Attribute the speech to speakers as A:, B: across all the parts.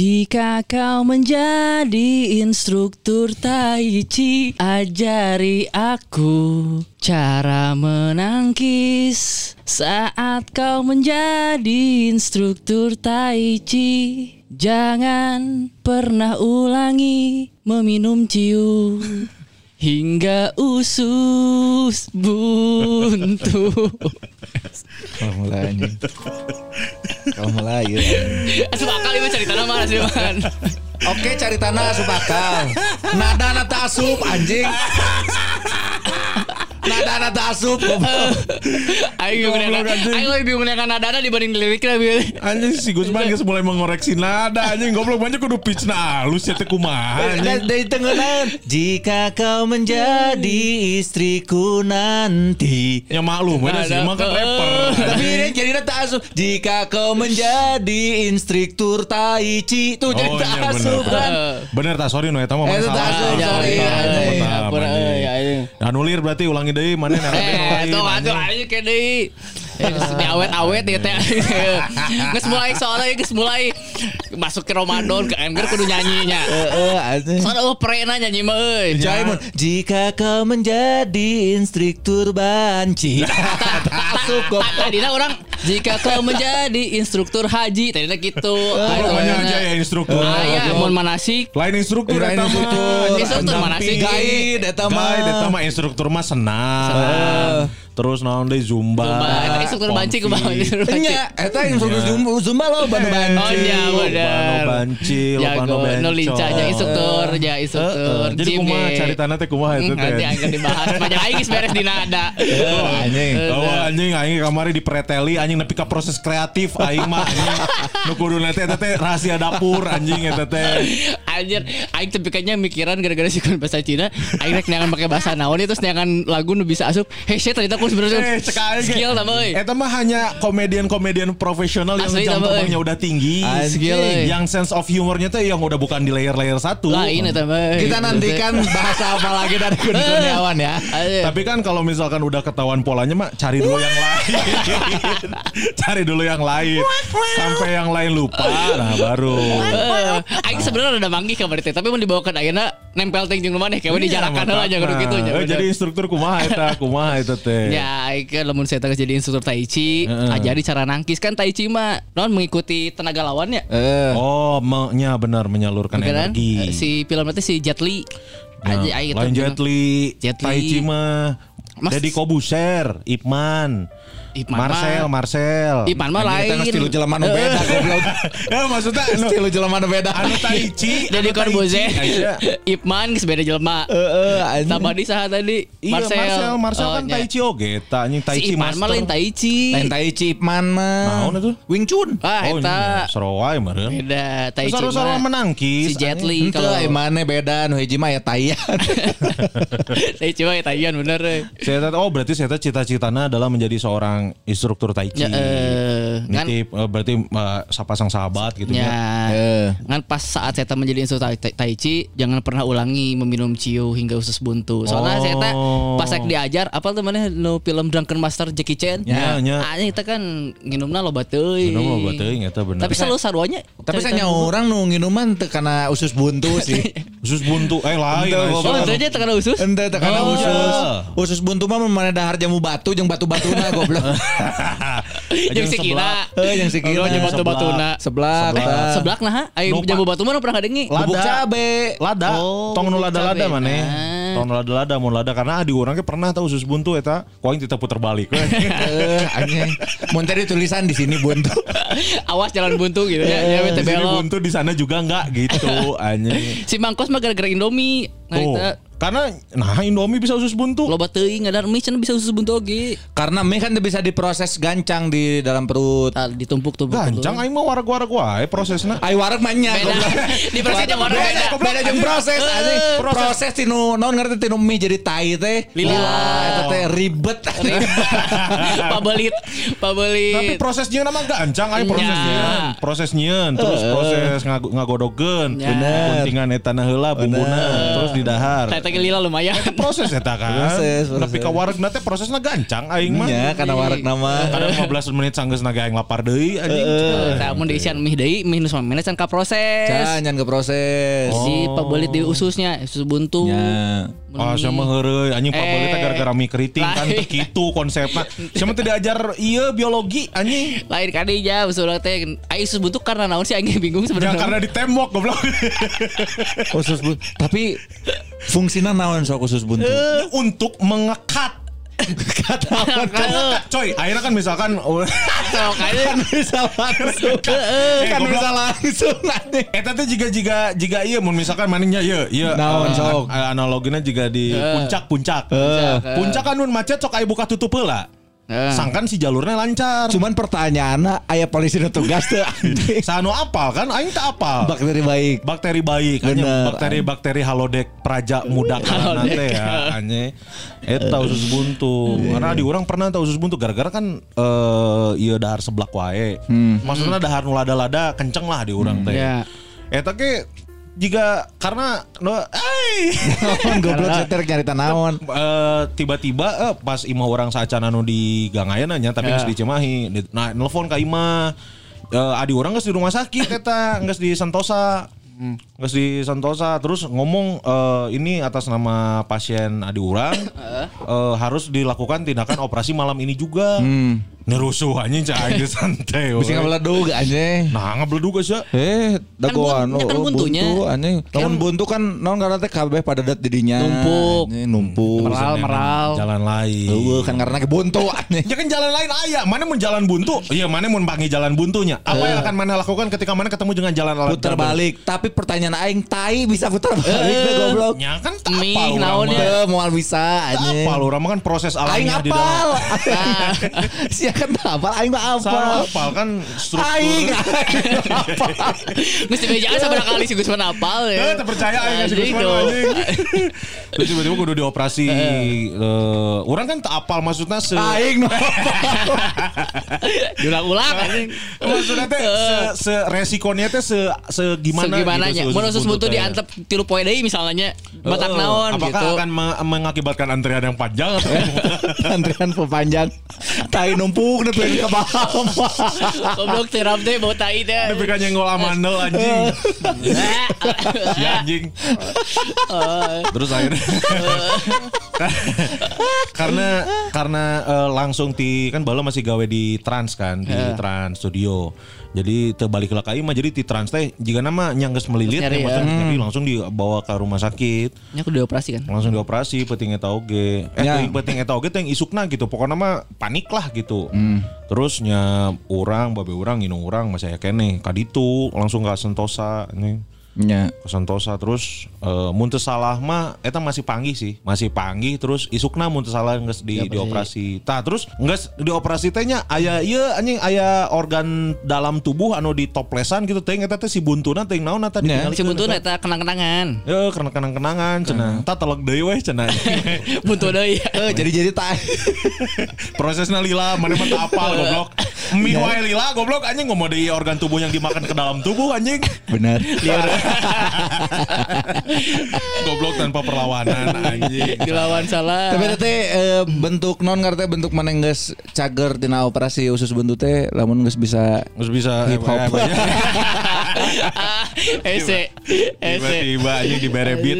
A: Jika kau menjadi instruktur Tai Chi Ajari aku cara menangkis. Saat kau menjadi instruktur Tai Chi Jangan pernah ulangi meminum ciu Hingga usus buntu
B: Kalau mulai anjing. Kalau mulai ya.
A: Asup akal ini cerita nama sih man
B: Oke cari tanah asup akal. Nada nada asup anjing. Nada nada asup.
A: Ayo bingung dengan Ayo lebih bingung dengan nada dibanding liriknya Bil.
C: Anjing si Gusman geus mulai mengoreksi nada anjing goblok banyak kudu pitch na halus ya teh kumaha anjing.
B: Dari tengahan. Jika kau menjadi istriku nanti.
C: Ya maklum mana sih mah kan rapper.
B: Tapi ini jadi nada asup. Jika kau menjadi instruktur tai chi tuh jadi
C: Oh,
B: nada
C: iya,
B: asup kan.
C: Bener tak sorry no eta mah
B: Eh,
C: mana
B: itu tak
C: salah.
B: asup,
C: Salah,
B: sorry,
C: Anulir berarti ulangi deui mana
A: Eh, atuh aja kayak deui. Di awet-awet ya teh. Geus mulai soalnya geus mulai masuk ke Ramadan ke Emger kudu nyanyinya.
B: Heeh, anjing.
A: Soalnya oh prena nyanyi mah euy.
B: Jai Mun, jika kau menjadi instruktur banci. Asup kok.
A: Orang jika kau menjadi instruktur haji tadina gitu.
C: Oh, banyak aja ya instruktur.
A: Ah ya, mun manasik
C: Lain instruktur
B: Lain
C: eta mah.
B: instruktur.
A: Instruktur mana sih?
B: Guide eta mah.
C: Guide eta mah instruktur mah senang. Terus naon deui zumba.
A: Zumba, eta instruktur banci
C: pompi.
A: kumaha instruktur banci.
B: Enya, eta instruktur zumba, zumba lo banu banci.
A: Oh iya bener.
C: Bano banci, lo bano bencong.
A: no lincahnya instruktur, ya instruktur.
C: Jadi kumaha
A: ya.
C: cari tanah teh kumaha itu teh.
A: Nanti akan dibahas. Banyak aing geus beres di nada.
B: Oh, anjing.
C: Oh anjing aing kamari dipreteli anjing nepi ka proses kreatif aing mah anjing. Nu kudu teh eta teh rahasia dapur anjing eta teh.
A: Anjir, aing tapi kayaknya mikiran gara-gara sih bahasa Cina, aing rek neangan pakai bahasa naon itu neangan lagu nu bisa asup. Hei, shit ternyata aku sebenarnya
C: Eh,
A: skill tambah euy.
C: Eta mah hanya komedian-komedian profesional yang jam terbangnya udah tinggi.
A: Skill, euy.
C: Yang sense of humornya tuh yang udah bukan di layer-layer satu.
A: Lain eta mah.
B: Kita nantikan bahasa apa lagi dari Kun Kurniawan ya.
A: Ayo.
C: Tapi kan kalau misalkan udah ketahuan polanya mah cari dulu yang lain. cari dulu yang lain. Sampai yang lain lupa nah baru.
A: Eh, Aing sebenarnya udah manggih kabar teh, tapi mau dibawa ke ayeuna nempel ting jeung mana kayak dijarakan heula aja nya.
C: Eh, jadi instruktur kumaha eta, kumaha eta teh.
A: Ya, aing kan lamun saya jadi instruktur tai chi, ajari cara nangkis kan tai chi mah non mengikuti tenaga lawannya.
B: Eh,
C: Oh, nya benar menyalurkan
A: Kan?
C: energi.
A: Eh, Si film itu si Jet Li.
C: Nah,
A: Aja
C: lain
A: itu-
C: Jet Li,
A: Jet Li.
C: Tai Chi mah,
A: Mas-
C: Deddy Kobuser, Ipman,
A: Ipman
C: Marcel,
A: mah-
C: Marcel.
A: Ipman mah lain.
B: stilu jelema nu beda goblok.
C: ya maksudnya
B: Stilu jelema nu beda.
C: anu Tai Chi,
A: Jadi
C: anu Tai
A: Corbuzier. Ipman geus beda jelema.
B: Heeh, anjing.
A: Tambah di saha tadi?
C: Iya, Marcel, Marcel,
A: Oh,
C: kan
A: nya.
C: Tai Chi oge, eta anjing Tai
A: Si
C: Chi
A: Ipman mah lain Tai Chi.
B: Lain Tai Chi Ipman mah.
C: Naon itu?
B: Wing Chun.
A: Ah,
C: Oh,
A: eta
C: iya, Sarawai meureun.
A: beda Tai Chi.
C: Sarua-sarua
A: mah.
C: menangkis.
A: Si Jet Li
B: Ente
A: kalau
B: Imane beda nu hiji mah ya Taiyan.
A: Tai Chi mah ya Taiyan bener. eh.
C: Saya oh berarti saya tahu cita-citanya adalah menjadi seorang instruktur Tai Chi.
A: Ya, eh, kan
C: Nitip, eh, berarti eh, sapasang sahabat gitu
A: Ya,
C: ya.
B: Eh.
A: kan pas saat saya menjadi instruktur tai, tai chi, jangan pernah ulangi meminum ciu hingga usus buntu. Soalnya
C: Oh.
A: saya pas saya diajar, apa tuh mana no film Drunken Master Jackie Chan.
C: Ya, ya.
A: Ah, kita kan nginumna loba teuing.
C: Minum loba teuing eta bener.
A: Tapi selalu sarwanya.
B: Tapi saya orang nu nginuman teu kana usus buntu sih.
C: Usus buntu, eh lain.
A: Oh, itu aja tekan usus.
B: Ente teu kana
A: Oh,
B: usus. Usus buntu mah mana dahar jamu batu jeung batu-batuna goblok.
A: Jeung si kira.
B: Eh yang si kira
A: Oh, jeung batu-batuna.
B: Seblak.
A: Seblak nah, ayo jamu batu mana pernah dengi?
B: Bubuk
C: Lada.
B: cabe.
C: Lada,
A: Oh,
C: tong nu lada-lada
A: cabe.
C: maneh.
A: Ah.
C: Nu lada-lada mun lada karena di urang ge pernah tahu usus buntu eta, aing teu puter balik.
B: Eh anjing. Mun tadi tulisan di sini buntu.
A: Awas jalan buntu gitu ya. Ya bete
C: Di sini
A: belok.
C: buntu di sana juga enggak gitu anjing.
A: Si Mangkos mah gara-gara Indomie Nah,
C: Tuh. Karena nah Indomie bisa usus buntu.
A: loba teuing ada mie cenah bisa usus buntu oge.
B: Karena mie kan bisa diproses gancang di dalam perut.
A: Tah ditumpuk-tumpuk.
C: Gancang aing mah warag-warag wae prosesna.
B: Ai wareg mah nya.
A: Beda. Di prosesnya wareg beda.
B: Beda jeung proses anjing. Proses tinu naon ngarti tinu mie jadi tai teh.
A: Lila.
B: Eta teh ribet.
A: Pabelit,
C: Tapi
A: pabelit.
C: prosesnya nama gancang aing prosesnya.
A: Nya.
C: Prosesnya terus proses ngag- ngagodogeun.
A: Nya.
C: Guntingan eta na heula bumbuna terus didahar.
A: Teh lila lumayan.
C: Proses eta kan.
B: Proses, proses.
C: Tapi ka wareg teh prosesna gancang aing mah.
B: Nya karena wareg nama.
C: Kadang 15 menit sanggeus naga aing lapar deui anjing.
A: Tah mun diisian mie deui, mie nu sama menit can ka proses.
B: Jangan ke proses.
A: Si pabelit di ususnya, usus buntu.
B: Nya.
C: Ah, sama heureuy anjing
A: Eh.
C: gara-gara mie keriting kan teu kitu konsepna. Sama teu diajar ieu biologi anjing.
A: Lain kali ya usul teh ai buntu karena naon sih aing bingung
C: Jangan
A: sebenarnya.
C: karena ditembok goblok.
B: Usus buntu. Tapi fungsinya naon sok usus buntu?
C: Untuk mengekat. Coy, akhirnya kan misalkan oh,
A: Sok aja.
B: bisa langsung.
C: Eh,
B: kan
C: goblok.
B: bisa langsung.
C: Eta teh juga juga juga iya mun misalkan maningnya ieu ieu
B: Naon,
C: eh,
B: sok?
C: an- analogina juga di.
A: Puncak, eh.
C: Puncak kan mun macet sok aya buka tutup heula.
A: Eh.
C: Sangkan si jalurnya lancar.
B: Cuman pertanyaannya aya polisi nu tugas anjing.
C: Sanu apal kan aing teu apal.
B: Bakteri baik.
C: bakteri baik
B: Bener.
C: bakteri-bakteri halodeck praja muda karena teh ya hanya eta usus buntu karena di orang pernah tahu usus buntu gara-gara kan eh iya dahar seblak wae maksudnya dahar nu lada-lada kenceng lah di orang teh
A: Ya.
C: eta ke jika karena no eh
B: goblok setir nyarita naon.
C: Eh, tiba-tiba eh, pas imah orang saacana nu di gangayan nya tapi geus di Cimahi nah nelpon ka imah Eh, adi orang geus di rumah sakit eta geus di Santosa geus di Santosa terus ngomong eh, ini atas nama pasien adi orang eh, harus dilakukan tindakan operasi malam ini juga nerusuh anjing cah aja santai.
B: Bisa ngabeledug anjing.
C: nah ngabeledug geus ya
B: Eh, dagoan
A: bun- kan
B: oh,
A: buntunya.
B: buntu anjing. Lamun buntu kan naon karena teh kabeh pada dat didinya.
A: Numpuk.
B: Numpuk.
A: Meral, meral.
C: jalan lain
B: Eueuh kan karena ke buntu anjing.
C: Ya kan jalan lain aya, mana mau jalan buntu? Iya, mana mau panggil jalan buntunya? Apa yang akan mana lakukan ketika mana ketemu dengan jalan
B: Putar
C: jalan
B: balik, tapi pertanyaan aing tai bisa putar balik goblok.
C: Ya kan urang
A: naonnya.
B: moal bisa anjing.
C: Urang mah kan proses
B: Aing
C: alamiah di dalam.
B: apal. Kan apal, aing mah
C: Salah
B: apal.
C: kan struktur.
B: Aing aing apal.
A: Geus dibejaan sabaraha kali si Gusman apal ya.
C: terpercaya aing ngasih
A: Anjing
C: Gusman anjing. Terus tiba-tiba kudu dioperasi. Eh, orang kan tak apal maksudnya se
B: Aing.
A: Diulang-ulang anjing.
C: maksudnya teh se, se resikonya teh se segimana
A: Segimana nya.
C: gitu,
A: Mun usus buntu diantep tilu poe deui misalnya. Batak naon
C: Apakah
A: gitu.
C: akan me- mengakibatkan antrian yang panjang atau
B: Antrian pepanjang. Tai numpuk nepi ka bawah.
A: Goblok tiram teh bau tai teh.
C: Tapi kan nyenggol amandel anjing. si anjing. Terus akhirnya karena karena eh, langsung di kan bala masih gawe di Trans kan di Trans Studio. Jadi terbalik lah mah jadi di Trans teh jika nama nyangges melilit
A: nyari
C: ya,
A: ya.
C: maksudnya jadi langsung dibawa ke rumah sakit.
A: Nya aku dioperasi kan.
C: Langsung dioperasi peting eta oge. Eh
B: Ya.
C: peting eta oge teh yang isukna gitu. Pokoknya mah panik lah gitu. Terus nya orang babe orang inung orang masih aya keneh kaditu langsung ke Sentosa nih.
B: Nya.
C: Ke Sentosa terus eh mun teu salah mah eta masih panggih sih. Masih panggih terus isukna mun teu salah geus di dioperasi. Tah terus geus dioperasi teh nya aya ieu anjing aya organ dalam tubuh anu ditoplesan gitu teh eta teh si buntuna teh naon eta ditinggal
A: Si buntu eta kenang-kenangan.
C: Ya karena kenang-kenangan cenah. Tah telek deui weh cenah.
A: Buntu deui.
B: Eh, jadi jadi tai.
C: Prosesnya lila, mana mah apal goblok. Mie wae lila goblok anjing ngomong dari organ tubuh yang dimakan ke dalam tubuh anjing.
B: Benar.
C: goblok tanpa perlawanan anjing.
A: Dilawan salah.
B: Tapi teh eh, bentuk non ngarteh bentuk mana geus cager tina operasi usus buntu teh lamun geus bisa
C: Terus bisa
B: Hip hop.
A: Ese. Ese.
C: Tiba-tiba anjing dibere beat.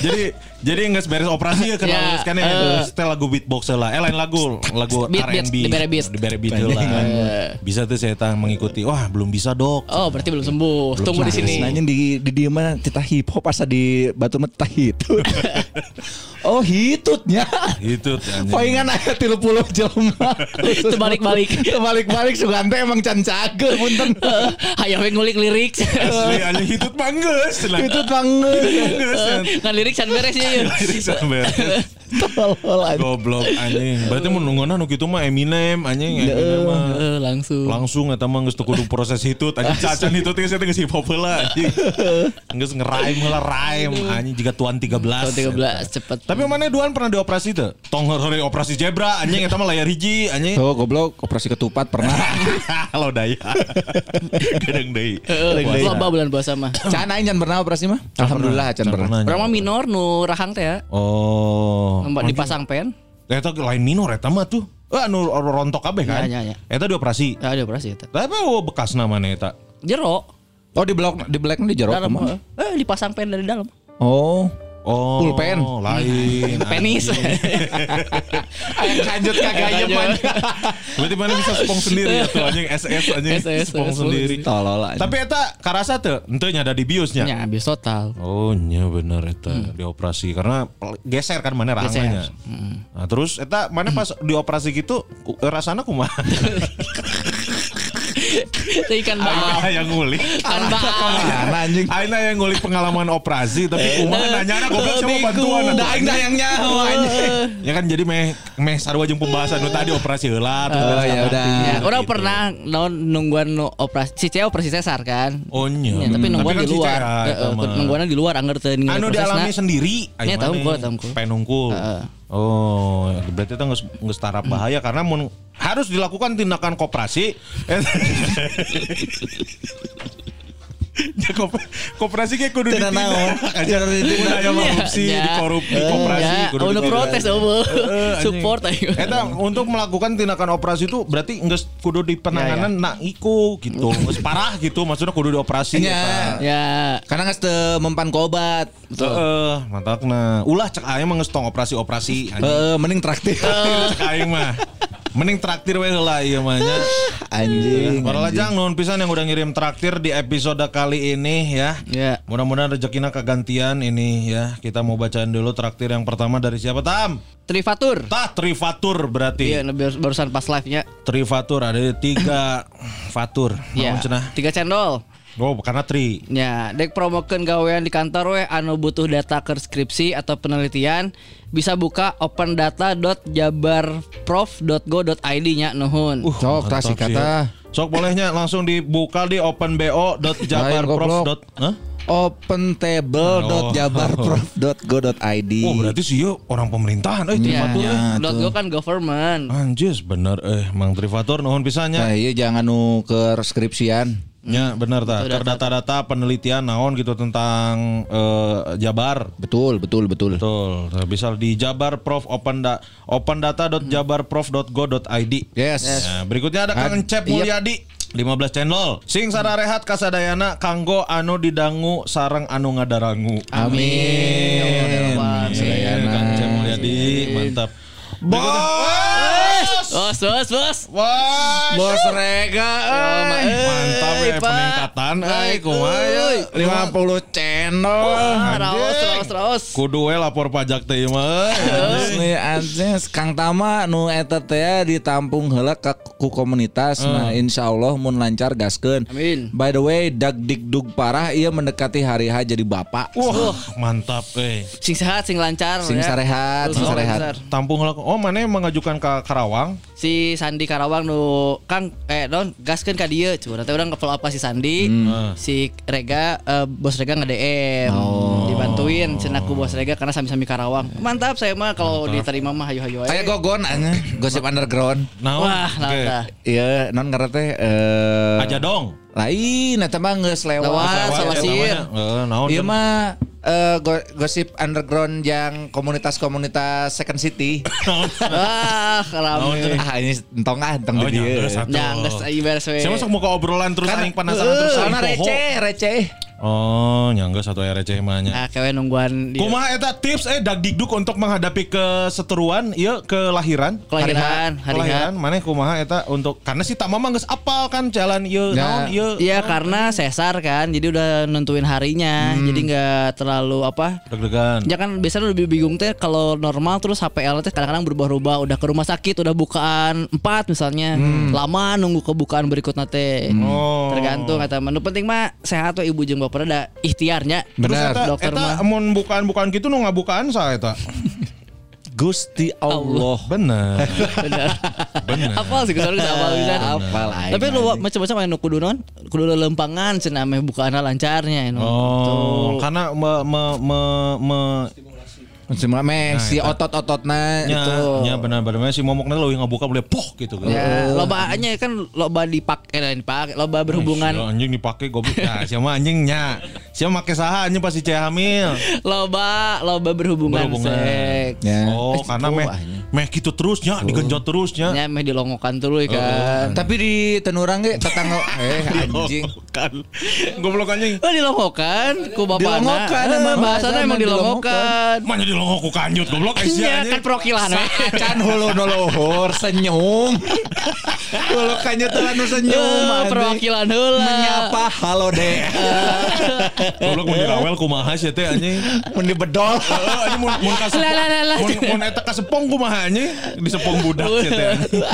C: Jadi jadi nggak beres operasi ya kenal kan ya. Terus teh lagu beatbox lah. Eh lain lagu, lagu
A: Beat, beat,
C: R&B.
A: dibere beat.
C: Dibere beat lah. Bisa tuh saya tang mengikuti. Wah, belum bisa, Dok.
A: Oh, berarti belum sembuh. Tunggu di sini.
B: Nanya di di dia mah cita hip hop asa di batu mah cita hitut. oh hitutnya.
C: Anjing.
B: Palingan aya 30 jelema.
A: Terbalik-balik.
B: Terbalik-balik Sugante emang can cage punten.
A: Hayang we ngulik lirik.
C: Asli anjing hitut mangges.
B: Itu banget.
A: Ngan lirik can beres ya.
B: Tolol anjing.
C: Goblok anjing. Berarti mun nunggunan nu kitu mah Eminem anjing Eminem mah.
A: Eh, langsung.
C: Langsung eta mah geus teu kudu proses hitut anjing cacan hitut geus eta geus hip hop heula anjing. Geus ngeraim heula raim anjing jiga tuan 13.
A: Tahun 13 cepet.
C: Tapi mana duaan pernah dioperasi teu? Tong hore operasi zebra anjing eta mah layar hiji anjing.
B: Tuh goblok operasi ketupat pernah.
C: Halo daya. Gedeng deui.
A: Eh, Loba bulan puasa mah.
B: Can aing can pernah operasi mah? Alhamdulillah can pernah.
A: Orang mah minor nu rahang teh ya.
C: Oh.
A: Mbak dipasang pen.
C: Eta lain minor eta mah tuh. Eh anu rontok kabeh kan.
A: Ya, ya, ya.
C: Eta dioperasi.
A: Ya ada operasi eta.
C: Tapi oh, bekas namanya eta.
A: Jero.
B: Oh di blok di black di jeruk
A: Dalam.
B: ke mana?
A: Eh dipasang pen dari dalam.
B: Oh.
C: Oh,
B: Pulpen.
C: lain.
A: Penis.
B: Ayo lanjut kagak
A: Lanjut.
C: Berarti mana bisa spong sendiri ya tuh anjing SS anjing
A: SS,
C: spong sendiri.
B: Tolol anjing.
C: Tapi eta karasa tuh, ente ada di biusnya.
A: Ya habis total.
C: Oh nya bener eta dioperasi karena geser kan mana rangganya. Nah, terus eta mana pas dioperasi gitu ku- rasana kumaha?
A: Itu ikan.
C: Aina yang ngulik.
A: Ikan.
B: Mana anjing?
C: Aina yang ngulik pengalaman operasi tapi kumaha nanya goblok sama bantuan.
B: Da aing yang nyaho anjing.
C: Ya kan jadi meh meh sarua jeung pembahasan nu tadi operasi heula. terus
B: Oh, ya udah.
A: Ya, orang
C: Gitu.
A: pernah non nungguan nu operasi si cewek operasi sesar kan.
C: Oh nya.
A: Ya, tapi nungguan
C: kan
A: di luar.
C: Cea,
A: Eh,
C: eta
A: eh,
C: mah.
A: nungguan di luar anggar teu
C: Anu dialami sendiri.
A: Nya, tahu gua, tahu.
C: Penungkul. Oh, berarti itu nggak tarap bahaya karena harus dilakukan tindakan koperasi. Ya, kop- koperasi kayak kudu
B: naon.
C: Aja kudu aya korupsi,
A: Ya.
C: di korup, di koperasi,
A: Ya,
C: kudu
A: udah
C: di-
A: protes eueuh.
C: Anjing.
A: Support aja.
C: Eta untuk melakukan tindakan operasi itu berarti nggak kudu di penanganan nak iku gitu, nggak parah gitu, maksudnya kudu dioperasi. Eta.
A: Ya.
B: Karena nggak teu mempan ku obat.
C: Heeh, mantapna. Ulah cek aing mah geus tong operasi-operasi.
B: Heeh, mending traktir.
C: Cek aing mah. Mending traktir we heula ieu mah nya.
B: Anjing.
C: Para lajang nuhun pisan yang udah ngirim traktir di episode kali ini ya.
A: Ya.
C: Mudah-mudahan rezekinya kegantian ini ya. Kita mau bacain dulu traktir yang pertama dari siapa Tam?
A: Trifatur.
C: Tah Trifatur berarti.
A: Iya, baru- barusan pas live-nya.
C: Trifatur ada tiga fatur.
A: Iya. Tiga cendol.
C: Oh, karena tri.
A: Ya, dek promokeun gawean di kantor we anu butuh data ke skripsi atau penelitian bisa buka opendata.jabarprof.go.id nya nuhun.
B: Cok, tas
C: Mantap sih
B: kata.
C: ya. Sok bolehnya langsung dibuka di openbo.jabarprof. Hah?
B: opentable.jabarprof.go.id.
C: Oh berarti sih yuk orang pemerintahan eh
A: Iya,
C: Trifatur eh.
A: dot go kan government.
C: Anjis bener eh Mang Trifatur nuhun pisannya.
B: Nah, iya jangan nu ke skripsian.
C: Ya bener ta. Keur data-data penelitian naon gitu tentang eh, Jabar.
B: Betul, betul, betul.
C: Betul. Bisa di Jabar Prof Open da, opendata.jabarprof.go.id.
B: Yes.
C: Nah, berikutnya ada Kang Cep
B: iya.
C: Mulyadi 15 channel. Sing sararehat kasadayana kanggo anu didangu sarang anu ngadarangu.
B: Amin.
A: Ya Allah, ya Allah.
C: Amin.
B: Sadayana.
C: Kang Cep Mulyadi, mantap. Bos!
A: Bos, bos, bos.
C: Bos!
B: Bos Rega,
A: eh.
C: Mantap ya peningkatan eh kumaha ya.
B: 50 channel.
A: Raos, raos, raos.
C: Kudu we lapor pajak teh mah. eh.
B: Nih anjing Kang Tama nu eta teh ditampung heula ku komunitas. Nah, insyaallah mun lancar gaskeun.
A: Amin.
B: By the way, dag dug parah ia mendekati hari H jadi bapak.
C: Wah, mantap eh.
A: Sing sehat, sing lancar.
B: Sing
A: ya.
B: sarehat, sing sarehat.
C: Tampung heula. Oh, mana yang mengajukan ke Karawang?
A: Si Sandi Karawang nu Kang eh don gaskeun ka dieu curah teh urang follow apa si Sandi.
C: Hmm.
A: Si Rega eh, bos Rega nge-DM.
C: Oh.
A: Dibantuin cenah ku bos Rega karena sami-sami Karawang. Mantap saya mah kalau diterima mah hayu-hayu aja.
B: gogon anya, gosip underground.
C: Naon?
A: Wah, nah, nah.
B: Iya, non ngaran teh eh
C: Aja dong.
B: Lain eta mah geus lewat.
A: Lewat. Ah,
C: Lewat
A: sama sir.
C: Eh, naon?
B: Iya mah eh, go- gosip underground yang komunitas-komunitas Second City.
A: Wah, rame.
B: ah ini entong ah entong
C: Oh,
B: di dieu.
C: jangan, satu.
A: Ya, geus ieu beres we.
C: Saya masuk muka obrolan terus
B: Kan
C: aing penasaran terus aing
B: soalnya
C: poho.
B: receh, receh.
C: Oh, nyangga satu receh mahnya.
A: Nah, kewe nungguan dia
C: Kumaha eta tips eh dagdikduk untuk menghadapi keseteruan ieu kelahiran
A: kelahiran, hari
C: kelahiran mana kumaha eta untuk karena si Tama mah geus apal kan jalan ieu naon
B: Ya.
C: ieu
A: Iya karena sesar kan, jadi udah nentuin harinya, jadi nggak terlalu apa.
C: deg-degan.
A: Ya kan biasanya lebih bingung teh kalau normal terus HPL teh kadang-kadang berubah-ubah, udah ke rumah sakit, udah bukaan 4 misalnya, lama nunggu kebukaan berikutnya teh.
C: Oh.
A: Tergantung kata menu penting mah sehat tuh ibu jeung bapak ada ikhtiarnya.
C: Terus
B: Benar.
C: eta,
A: Dokter
C: eta
A: mah.
C: mun bukaan-bukaan gitu nu ngabukaan sa eta.
B: Gusti Allah.
C: Bener.
A: Bener.
C: Bener.
A: Apa sih ke sana apa bisa?
B: Apal aing,
A: Tapi lu macam-macam anu kudu non, kudu lempangan cenah meh bukaanna lancarnya anu.
C: Oh, karena me me me, me
B: Cuma meh si
C: eta.
B: otot-ototna
C: nya,
B: itu.
C: nya benar-benar si momokna leuwih ngabuka boleh poh gitu kan.
A: Ya, lobanya kan loba dipakai dan dipakai, loba berhubungan
C: Sia, anjing dipake goblok. Ya, siapa anjingnya? Siapa make saha anjing pasti ceh hamil.
A: loba loba berhubungan,
C: Berhubungan.
A: seks.
B: Ya.
C: Oh,
B: Eh,
C: karena
B: oh,
C: meh meh gitu terusnya, digenjot terusnya.
A: Nya meh dilongokan dulu kan.
B: Tapi di tenurang ge tetangga eh anjing.
C: Kan. Goblok anjing.
A: Oh dilongokan ku bapana.
B: Dilongokan,
A: Eh,
B: emang
A: Emang dilongokan.
C: Mana dilongok ku kanjut goblok eh, sia
A: Iya kan perwakilan we.
B: Can hulu nu luhur senyum. Hulu kanyut anu senyum.
A: Eh, perwakilan heula.
B: Menyapa halo deh.
C: Goblok mun dirawel kumaha sih teh anjing.
B: Mun dibedol.
C: Heeh, anjing mun mun ka
A: Lah, lah, lah, lah.
C: mun mun eta kasepong kumaha anjing? Disepong budak sih teh.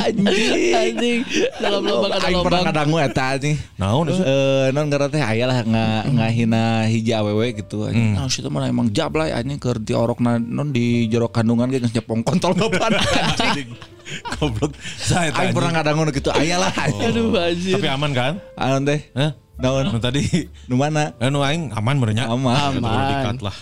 C: anjing.
B: Anjing.
A: Dalam lubang ada
B: Aing pernah
A: lubang.
B: kadangu eta anjing.
C: Naon sih?
B: Eh, non gara teh aya lah nga ngahina hiji awewe gitu anjing. Nah, situ mah emang jablay anjing keur diorokna non di jero kandungan geus nyepong kontol anjing.
C: Goblok. Saya
B: Aing pernah kadangu nu kitu aya lah anjing.
A: Aduh anjir.
C: Tapi aman kan?
B: Anu teh.
C: Hah?
B: Naon?
C: Nu tadi
B: Nu mana?
C: Eh nu aing aman berenya.
B: Aman.
C: Aman. Dikat lah.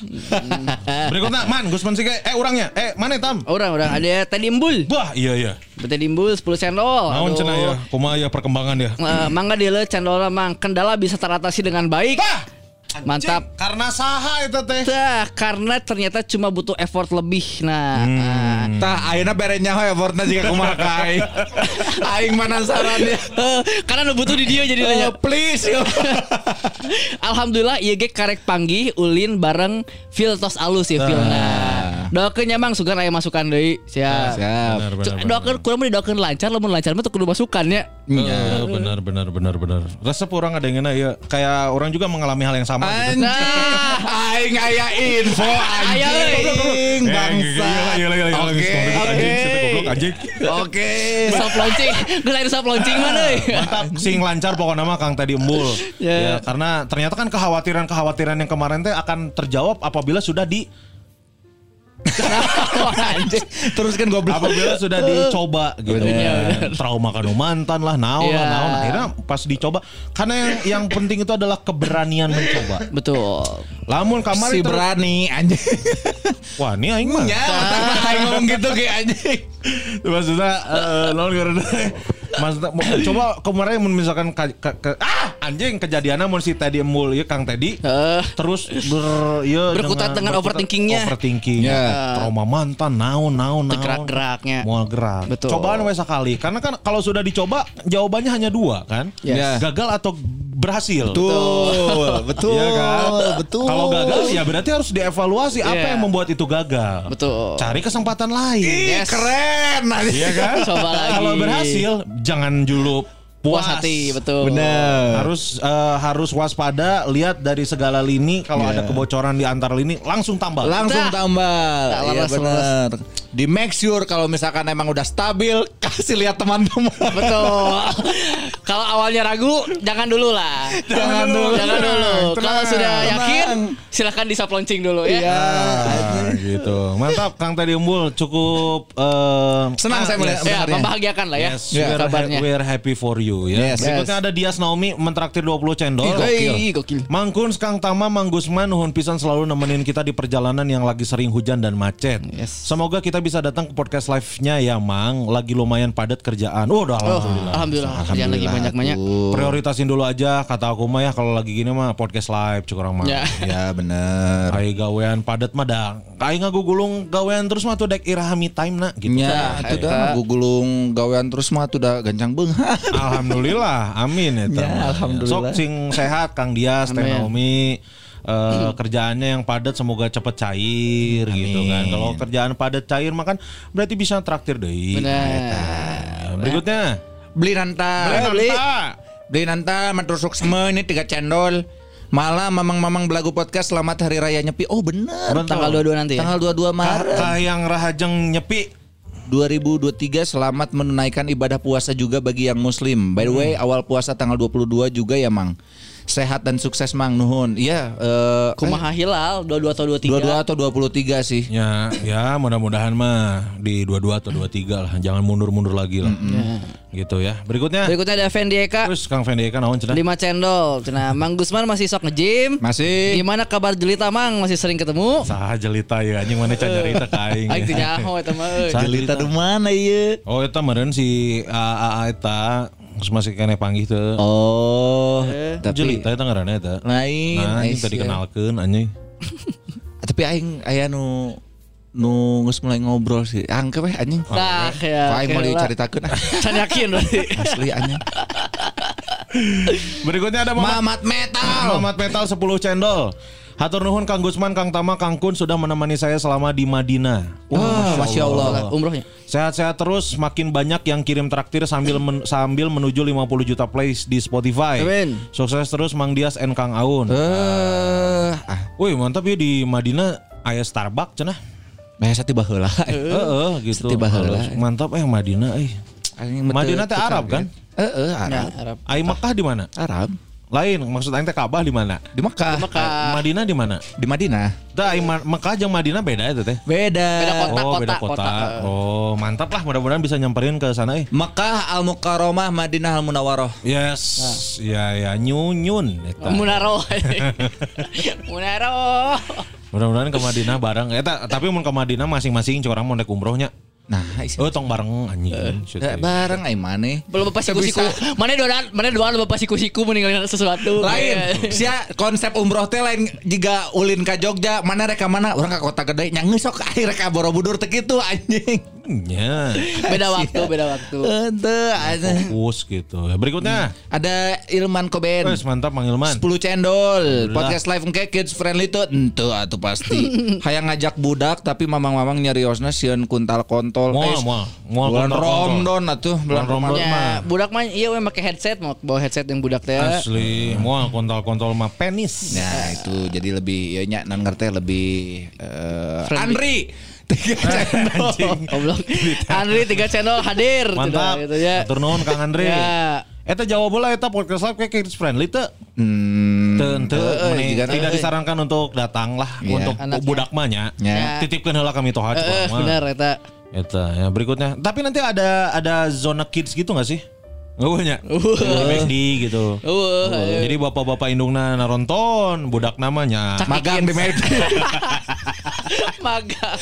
C: Berikutnya man Gus Mansike. Eh orangnya. Eh mana tam?
A: Orang orang ada tadi embul.
C: Wah iya iya.
A: Tadi embul 10 cendol.
C: Naon
A: Aduh.
C: cenah ya? Kumaha ya perkembangan ya?
A: Eh, mangga dia cendol mang kendala bisa teratasi dengan baik.
C: Tah!
A: Mantap.
C: Karena saha itu teh?
A: Tah, karena ternyata cuma butuh effort lebih. Nah,
C: Hmm.
A: nah.
B: Tah ayeuna bere nyaho effortna jika kumaha ka aing. Aing penasaran ya.
A: Eh, karena nu butuh di dia jadi nanya.
B: Oh, please yo.
A: Alhamdulillah ieu ge karek panggih ulin bareng feel tos alus ya feel. Nah, doakeun nya mang sugan aya masukan deui. Siap.
B: Siap.
A: Doakeun kurang mah didoakeun lancar lamun lancar mah tuh kudu masukan ya.
C: Eh, benar benar benar benar. Resep orang ada yang enak ya. Kayak orang juga mengalami hal yang sama gitu.
B: Aing aya info anjing. Bangsa.
C: Iya iya iya.
B: Oke.
C: Anjing.
B: Oke.
A: Sop launching, geus aya sop launching mana euy.
C: Mantap, sing lancar pokoknya mah Kang tadi embul.
A: Ya.
C: Ya, karena ternyata kan kekhawatiran-kekhawatiran yang kemarin teh akan terjawab apabila sudah di
A: Anjing.
B: Terus kan goblok.
C: apabila sudah dicoba gitu.
A: Bener.
C: Trauma kanu mantan lah, naon lah,
A: Iya.
C: naon. Akhirnya pas dicoba karena yang yang penting itu adalah keberanian mencoba.
A: Betul.
C: Lamun kamar
B: si berani anjing.
C: Wah, ini aing mah.
B: Ya, ngomong gitu kayak anjing.
C: Maksudnya eh naon karena Maksudnya mau- coba kemarin misalkan ka- ka- ka- ah anjing kejadiannya mun si Teddy Embul ya Kang Teddy
A: Eh,
C: terus ber ya
A: Berkutat dengan overthinkingnya.
C: overthinking
B: Ya.
C: trauma mantan naon naon naon
A: Gerak-geraknya.
C: mau gerak
A: Betul.
C: cobaan wes sekali karena kan kalau sudah dicoba jawabannya hanya dua kan
B: Yes.
C: gagal atau berhasil
B: Betul, betul,
C: Iya kan?
B: betul.
C: Kalau gagal ya berarti harus dievaluasi apa
A: Iya.
C: yang membuat itu gagal.
A: Betul.
C: Cari kesempatan lain.
B: Ih,
A: Yes.
B: keren.
C: Iya kan?
A: Coba lagi.
C: Kalau berhasil jangan dulu puas,
A: Puas hati, betul.
B: Bener.
C: Harus eh, harus waspada, lihat dari segala lini kalau
B: Iya.
C: ada kebocoran di antar lini langsung tambal.
B: Langsung
A: Dah.
B: tambal. Iya
A: leres,
B: benar. Di make sure kalau misalkan emang udah stabil, kasih lihat teman-teman.
A: Betul. Kalau awalnya ragu, jangan dulu lah.
B: Jangan dulu.
A: Jangan dulu. Kalau sudah
B: tenang.
A: yakin, silakan disap launching dulu ya.
B: Iya.
C: Ah, gitu. Mantap Kang Teddy Umbul cukup eh,
B: Senang saya melihat
A: Ya,
B: sebenarnya.
A: membahagiakan lah ya.
C: Yes,
B: Ya,
C: we're,
A: kabarnya.
C: we're happy for you ya.
B: Yes.
C: Berikutnya ada Dias Naomi mentraktir 20 cendol.
A: Gokil.
C: Mangkun Kang Tama Mang Gusman nuhun pisan selalu nemenin kita di perjalanan yang lagi sering hujan dan macet.
A: Yes.
C: Semoga kita bisa datang ke podcast live-nya ya, Mang. Lagi lumayan padat kerjaan. Oh, udah
A: Oh,
C: alhamdulillah.
A: alhamdulillah. Lagi banyak-banyak.
C: Prioritasin dulu aja kata aku mah ya kalau lagi gini mah podcast live cukup mah.
A: Ya.
B: Ya bener.
C: Kayak gawean padat mah dah. Kayak ngagugulung gawean terus mah tuh dek irahami time na gitu.
B: Ya, itu dah gugulung gawean terus mah tuh udah gancang beunghar.
C: Alhamdulillah, amin ya.
B: Ya, alhamdulillah.
C: Sok sing sehat Kang Dias, Teh
A: Amin.
C: Naomi. eh, kerjaannya yang padat semoga cepet cair gitu kan. Kalau kerjaan padat cair mah kan berarti bisa traktir deh.
A: Benar.
C: Berikutnya.
B: Beli nanta.
A: beli.
B: Beli nanta matur suksma ini tiga cendol. Malah mamang-mamang belagu podcast selamat hari raya nyepi. Oh bener.
A: Tanggal 22 nanti ya.
B: Tanggal 22 Maret.
C: Kayang rahajeng nyepi.
B: 2023 selamat menunaikan ibadah puasa juga bagi yang muslim. By the way, awal puasa tanggal 22 juga ya, Mang. Sehat dan sukses, Mang. Nuhun. Iya, eh
A: Kumaha hilal 22 atau 23.
B: 22 atau 23 sih.
C: Ya, ya mudah-mudahan mah di 22 atau 23 lah. Jangan mundur-mundur lagi lah. Gitu ya. Berikutnya.
A: Berikutnya ada Fendi Eka
C: Terus Kang Fendi kan naon cenah?
A: 5 cendol. Cenah Mang Gusman masih sok nge-gym.
B: Masih.
A: Gimana kabar Jelita Mang? Masih sering ketemu?
C: Saha jelita ya anjing mana can nyarita ka aing.
A: Aing teu nyaho eta mah
B: Jelita di mana ya?
C: Oh eta meureun si AA eta geus masih kene panggih teu.
B: Oh, tapi
C: Jelita eta ngaranna eta.
B: lain.
C: Nah, anjing
B: Ais,
C: tadi kenalkeun anjing.
B: Tapi aing aya nu nu geus mulai ngobrol sih. Angke weh anjing.
A: Nah, ya.
B: Aing mau ah.
A: Can yakin berarti.
B: asli anjing.
C: Berikutnya ada Mamat
B: Mamat Metal.
C: Mamat Metal 10 cendol. Hatur nuhun Kang Gusman, Kang Tama, Kang Kun sudah menemani saya selama di Madinah.
B: Wah, Masya Allah.
A: Umrohnya.
C: Sehat-sehat terus, makin banyak yang kirim traktir sambil men- sambil menuju 50 juta plays di Spotify.
A: Amin.
C: Sukses terus Mang Dias and Kang Aun.
B: Eh, ah,
C: Wih, mantap ya di Madinah aya Starbucks cenah.
B: biasa tiba heula.
C: Heeh, gitu.
B: Setiba heula.
C: Halus. Mantap eh Madinah eh.
B: Mah
C: Madinah teh Arab kan?
B: Heeh,
A: Ya,
B: Arab.
A: Arab.
C: Ai Mekah di mana?
B: Arab.
C: Lain, maksud aing teh Ka'bah di mana?
B: Di Mekah.
A: Mekah.
C: Madinah di mana?
B: Di Madinah.
C: Tah Ma- Mekah jeung Madinah beda itu teh.
B: Beda.
A: Beda kota.
C: oh, beda kota.
A: kota.
C: Oh, mantap lah mudah-mudahan bisa nyamperin ke sana eh.
B: Mekah Al Mukarramah Madinah Al Munawwaroh.
C: Yes. Ya ya nyunyun eta.
A: Munaro. Munaro.
C: Mudah-mudahan ke Madinah bareng. Eta tapi mun ke Madinah masing-masing curang mau naik umrohnya.
B: Nah, isi.
C: Oh, tong bareng anjing.
B: Eh. bareng ai maneh.
A: Belum bapak siku-siku. Mana doan, mana doan bapak siku-siku meninggalin sesuatu.
B: lain sia konsep umroh teh lain jika ulin ka Jogja mana reka mana orang ka kota gede nya geus sok akhir reka Borobudur teh kitu anjing
C: Nya.
A: Beda waktu, beda waktu.
B: Anjing.
C: Fokus gitu. Ya, Berikutnya.
B: ada Ilman Koben
C: Wes mantap Mang Ilman.
B: 10 cendol podcast live engke kids friendly tuh ente atuh pasti hayang ngajak budak tapi mamang-mamang nyariosna sieun kuntal kontol
C: Moal,
B: Eh,
C: moal. Moal
B: bulan
C: kontol, kontol.
B: Ramadan atuh bulan
C: Ramadan.
B: Ramadan
A: Ya, budak mah iya we make headset mau bawa headset yang budak teh.
C: Asli. Moal kontol-kontol mah penis.
B: Nah itu jadi lebih ya nya nan ngerti lebih eh,
A: Friendly.
B: Andri tiga channel
A: Goblok. Andri tiga channel hadir
C: Mantap.
A: gitu, gitu ya.
C: Atur nuhun Kang Andre.
A: Ya.
C: Eta jawab bola eta podcast live kayak kids friendly teu.
B: Hmm,
C: Teu teu tidak disarankan untuk datang lah
B: Iya.
C: untuk
A: Anaknya.
C: budak mah nya.
B: Ya.
C: Titipkeun heula kami toha mah.
A: benar eta.
C: Eta ya berikutnya. Tapi nanti ada ada zona kids gitu gak sih? Oh nya. BSD gitu.
A: Uh,
C: Jadi bapak-bapak indungna naronton budak namanya.
B: Magang di
A: Kids. magang.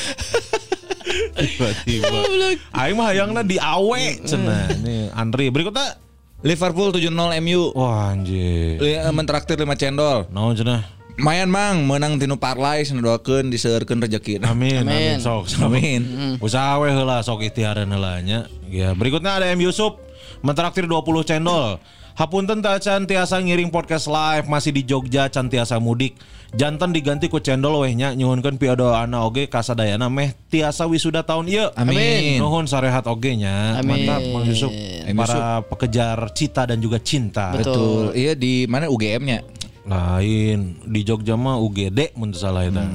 C: Tiba-tiba. Aing mah hayangna di awe cenah. Nih Andri berikutnya.
B: Liverpool 7-0 MU
C: Wah anjir.
B: Eh, mentraktir 5 cendol
C: Naon cenah?
B: Mayan mang menang tinu parlay sendoakeun diseureurkeun rezeki
C: Amin, amin,
A: Amin.
C: sok, sok.
B: Amin.
C: Usaha we heula sok ikhtiaran heula nya. Ya, berikutnya ada M Yusuf mentraktir 20 cendol. Hapunten ta can tiasa ngiring podcast live masih di Jogja can tiasa mudik. Jantan diganti ku cendol weh nya nyuhunkeun piadoana oge kasadayana meh tiasa wisuda tahun ieu.
B: Amin.
C: Nuhun sarehat oge nya.
A: Amin.
C: Mantap Mang Yusuf. Para pekejar cita dan juga cinta.
B: Betul. Iya di mana UGM-nya?
C: Lain di Jogja mah UGD mun salah eta.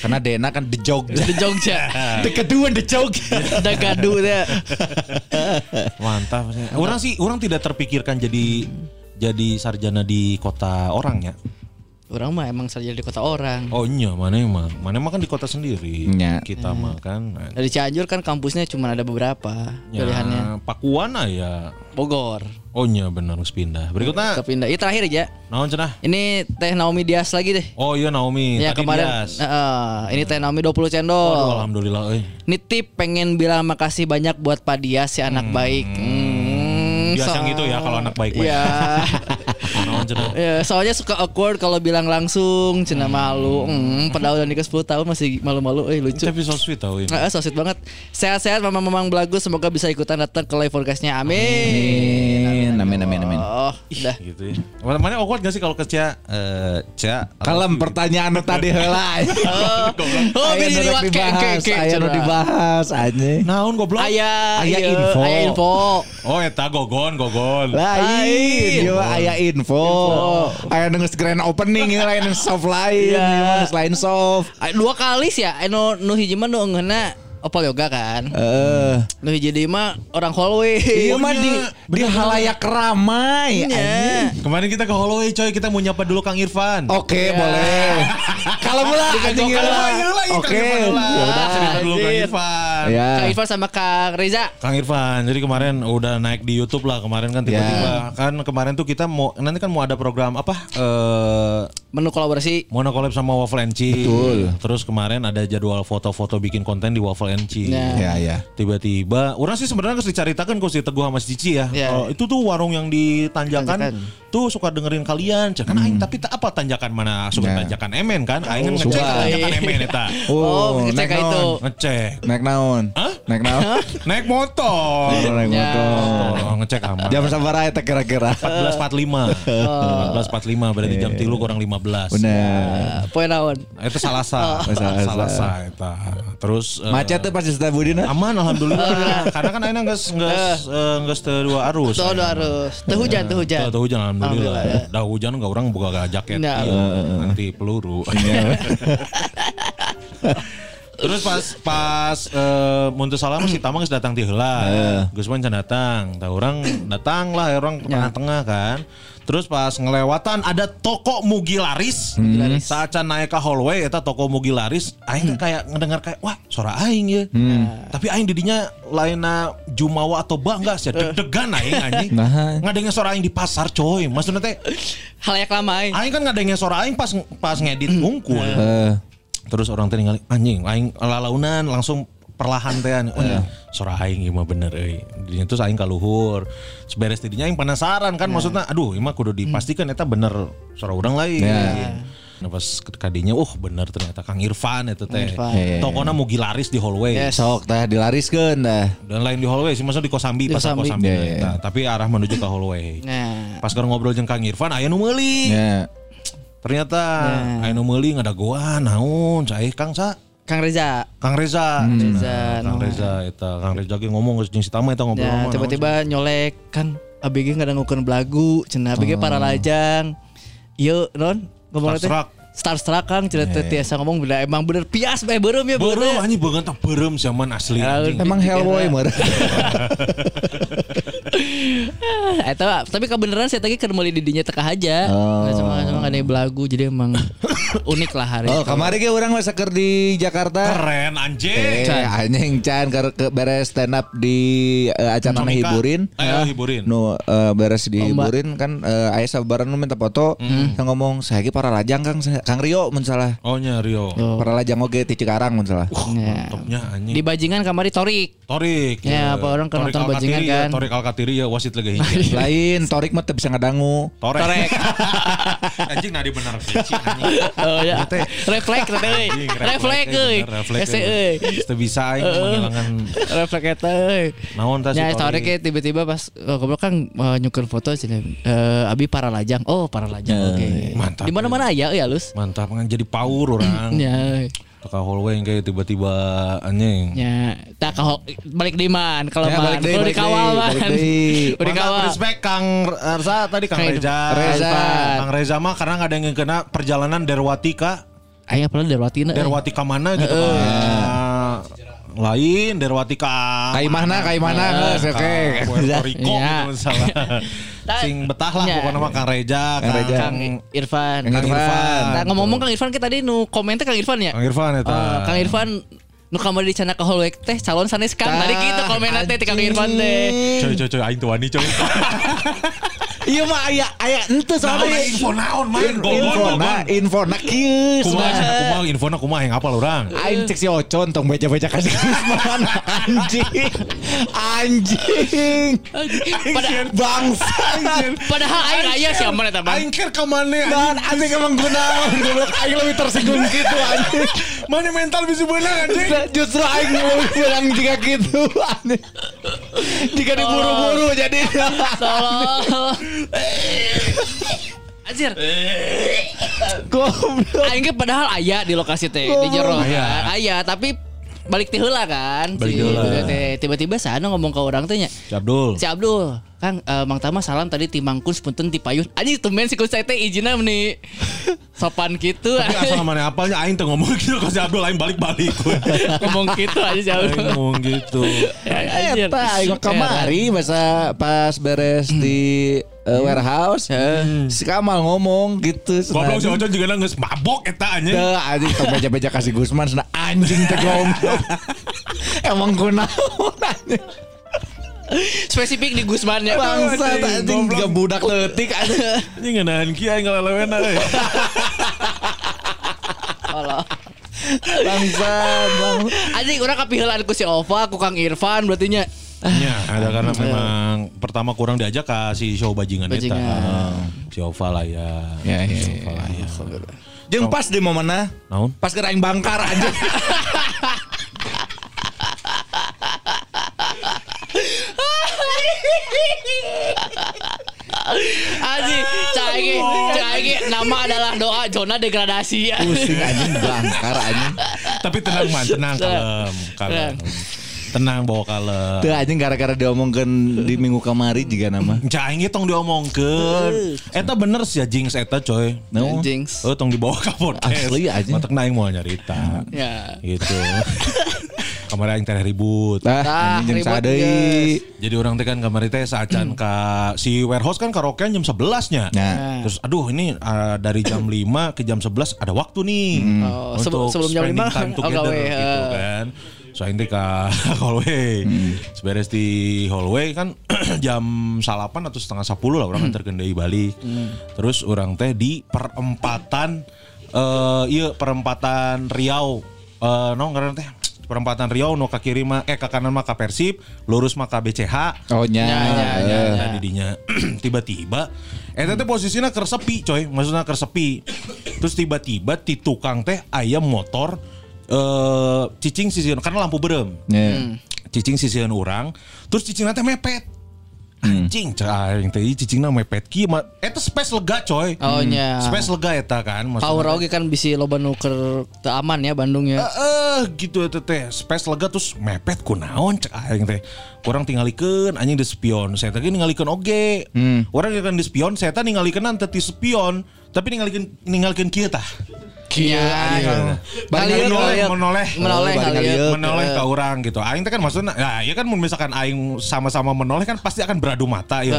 B: Karena Dena kan di Jogja.
A: Di Jogja.
B: Di kedua di Jogja.
A: Gaduh teh.
C: Mantap. Orang sih, orang tidak terpikirkan jadi jadi sarjana di kota orang ya.
A: Orang mah emang saja di kota orang.
C: Oh iya, mana emang? Mana emang kan di kota sendiri.
B: Nya.
C: Kita mah kan. Nah,
A: Dari Cianjur kan kampusnya cuma ada beberapa
C: Ya,
A: pilihannya.
C: Pakuan ya.
A: Bogor.
C: Oh iya benar harus pindah. Berikutnya
A: Kepindah. Ini terakhir aja.
C: naon cenah?
A: Ini Teh Naomi Dias lagi deh.
C: Oh iya Naomi,
A: ya
C: tadi
A: kemarin.
C: Dias.
A: Heeh, ini Teh Naomi 20 cendol.
C: Aduh, alhamdulillah euy.
A: Nitip pengen bilang makasih banyak buat Pak Dias si anak baik. Hmm,
C: Biasa
A: so-
C: gitu ya kalau anak baik.
A: Iya.
C: Naon cenah?
A: Ya, soalnya suka awkward kalau bilang langsung, cina malu. Hmm, padahal udah nikah 10 tahun masih malu-malu, eh lucu.
C: Tapi so sweet tau ini.
A: Ah, so sweet banget. Sehat-sehat Mamang-mamang belagu semoga bisa ikutan datang ke live podcastnya. Amin.
B: Amin amin amin.
A: Oh, udah.
C: gitu ya. Mana mana awkward gak sih kalau ke Cia? Eh, Cia.
B: Kalem pertanyaan tadi heula.
A: Oh, oh ini
B: dibahas,
A: cenah.
B: dibahas anjing.
C: Naon goblok?
A: Aya,
B: Aya
A: iya,
B: info.
A: Aya info.
C: Oh eta gogon gogon.
B: Lain, ieu mah aya info. Aya ngeus grand opening ieu lain soft lain,
A: Iya.
B: mah geus lain soft.
A: Dua kali sih ya, anu nu hiji mah nu opal yoga kan.
B: Eh,
A: Nu hiji deui mah orang hallway.
B: ieu mah di di halayak ramai.
A: Nya.
C: Kemarin kita ke Holloway coy, kita mau nyapa dulu Kang Irfan.
B: Oke, boleh. Kalau mula anjing ieu
C: Kalau Kang
B: Oke. Ya udah.
C: Cerita dulu Kang
A: Anjir.
C: Irfan.
B: Ya.
A: Kang Irfan sama Kang Reza.
C: Kang Irfan, jadi kemarin udah naik di YouTube lah kemarin kan tiba-tiba kan kemarin tuh kita mau nanti kan mau ada program apa eh
A: Menu kolaborasi.
C: mau collab sama Waffle and Cheese.
B: Betul.
C: Terus kemarin ada jadwal foto-foto bikin konten di Waffle Cheese.
A: Ya.
B: Ya, ya.
C: Tiba-tiba, orang sih sebenarnya harus diceritakan kok si Teguh sama si Cici ya.
A: Ya.
C: Kalau itu tuh warung yang di Tanjakan,
A: Tanjakan.
C: tuh suka dengerin kalian. Cek kan aing tapi tak apa Tanjakan mana suka
B: Ya.
C: Tanjakan Emen kan? Aing kan ngecek
B: suka.
C: Tanjakan Emen eta.
A: Oh, ngecek
B: naik
A: itu.
C: Ngecek.
B: Naik naon?
C: Hah?
B: Naik naon?
C: Naik motor.
B: Oh, naik
A: Ya.
B: motor.
C: Oh, ngecek aman.
B: Jam sabar eta kira-kira.
C: 14.45 14.45 berarti jam tilu kurang 15
B: Bener.
A: Poe naon?
C: Itu salah sah
B: Oh, sah.
C: sah eta. Terus eh,
B: Macet tuh pasti Setiap Budina.
C: Aman alhamdulillah Karena kan aina geus geus eh, geus teu dua arus
A: Tuh. Teu hujan, teu hujan.
C: Tuh, tuh hujan alhamdulillah.
A: Alhamdulillah.
C: Dah hujan enggak orang buka gak jaket.
A: Nah.
C: Iya, Nanti peluru. Terus pas pas eh Muntu Salam si Tamang geus datang ti heula. Geus can datang. Tah orang datang lah orang ke tengah-tengah kan. Terus pas ngelewatan ada toko Mugi Laris. Saat can naik ke hallway eta toko Mugi Laris, aing teh kayak ngedengar kayak wah suara aing ya. Tapi aing didinya lainna Jumawa atau bangga sih deg-degan aing anjing.
B: Nah.
C: Ngadengin suara aing di pasar coy. Maksudnya teh
A: Halayak lama eh.
C: aing kan ngadengin suara aing pas pas ngedit unggul.
B: Eh,
C: Terus orang teh ningali anjing aing lalaunan langsung perlahan teh oh, suara aing ieu mah bener euy. Dinya terus aing kaluhur. Seberes tidinya aing penasaran kan maksudnya aduh ieu mah kudu dipastikan eta bener suara urang lain.
B: Ya.
C: Nah pas kadinya oh bener ternyata Kang Irfan itu teh.
A: Irfan.
B: Ya, ya, ya.
C: Tokona Mugi Laris di hallway.
A: Yes.
B: sok teh dilariskeun dah.
C: Dan lain di hallway sih maksudnya di Kosambi
A: Di
C: pasar
A: Kosambi.
C: Kosambi.
B: Ya, ya, ya.
C: Nah, tapi arah menuju ke hallway.
A: Nah.
C: Pas keur ngobrol jeung Kang Irfan aya nu meuli.
B: Ya.
C: Ternyata aya nu meuli ngadagoan naon cai Kang sa
A: Kang Reza.
C: Kang Reza.
A: Reza,
C: Nah, Kang. Reza eta Kang Reza ge ngomong geus jeung si Tama eta ngobrol sama
A: tiba-tiba nyolek Kang ABG nggak ada ngukur belagu, cenah ABG para lajang. Iya, non ngomong teh.
C: Starstruck.
A: Kang cerita tiasa ngomong bila emang bener pias bae beureum ya
C: Beureum
A: beureum.
C: anjing beungeut tah beureum zaman asli
A: Ya,
C: anjing.
B: Emang Hellboy mah.
A: Eta tapi kebenaran saya tadi keur meuli didinya teka aja.
B: Oh.
A: Nggak Cuma cuma ada belagu jadi emang unik lah hari
B: Oh, kemarin ge urang masa keur di Jakarta.
C: Keren anjing.
B: Eh, anjing can ke beres stand up di eh, acara hiburin.
C: Ayo hiburin.
B: Nu eh, beres dihiburin kan eh, aya sabaran nu minta foto. Saya ngomong saya ge para lajang Kang Kang Rio mun salah.
C: Oh nya Rio.
B: Para lajang oge ti Cikarang mun salah.
A: Ya.
C: Topnya anjing.
A: Di bajingan kamari Torik.
C: Torik.
A: Ya, apa orang kan nonton bajingan
C: ya,
A: kan.
C: Torik Alkatiri ya wasit lagi hiji.
B: Lain Torik mah teu bisa ngadangu.
C: Torek.
A: Torek.
C: anjing nadi bener Cici, anjing.
A: Oh ya. Refleks.
C: Anjing,
A: Refleks euy.
C: refleks,
A: Ese euy.
C: Teu bisa aing menghilangkan
A: Refleks eta euy.
C: naon tah si
A: Ya,
C: Torik.
A: Tiba-tiba pas oh, goblok kan uh, nyukur foto sini. Eh abi para lajang. Oh, para lajang. Oke.
C: mantap.
A: Di mana-mana ya ya halus.
C: Mantap kan jadi paur orang.
A: Ya.
C: Teka hallway yang kayak tiba-tiba anjing.
A: Ya, tak kalau balik di man, kalau
B: Ya,
A: man,
B: balik
A: kalau
B: balik
A: dikawal man, udah dikawal.
C: Respect Kang Arsa tadi Kang Reza.
B: Reza.
C: Kang Reza mah karena nggak ada yang kena perjalanan Derwati ka
A: Ayo pernah Derwati na.
C: Derwati ka mana gitu kan. Lain Derwati ka
B: Kai mana, kai mana, geus,
C: Ka
B: oke.
C: Puerto Rico
A: Ya.
C: gitu. Sing betah lah
A: Ya.
C: pokoknya mah Kang Reja,
B: Kang Reja.
A: Kang Irfan.
B: Kang Irfan.
A: Nah, ngomong Kang Irfan kita tadi nu komennya Kang Irfan ya.
C: Kang Irfan eta.
A: Eh, Kang Irfan nu kamar di cana ke hallway teh calon sanes Kang. Tadi gitu komennya teh ti Kang Irfan teh.
C: Coy coy coy aing tuh wani coy.
B: Iya mah aya aya ente
C: Naon
B: soalnya.
C: info naon main
B: Info na, info na kieu.
C: Kumaha kumaha info na kumaha yang apal urang.
B: Aing cek si Ocon tong beja-beja kasih Gusman anjing. Anjing.
A: Pada-
B: Bangsa.
A: Padahal aing aya sih aman eta Bang.
C: Aing keur ka mana
B: Dan anjing emang gunawan goblok aing lebih tersinggung gitu anjing.
C: Mana mental bisa beunang anjing.
B: Nah, Justru aing lebih bilang jika gitu anjing. Jika diburu-buru jadi
A: Tolong. Anjir.
B: goblok.
A: Aing padahal aya di lokasi teh di jero
C: Aya.
A: kan. Aya tapi balik ti heula kan.
C: Balik ti heula.
A: Tiba-tiba sana ngomong ke orang teh nya.
C: Si Abdul.
A: Si Abdul, Kang, eh, Mang Tama salam tadi timangkun punten ti payun. Anjing tumben si Kun teh izina meni sopan gitu.
C: Tapi asal mana apalnya aing teh ngomong gitu ke si Abdul aing balik-balik.
A: ngomong gitu aja si Abdul.
C: ngomong gitu.
A: Anjir.
B: Eta aing mah kamari masa pas beres di eh, warehouse si Kamal ngomong gitu
C: Goblok si. Ojon juga nangis mabok eta anjing.
B: Teu anjing tong beja-beja kasih Gusman sana anjing teh goblok. Emang kunaon anjing.
A: Spesifik di Gusman ya.
B: Bangsa
C: anjing,
B: juga budak leutik anjing.
C: Anjing ngeunahan kieu aing ngalelewena euy.
A: Allah.
B: Bangsa bang.
A: Anjing orang kapihelaan ku si Ova, ku Kang Irfan berarti nya.
C: Ya, ada karena memang pertama kurang diajak ke si show bajingan,
A: Bajingan.
C: eta. Si Ova lah ya.
B: Ya, ya,
C: Si
B: ya.
C: Ova lah ya.
B: Jeung pas di momenna
C: Naon?
B: pas ke aing bangkar anjing.
A: Anjing, cai cai nama adalah doa zona degradasi.
B: Pusing anjing bangkar anjing.
C: Tapi tenang man, tenang kalem, kalem. Tenang bawa kalem.
B: Teu anjing gara-gara diomongkeun di minggu kamari juga nama.
C: Cai ge tong diomongkeun. Eta bener sih ya jinx eta coy.
B: No.
A: Jinx.
C: Oh tong dibawa ke podcast.
B: Asli aja.
C: Matak naing mau nyarita.
A: Ya.
C: Gitu. Kamar aing teh ribut.
B: Anjing jeung
A: ribut,
B: sadeuy.
C: Jadi orang teh kan kamar teh saacan ka si warehouse kan karaokean jam 11 nya.
B: Nah.
C: Terus aduh ini uh, dari jam 5 ke jam 11 ada waktu nih.
A: Oh, sebe-
C: untuk
A: sebelum jam
C: spending
A: 5
C: time
A: oh,
C: together
A: gawe,
C: gitu
A: eh.
C: kan. So ini ke hallway. Seberes di hallway kan jam salapan atau setengah 10 lah orang antar kendai balik. Terus orang teh di perempatan eh iya perempatan Riau eh no ngaran teh perempatan Riau no ke kiri mah eh ke kanan mah ke Persib, lurus mah ke BCH.
B: Oh nya.
A: Ya, ya, ya.
C: Nah, didinya tiba-tiba eta teh posisinya keur sepi coy, maksudnya keur sepi. Terus tiba-tiba ti tukang teh ayam motor eh cicing sisian karena lampu berem.
B: Ya.
C: Cicing sisian orang, terus cicingna teh mepet. Anjing, cek aing teh ieu cicingna mepet. Mah eta space lega coy.
A: Oh nya.
C: Space lega eta kan
A: Power oge kan bisa loba nuker teu aman ya Bandung
C: Eh,
A: ya.
C: eh, gitu eta teh. Space lega terus mepet kunaon cek aing teh. Kurang tinggalikeun anjing di spion. Saya teh ningalikeun oge. Orang kan di spion saya teh ningalikeun teh di spion. Tapi ningalikeun ningalikeun kieu tah
A: Iya.
C: Bari menoleh, menoleh,
A: menoleh
B: Oh,
A: kali ya.
C: menoleh ke orang gitu. Aing kan maksudnya, ya, ya kan misalkan Aing sama-sama menoleh kan pasti akan beradu mata ya.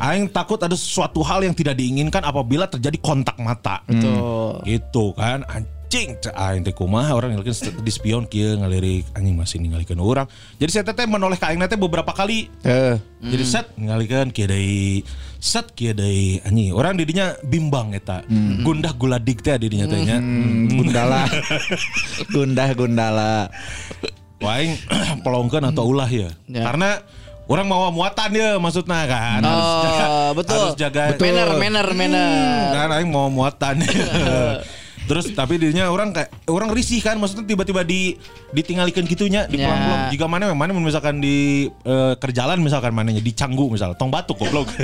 C: Aing takut ada sesuatu hal yang tidak diinginkan apabila terjadi kontak mata.
A: Tuh.
C: Gitu kan, anjing. Aing teh kumaha orang ngalikin di spion kieu ngalirik anjing masih ningalikeun orang. Jadi saya teh menoleh ka aing teh beberapa kali.
B: Eh.
C: Jadi set ngalikeun kieu deui set kieu deui anjing. Orang didinya bimbang eta. Gundah guladik teh didinya teh nya.
B: Gundala. Gundah gundala.
C: Wah aing pelongkeun atau ulah ya.
A: Ya.
C: Karena orang mau muatan ya maksudnya kan. Harus
A: Oh,
C: jaga,
A: betul.
C: Harus jaga
A: Manner, manner, manner.
C: kan aing mau muatan. Terus tapi dirinya orang kayak orang risih kan maksudnya tiba-tiba di ditinggalikeun gitunya di
A: Ya.
C: pulang-pulang jika mana mana misalkan di eh, kerjalan misalkan mananya di Canggu misal tong batuk goblok.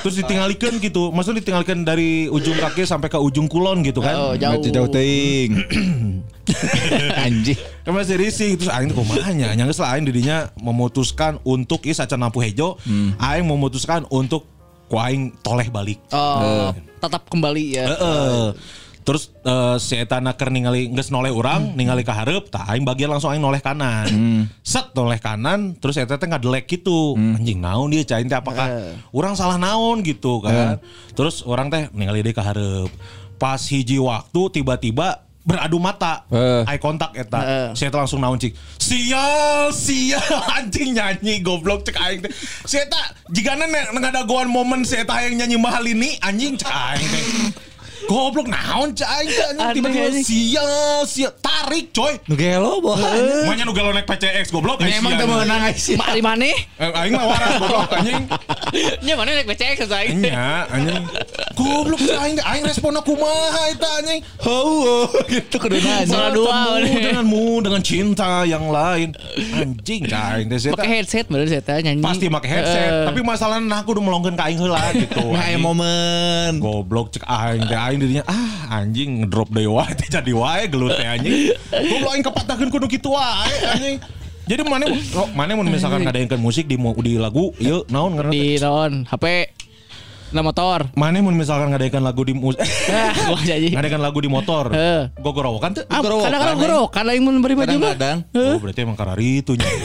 C: Terus ditinggalikeun gitu. Maksudnya ditinggalikeun dari ujung kaki sampai ke ujung kulon gitu kan.
A: Oh, jauh.
B: Jauh teuing. Anjing.
C: Kan masih risih terus aing teh kumaha nya nya geus lah aing didinya memutuskan untuk ieu sacan lampu hejo aing memutuskan untuk ku aing toleh balik.
A: Oh, tetap kembali ya.
C: Heeh. Terus eh, si eta na keur ningali geus noleh urang, ningali ka hareup, tah aing bagian langsung aing noleh kanan. Set noleh kanan, terus eta teh ngadelek gitu. Anjing naon dia cain teh apakah urang salah naon gitu kan. Terus orang teh ningali dia ka hareup. Pas hiji waktu tiba-tiba beradu mata.
B: Eh.
C: eye contact eta. Saya langsung naon cik? Sial sial anjing nyanyi goblok cek aing teh. Saya tak jika goan momen saya yang nyanyi mahal ini anjing cek aing teh goblok naon
A: Aneh,
C: tiba-tiba sial sial tarik coy
B: Nu gelo boh.
C: Makanya nu galau naik PCX goblok
B: Ini emang
C: sial.
B: teu meunang sih.
A: Mak di mana?
C: Aing mah waras goblok anjing
A: Nya mana naik PCX saya.
C: Nya anjing Goblok cek aing aing respon aku kumaha eta anjing
B: Oh, gitu nanya.
A: Salah dua, bener.
C: denganmu dengan cinta yang lain anjing aing saya
A: Pakai headset baru saya tanya nyanyi.
C: pasti pakai headset tapi masalahnya nah aku udah melongkeun ka aing heula gitu
B: Nah,
C: anjing.
B: momen.
C: goblok cek aing teh aing dirinya ah anjing ngedrop wae teh jadi wae gelut teh anjing goblok aing kepatakeun kudu kitu wae anjing jadi mana oh, mana mun misalkan ngadaengkeun musik di di lagu ieu naon ngaranna
A: di non HP na motor.
C: mana mun misalkan ngadaengkeun lagu di musik
A: Ah,
C: ngadaengkeun lagu di motor
A: Eh.
C: gogorowokan teh
A: Ah,
B: Gorowokan,
A: kadang-kadang
B: eh.
A: gorowokan lain mun beri baju mah.
B: Kadang-kadang.
C: Oh berarti emang karari itu nya.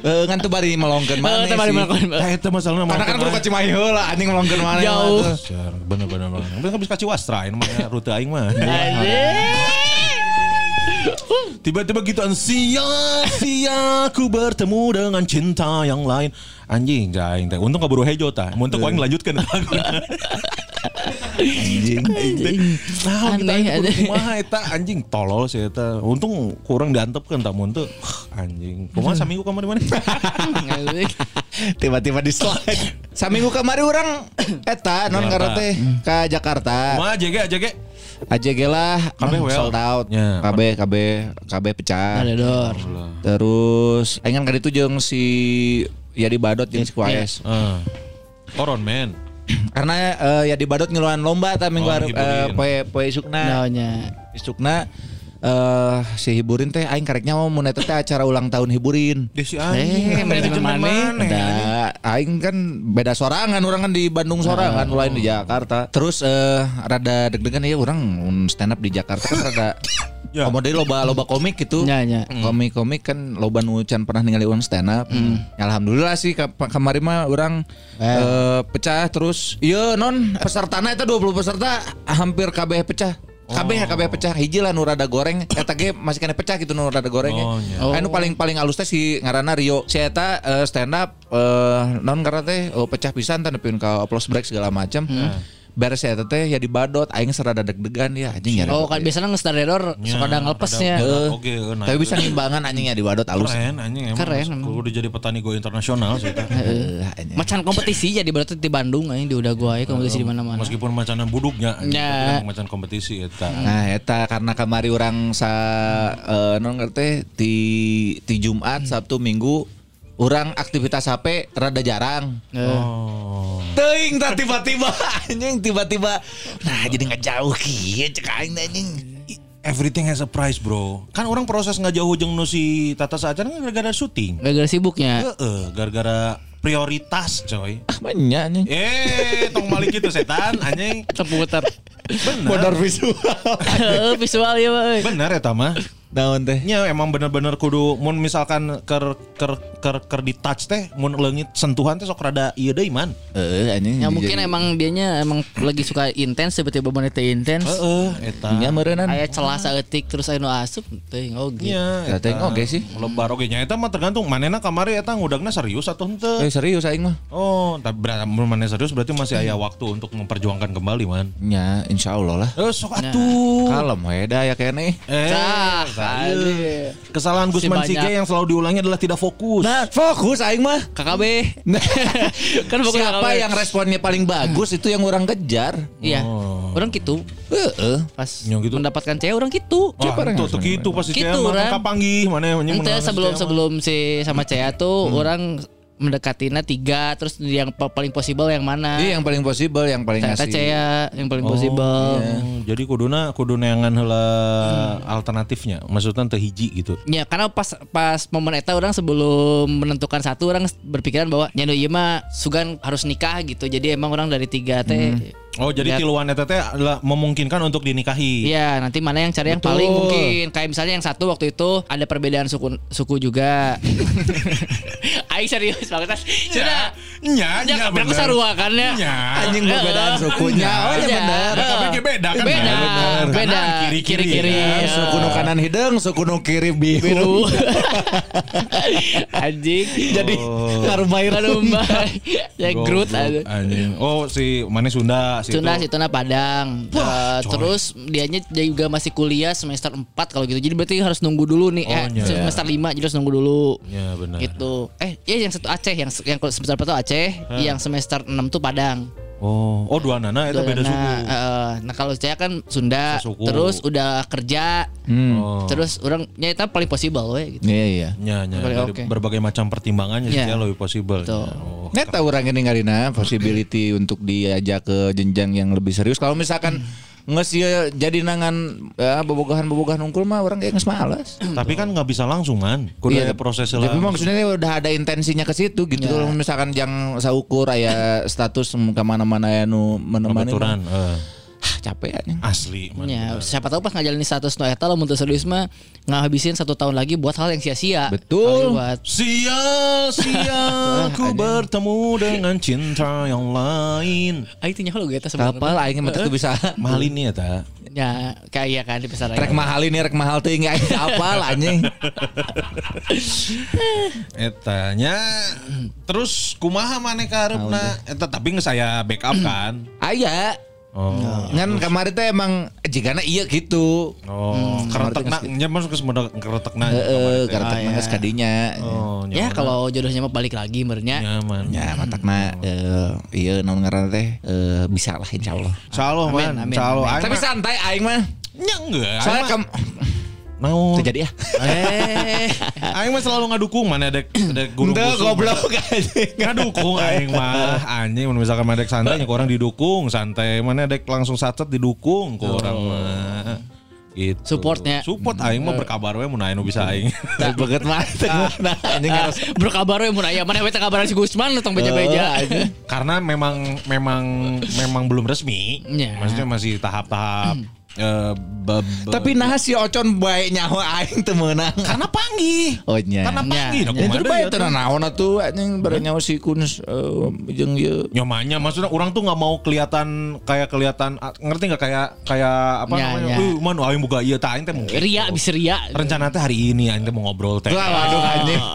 B: Eh ngan teu bari melongkeun
A: Eh,
B: mana
A: teu bari
B: sih.
A: melongkeun.
C: Tah eta masalahna
B: Karena kan kudu ka Cimahi heula anjing melongkeun mana.
A: Jauh.
C: Bener bener. Bisa wastra ini mah rute aing mah. Tiba-tiba gitu sia sia ku bertemu dengan cinta yang lain. Anjing jaing teh. Untung kaburu hejo tah. Mun teu ku aing lanjutkeun.
B: Anjing.
C: Nah, kita
A: Aneh, aneh.
C: kumaha eta anjing tolol sih eta. Untung kurang diantepkeun tah mun teu anjing. Kumaha saminggu kamari mana?
B: Tiba-tiba di slide. Saminggu kamari orang eta non
C: Jakarta.
B: karena teh ka Jakarta.
C: Kumaha jege jege.
B: Aja lah
C: Kabeh
B: non
C: well.
B: sold out.
C: Ya.
B: KB KB KB pecah.
A: Dor.
B: Terus aing kan kali itu jeung si Yadi Badot jeung si Kuaes.
C: Eh. Koron men.
B: Karena eh, Yadi Badot ngeluaran lomba ta minggu
C: Oh,
B: eh,
C: ngiburin.
B: poe poe isukna.
A: Naonnya.
B: Isukna eh si hiburin teh aing kareknya mau mun eta teh acara ulang tahun hiburin.
C: Dia si
A: Eh,
C: anjing.
A: manajemen mana?
B: Ada aing kan beda sorangan orang kan di Bandung sorangan lain di Jakarta. Terus eh rada deg-degan ya orang stand up di Jakarta kan rada
C: Ya.
B: komodi loba loba komik gitu.
A: Nya, nya.
B: Komik-komik kan loba nu can pernah ningali orang stand up. Ya, alhamdulillah sih ka- kemarin mah orang eh, pecah terus iya non pesertana itu 20 peserta hampir kabeh pecah. Kabeh kabeh pecah hiji lah nu rada goreng eta ge masih kena pecah gitu nu rada gorengnya.
C: Oh.
A: Oh.
B: Anu paling paling halus teh si ngaranna Rio. Si eta eh, stand up eh non karena teh oh, pecah pisan nepikeun ka applause break segala macam. Beres si eta teh ya dibadot aing serada deg-degan ya anjing ya.
A: Oh kan biasanya nge dor suka ada ngelepesnya.
C: Ada- Oke, nah,
B: Tapi bisa ngimbangan anjing ya dibadot halus.
C: keren anjing emang.
A: Keren, emang.
C: Kudu jadi petani go internasional sih.
B: Eh, anjing.
A: Macan kompetisi jadi berarti di Bandung aja di udah gua ya kompetisi di mana-mana.
C: Meskipun macanan buduknya, anjing,
A: Ya.
C: macan kompetisi eta.
B: Nah, eta karena kamari orang sa eh, non ngerti di di Jumat, Sabtu, Minggu orang aktivitas HP rada jarang.
C: Oh.
B: Teuing tah tiba-tiba anjing tiba-tiba. Nah, jadi nggak jauh kieu cek aing anjing.
C: Everything has a price, bro. Kan orang proses ngajauh jeung nu si Tata Sajan kan gara-gara syuting.
A: Gara-gara sibuknya.
C: Heeh, gara-gara prioritas, coy.
B: Ah, banyak anjing.
C: Eh, tong balik itu setan anjing.
A: Seputar.
C: Bener.
B: visual.
A: Visual ya.
C: Bener eta mah.
B: Daun teh.
C: Nya emang bener-bener kudu mun misalkan ker ker ker ker di touch teh mun leungit sentuhan teh sok rada ieu deui man.
B: Eh, anjing.
A: Ya mungkin emang dianya emang lagi suka intens tiba-tiba mana teh intens.
C: Heeh, eta.
B: nya meureunnan.
A: Aya celah saeutik terus aya nu asup teuing oge.
C: Nya,
B: Ya, teh oke sih.
C: Lebar oge nya eta mah tergantung manena kamari eta ngudagna serius atau henteu.
B: Eh serius aing mah.
C: Oh, tapi berarti mun maneh serius berarti masih aya waktu untuk memperjuangkan kembali man.
B: Nya insyaallah lah.
C: Eh sok atuh.
B: Kalem we da ya kene.
C: Eh. Kesalahan
A: Si
C: Gusman. Sige yang selalu diulangi adalah tidak fokus.
B: Nah, fokus aing mah.
A: KKB. kan fokus
B: Siapa
A: KKB.
B: yang responnya paling bagus itu yang orang kejar.
A: Iya. Orang gitu.
B: Heeh.
A: Pas
C: Yang gitu.
A: mendapatkan cewek orang gitu.
C: Wah, itu tuh gitu pasti
A: Gitu,
C: cewek mah
A: Ran.
C: kapanggih mana yang
A: sebelum
C: si cewek
A: sebelum si sama Cea tuh orang mendekatinya tiga terus yang pa- paling possible yang mana?
B: Iya yang paling possible, yang paling
A: Ternyata
B: ngasih.
A: Cea yang paling
C: Oh,
A: possible.
C: iya. Jadi kuduna kudu neangan heula alternatifnya. Maksudnya teu hiji gitu.
A: Ya karena pas pas momen eta orang sebelum menentukan satu orang berpikiran bahwa nyanu ieu mah sugan harus nikah gitu. Jadi emang orang dari tiga teh
C: Oh jadi
A: Lihat.
C: tiluan eta teh adalah memungkinkan untuk dinikahi.
A: Iya, nanti mana yang cari yang
B: Betul.
A: paling mungkin. Kayak misalnya yang satu waktu itu ada perbedaan suku suku juga. Aing serius banget. Sudah.
C: Nya,
A: Ya,
C: nya
A: berapa
C: bener.
A: sarua kan ya?
C: Nya.
B: Anjing perbedaan sukunya. Oh, ya
A: Iya.
B: bener.
C: Tapi beda kan?
A: Beda,
C: Ya,
A: beda.
C: Kanan, kiri-kiri,
A: Kiri-kiri.
C: kan?
A: Ya.
B: Suku nu kanan hidung, suku nu kiri biru.
A: Biru. Anjing. Jadi
B: Karumai
A: Karumbai. Ya Groot.
C: Anjing. Oh si mana Sunda situ.
A: Sunda Situna Padang. Eh,
C: coy.
A: terus dianya dia juga masih kuliah semester 4 kalau gitu. Jadi berarti harus nunggu dulu nih.
C: Oh,
A: eh,
C: iya.
A: semester 5 jadi harus nunggu dulu.
C: Ya benar.
A: Gitu. Eh, iya yang satu Aceh, yang yang semester 4 tuh Aceh, yang semester 6 tuh Padang.
C: Oh, oh dua nana itu beda suku.
A: eh, nah kalau saya kan Sunda,
C: Sasuku.
A: terus udah kerja,
C: Oh.
A: terus orang nyata paling possible we gitu.
B: Iya iya.
C: Nya,
A: Paling
C: dari
A: oke.
C: berbagai macam pertimbangannya sih
A: Iya.
C: ya lebih possible.
A: Betul.
C: nya. Oh.
B: Neta orang ini ngarina possibility untuk diajak ke jenjang yang lebih serius. Kalau misalkan nges ya jadi nangan ya, bobogohan-bobogohan unggul mah orang kayak nges malas.
C: Tapi kan nggak bisa langsung man. Kudu
B: Iya,
C: ada prosesnya
B: Tapi
C: lah.
B: maksudnya udah ada intensinya ke situ gitu.
A: Ya.
B: Kalau misalkan yang saukur aya status ke mana-mana ya nu menemani.
C: Eh.
B: ah, capek ya.
C: Asli man.
A: Ya, siapa tahu pas ngajalin status no eta lamun serius mah ngahabisin satu tahun lagi buat hal yang sia-sia.
B: Betul.
A: Buat
C: Sia-sia ku bertemu dengan cinta yang lain.
A: Aing tanya lo gitu sebenarnya.
B: Kapal aing mah teu bisa.
C: Mahal ini ya ta.
A: Ya, kayak kan di pasar
B: Rek mahal ini rek mahal teuing aing apal anjing.
C: Etanya terus kumaha maneh karepna eta tapi nge saya backup kan.
B: Aya.
C: Oh.
B: Ngan kemarin teh emang jigana iya gitu.
C: Oh, keretekna nya masuk ke semudah keretekna.
B: Heeh, karena
A: Ah,
B: teh
A: ya.
B: kadinya.
C: Oh,
A: Ya kalau jodohnya mah balik lagi merenya.
C: nyaman.
B: Ya matakna eh, iya naon ngaranna teh eh, bisa lah insyaallah.
C: Insyaallah man,
A: amin.
C: Aing
B: Tapi santai aing mah.
C: nya enggak.
B: Soalnya
C: Naon?
B: terjadi ya.
C: Eh, aing mah selalu ngadukung mana dek dek guru busuk.
B: goblok anjing.
C: Ngadukung aing mah anjing mun misalkan mana dek santai nya orang didukung, santai mana dek langsung sacet didukung ku orang mah. Gitu.
A: Supportnya.
C: Support aing mah berkabar we mun anu bisa aing.
B: Beget mah nah anjing harus
A: Berkabar we mun aya mana we teh kabaran si Gusman tong beja-beja.
C: Karena memang memang memang belum resmi.
A: Ya.
C: Maksudnya masih tahap-tahap eh, be- be-
B: Tapi nah si Ocon bae nyawa aing teu meunang.
C: karena panggih.
B: Oh nya.
C: Karena.
A: Ya.
B: Ya
C: kumaha
B: terus
C: deui
B: bae
C: ya
B: teu
C: teh.
B: naon atuh anjing bare nyawa si Kuns eh, jeung ieu.
C: Nyomanya maksudnya orang tuh nggak mau kelihatan kayak kelihatan ah, ngerti nggak kayak kayak apa
A: Ya,
C: namanya?
A: ya.
C: Uh, man aing boga ieu tah aing teh mungkin.
A: Ria bisa ria.
C: Rencana teh hari ini aing teh mau ngobrol teh.
B: Wah, waduh anjing.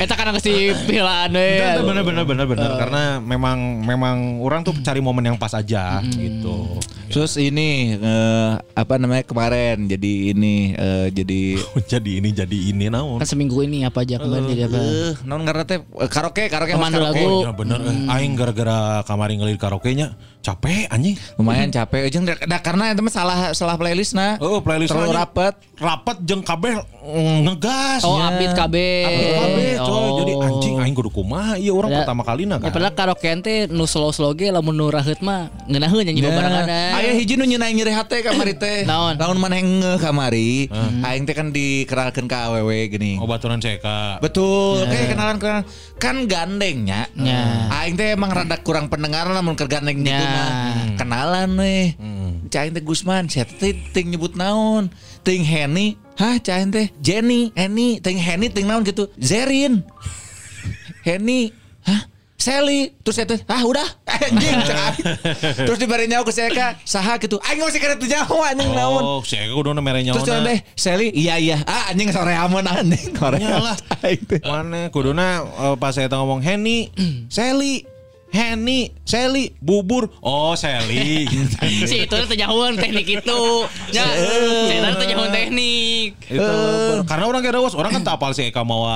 A: Eta kan geus dipilaan we.
C: Bener bener bener bener bener karena memang memang orang tuh cari momen yang pas aja gitu.
B: Terus ini eh, apa namanya kemarin jadi ini eh, jadi
C: jadi ini jadi ini naon.
A: Kan seminggu ini apa aja kemarin jadi apa?
B: eh non karena teh eh, karaoke karaoke karaoke.
A: lagu.
C: Oh, iya bener eh. Aing gara-gara kamari ngelir karaoke nya capek anjing.
B: Lumayan capek jeung da, karena itu mah salah salah playlist nah.
C: Oh, playlist
B: terlalu
C: anjing.
B: rapet.
C: Rapat jeung kabeh mm, ngegas.
A: Oh,
C: nya.
A: upbeat KB.
C: Upbeat kabeh coy.
A: Oh.
C: Jadi anjing aing kudu kumaha ieu orang
A: Ya.
C: pertama kali nah
A: Ya
C: kan.
A: padahal karaoke teh nu slow-slow ge lamun nu raheut mah ngeunaheun nyanyi barengan.
B: Aya hiji nu nyeunai nyeri hate kamari teh.
A: Naon?
B: Naon maneh ngeuh kamari. Aing teh kan dikeralkeun ka awewe gini.
C: Oh baturan CK.
B: Betul, kayak kenalan kenalan kan gandengnya.
A: Ya.
B: Aing teh emang rada kurang pendengaran lamun keur gandeng
A: Ya.
B: mah. Kenalan nih.
C: Hmm.
B: Cain teh Gusman, saya teh ting nyebut naon? Ting Henny. Hah, cain teh Jenny, Henny, ting Henny ting naon gitu. Zerin. Henny. Hah? Sally terus saya teh ah udah anjing terus dibari nyawa ke saya kak saha gitu aing masih kena tuh nyawa anjing naon
C: Oh, saya kudu merenya
B: terus jalan deh Sally iya iya ah anjing sore aman anjing sore teh
C: Mana kuduna eh, pas saya teh ngomong Henny, Sally, Henny, Sally, bubur. Oh, Sally.
A: Si itu teh jauhan teknik itu. Ya, saya teh jauhan teknik.
C: Itu karena orang kira was orang kan tak apal si Eka mau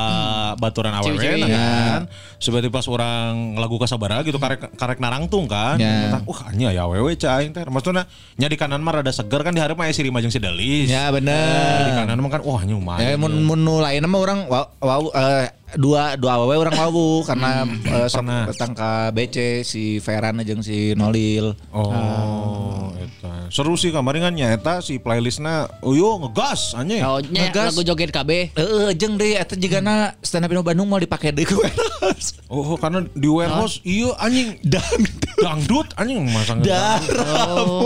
C: baturan awewe
A: Ciwi-ciwi.
C: nah kan. Seperti pas orang lagu kasabara gitu karek karek narangtung kan.
B: Ya.
C: Kata, Wah, nya ya awewe cai teh. Maksudnya nya di kanan mah rada seger kan di hari mah aya si Rima jeung si Delis.
B: ya
C: Di
B: bener
C: kanan mah kan wah nya lumayan.
B: ya mun lain mah orang wow, wow eh, dua dua awewe orang wawu karena eh, sok
C: pernah.
B: datang ke BC si Feran jeung si Nolil
C: Oh, eta. Seru sih kemarin kan nyata si playlistnya oh yo ngegas anjing.
A: Oh, nya
B: Ngegas.
A: lagu joget KB.
B: Eh, jeung deh eta jigana stand up Indo Bandung mau dipake deui ku eros.
C: Oh, karena di warehouse iya anjing
B: Dan
C: dangdut anjing masang
B: Darah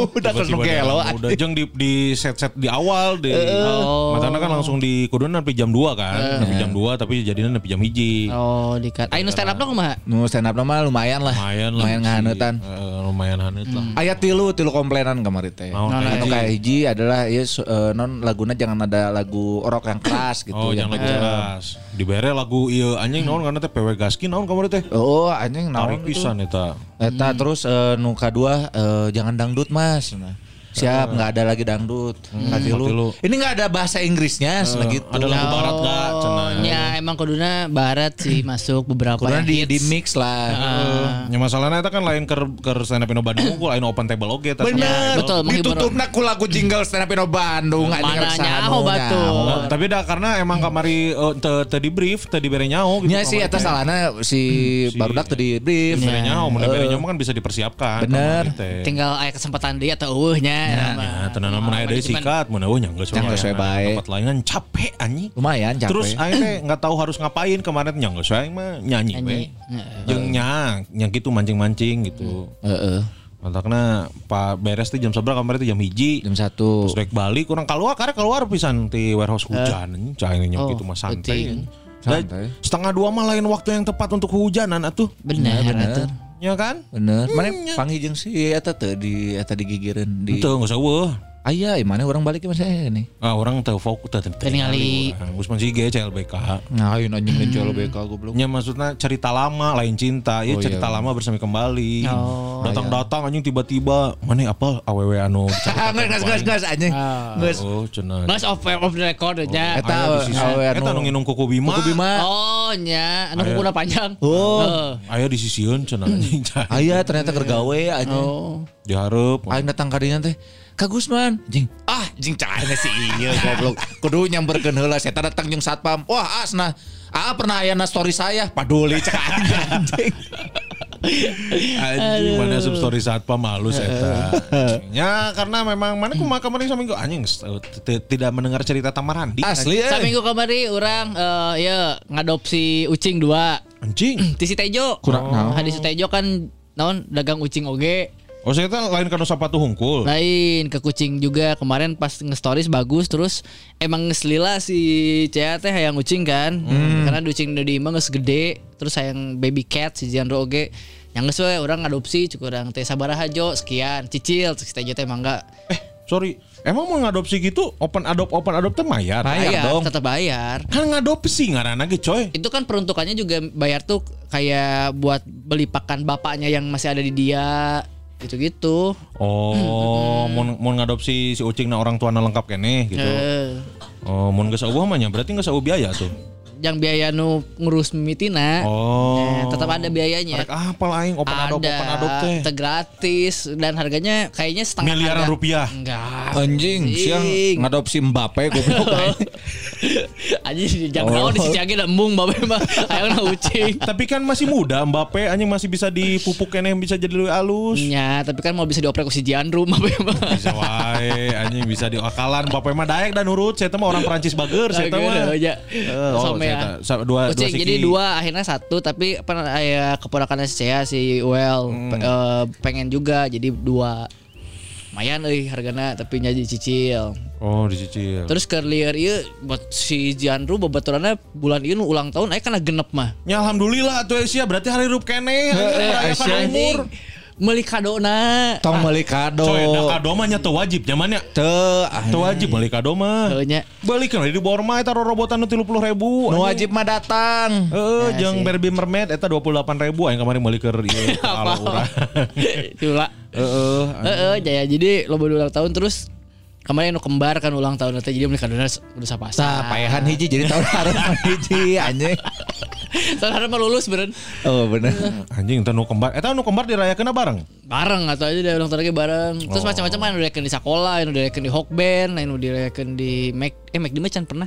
B: udah kan gelo
C: udah jeng di di set-set di awal di
A: Oh.
C: matana kan langsung di kuduna nepi jam 2 kan nepi jam 2 tapi jadinya nepi jam hiji
A: Oh, dikat. Ayo stand up dong kumaha?
B: Nu stand up mah lumayan lah.
C: lumayan lah
B: Lumayan ngahanutan.
C: eh, lumayan haneut lah
B: Aya tilu tilu komplainan kemarin teh.
C: Naon teh,
B: Anu kayak hiji adalah ya eh, non laguna jangan ada lagu rock yang keras gitu
C: Oh,
B: yang
C: jangan lagu keras. Dibere lagu ieu anjing naon karena teh PW Gaskin naon kemarin teh.
B: Oh, anjing
C: Tarik
B: naon
C: pisan eta.
B: Eta terus eh, nu kadua eh, jangan dangdut Mas. Nah, Siap, nggak ada lagi dangdut. Katilu.
C: katilu.
B: Ini nggak ada bahasa Inggrisnya, uh, gitu.
C: ada lagu barat gak cenah.
A: Ya emang kuduna barat sih masuk beberapa yang
B: di, di mix lah.
C: Ya masalahnya itu kan lain ke ke stand up Bandung ku lain open table oge eta
A: Ya,
B: Bener,
A: betul.
B: Ditutupna ku lagu jingle stand up Bandung.
A: nyaho,
B: anu,
A: batu.
B: nyaho.
C: Oh, tapi dah karena emang kamari eh, teu teu di brief, teu dibere nyaho gitu.
B: Nya sih atas salahnya si barudak tadi brief.
C: Dibere nyaho, mun dibere nyaho mah kan bisa dipersiapkan.
B: Bener.
C: teh.
A: Tinggal aya kesempatan dia atau
C: Ya, tenan mun aya deui sikat, mun eueuh nya geus
B: Nya geus we bae.
C: Tempat lain kan capek anjing.
B: Lumayan capek.
C: Terus aing teh nggak tahu harus ngapain kemarin nya geus aing mah nyanyi
A: Nyanyi.
C: we. Jeung nya, nya gitu mancing-mancing gitu.
B: Heeh.
C: Mantakna Pak beres teh jam seberapa kemarin teh jam hiji.
B: Jam satu.
C: Terus rek balik kurang keluar karena keluar pisan di warehouse hujan cai nya
A: Oh,
C: gitu mah santai.
B: Santai.
C: setengah dua mah lain waktu yang tepat untuk kehujanan atuh.
A: Benar,
B: bener.
A: atuh.
C: Ya kan?
B: Bener. Mana panggil jeung si eta teh di eta digigireun di.
C: Itu nggak usah eueuh.
B: Aya, mana orang balik ke saya nih.
C: Ah, orang teu fokus teu
A: Keningali.
C: Gus masih ge CLBK.
B: Ngain anjing dan jual BK goblok.
C: Nya maksudnya cerita lama lain cinta, ya
B: Oh,
C: cerita
B: iya.
C: lama bersama kembali.
A: Oh,
C: Datang-datang anjing tiba-tiba, mana apa awewe anu
B: Ah, geus geus geus anjing. Geus.
C: Oh, cenah.
A: Mas off off the record aja.
B: Eta
C: Aya di sisi-
B: awe
C: Eta anu nginum kuku Bima.
B: Kuku Bima.
A: Oh nya, anu kukuna panjang.
B: Oh.
A: Heeh.
C: Aya di sisieun cenah anjing.
B: Aya ternyata kergawe anjing.
A: Oh.
C: Dihareup.
B: Aing datang ka dinya teh. Kak Gusman, jing. Ah, jing cahaya si iya goblok. Kudu nyamperkeun heula saya datang jeung satpam. Wah, asna. Ah, pernah aya na story saya. Paduli cek anjing.
C: Anjing mana sub story saat pamalus eta. Ya karena memang mana kumaha kemarin saminggu anjing t- tidak mendengar cerita Tamarandi.
B: Asli eh.
A: Saminggu kemarin orang eh, ya ngadopsi ucing dua.
C: Anjing.
A: Ti si Tejo.
B: Kurang naon.
A: Hadi si Tejo kan naon dagang ucing oge.
C: Oh saya teh lain kan sepatu hungkul.
A: Lain ke kucing juga kemarin pas nge-stories bagus terus emang ngeselila si Cia teh hayang ucing kan. Karena ucing di imah geus gede terus hayang baby cat si Jandro oge. Yang geus we urang ngadopsi cukup urang teh sabaraha jo sekian cicil Tejo teh mangga.
C: Eh sorry, emang mau ngadopsi gitu open adopt open adopt teh mayar.
B: Bayar dong.
A: tetap bayar.
C: Kan ngadopsi ngaranna ge coy.
A: Itu kan peruntukannya juga bayar tuh kayak buat beli pakan bapaknya yang masih ada di dia gitu-gitu.
C: Oh, mau mau ngadopsi si ucing na orang tua lengkap kene gitu.
A: Eh,
C: Oh, mau geus eueuh mah berarti geus eueuh biaya tuh.
A: Yang biaya nu ngurus mimitina
C: Oh.
A: eh, tetap ada biayanya.
C: Rek apa lain open adopt open adopt teh.
A: Ada, gratis dan harganya kayaknya setengah
C: Miliaran
A: harga.
C: rupiah.
A: Enggak.
B: Anjing, siang ngadopsi Mbappe goblok.
A: Anjing jangan oh. di sisi lagi embung babe mah ayo na ucing.
C: Tapi kan masih muda Mbappe anjing masih bisa dipupuk kene bisa jadi lebih halus.
A: Ya, tapi kan mau bisa dioprek ku si babe mah.
C: Bisa wae anjing bisa diakalan Mbappe mah daek dan nurut saya mah orang Prancis bager saya mah. Eh, oh,
A: ya.
C: dua dua
A: Kucing,
C: siki.
A: jadi dua akhirnya satu tapi apa ya keponakannya si Cea si Well
C: Hmm.
A: pe- eh, pengen juga jadi dua lumayan euy hargana tapi nya dicicil
C: Oh, dicicil.
A: terus ke liar ieu buat si Jandro babaturanna bulan ini ulang tahun aya kana genep mah
C: Ya alhamdulillah tuh Asia berarti hari rup kene merayakan
B: Aisyah.
C: Umur.
A: meuli kadona
B: Tong meuli kado.
C: Coy, da kado mah nya teu wajib nyamannya.
B: Teu,
C: Teu wajib meuli kado mah.
A: Heuh nya.
C: Balikan di bawah mah eta robotan nu 30.000 ribu.
B: nu wajib mah datang.
C: Heeh, jeung Barbie Mermaid eta 28.000 aing kemarin meuli keur ieu ala urang. Heeh.
A: Heeh, jaya jadi lo ulang tahun terus kemarin nu kembar kan ulang tahun nanti jadi meuli kadona udah sapasa.
B: Tah, payahan hiji jadi tahun hareup mah hiji anjing.
A: Tahun hareup mah lulus beren.
B: Oh, bener.
C: Anjing teh nu kembar. Eta nu kembar dirayakeun bareng.
A: bareng atau aja dia ulang tahun lagi bareng terus macam-macam kan udah di sekolah yang udah di Hokben yang udah di Mac eh Mac di Macan pernah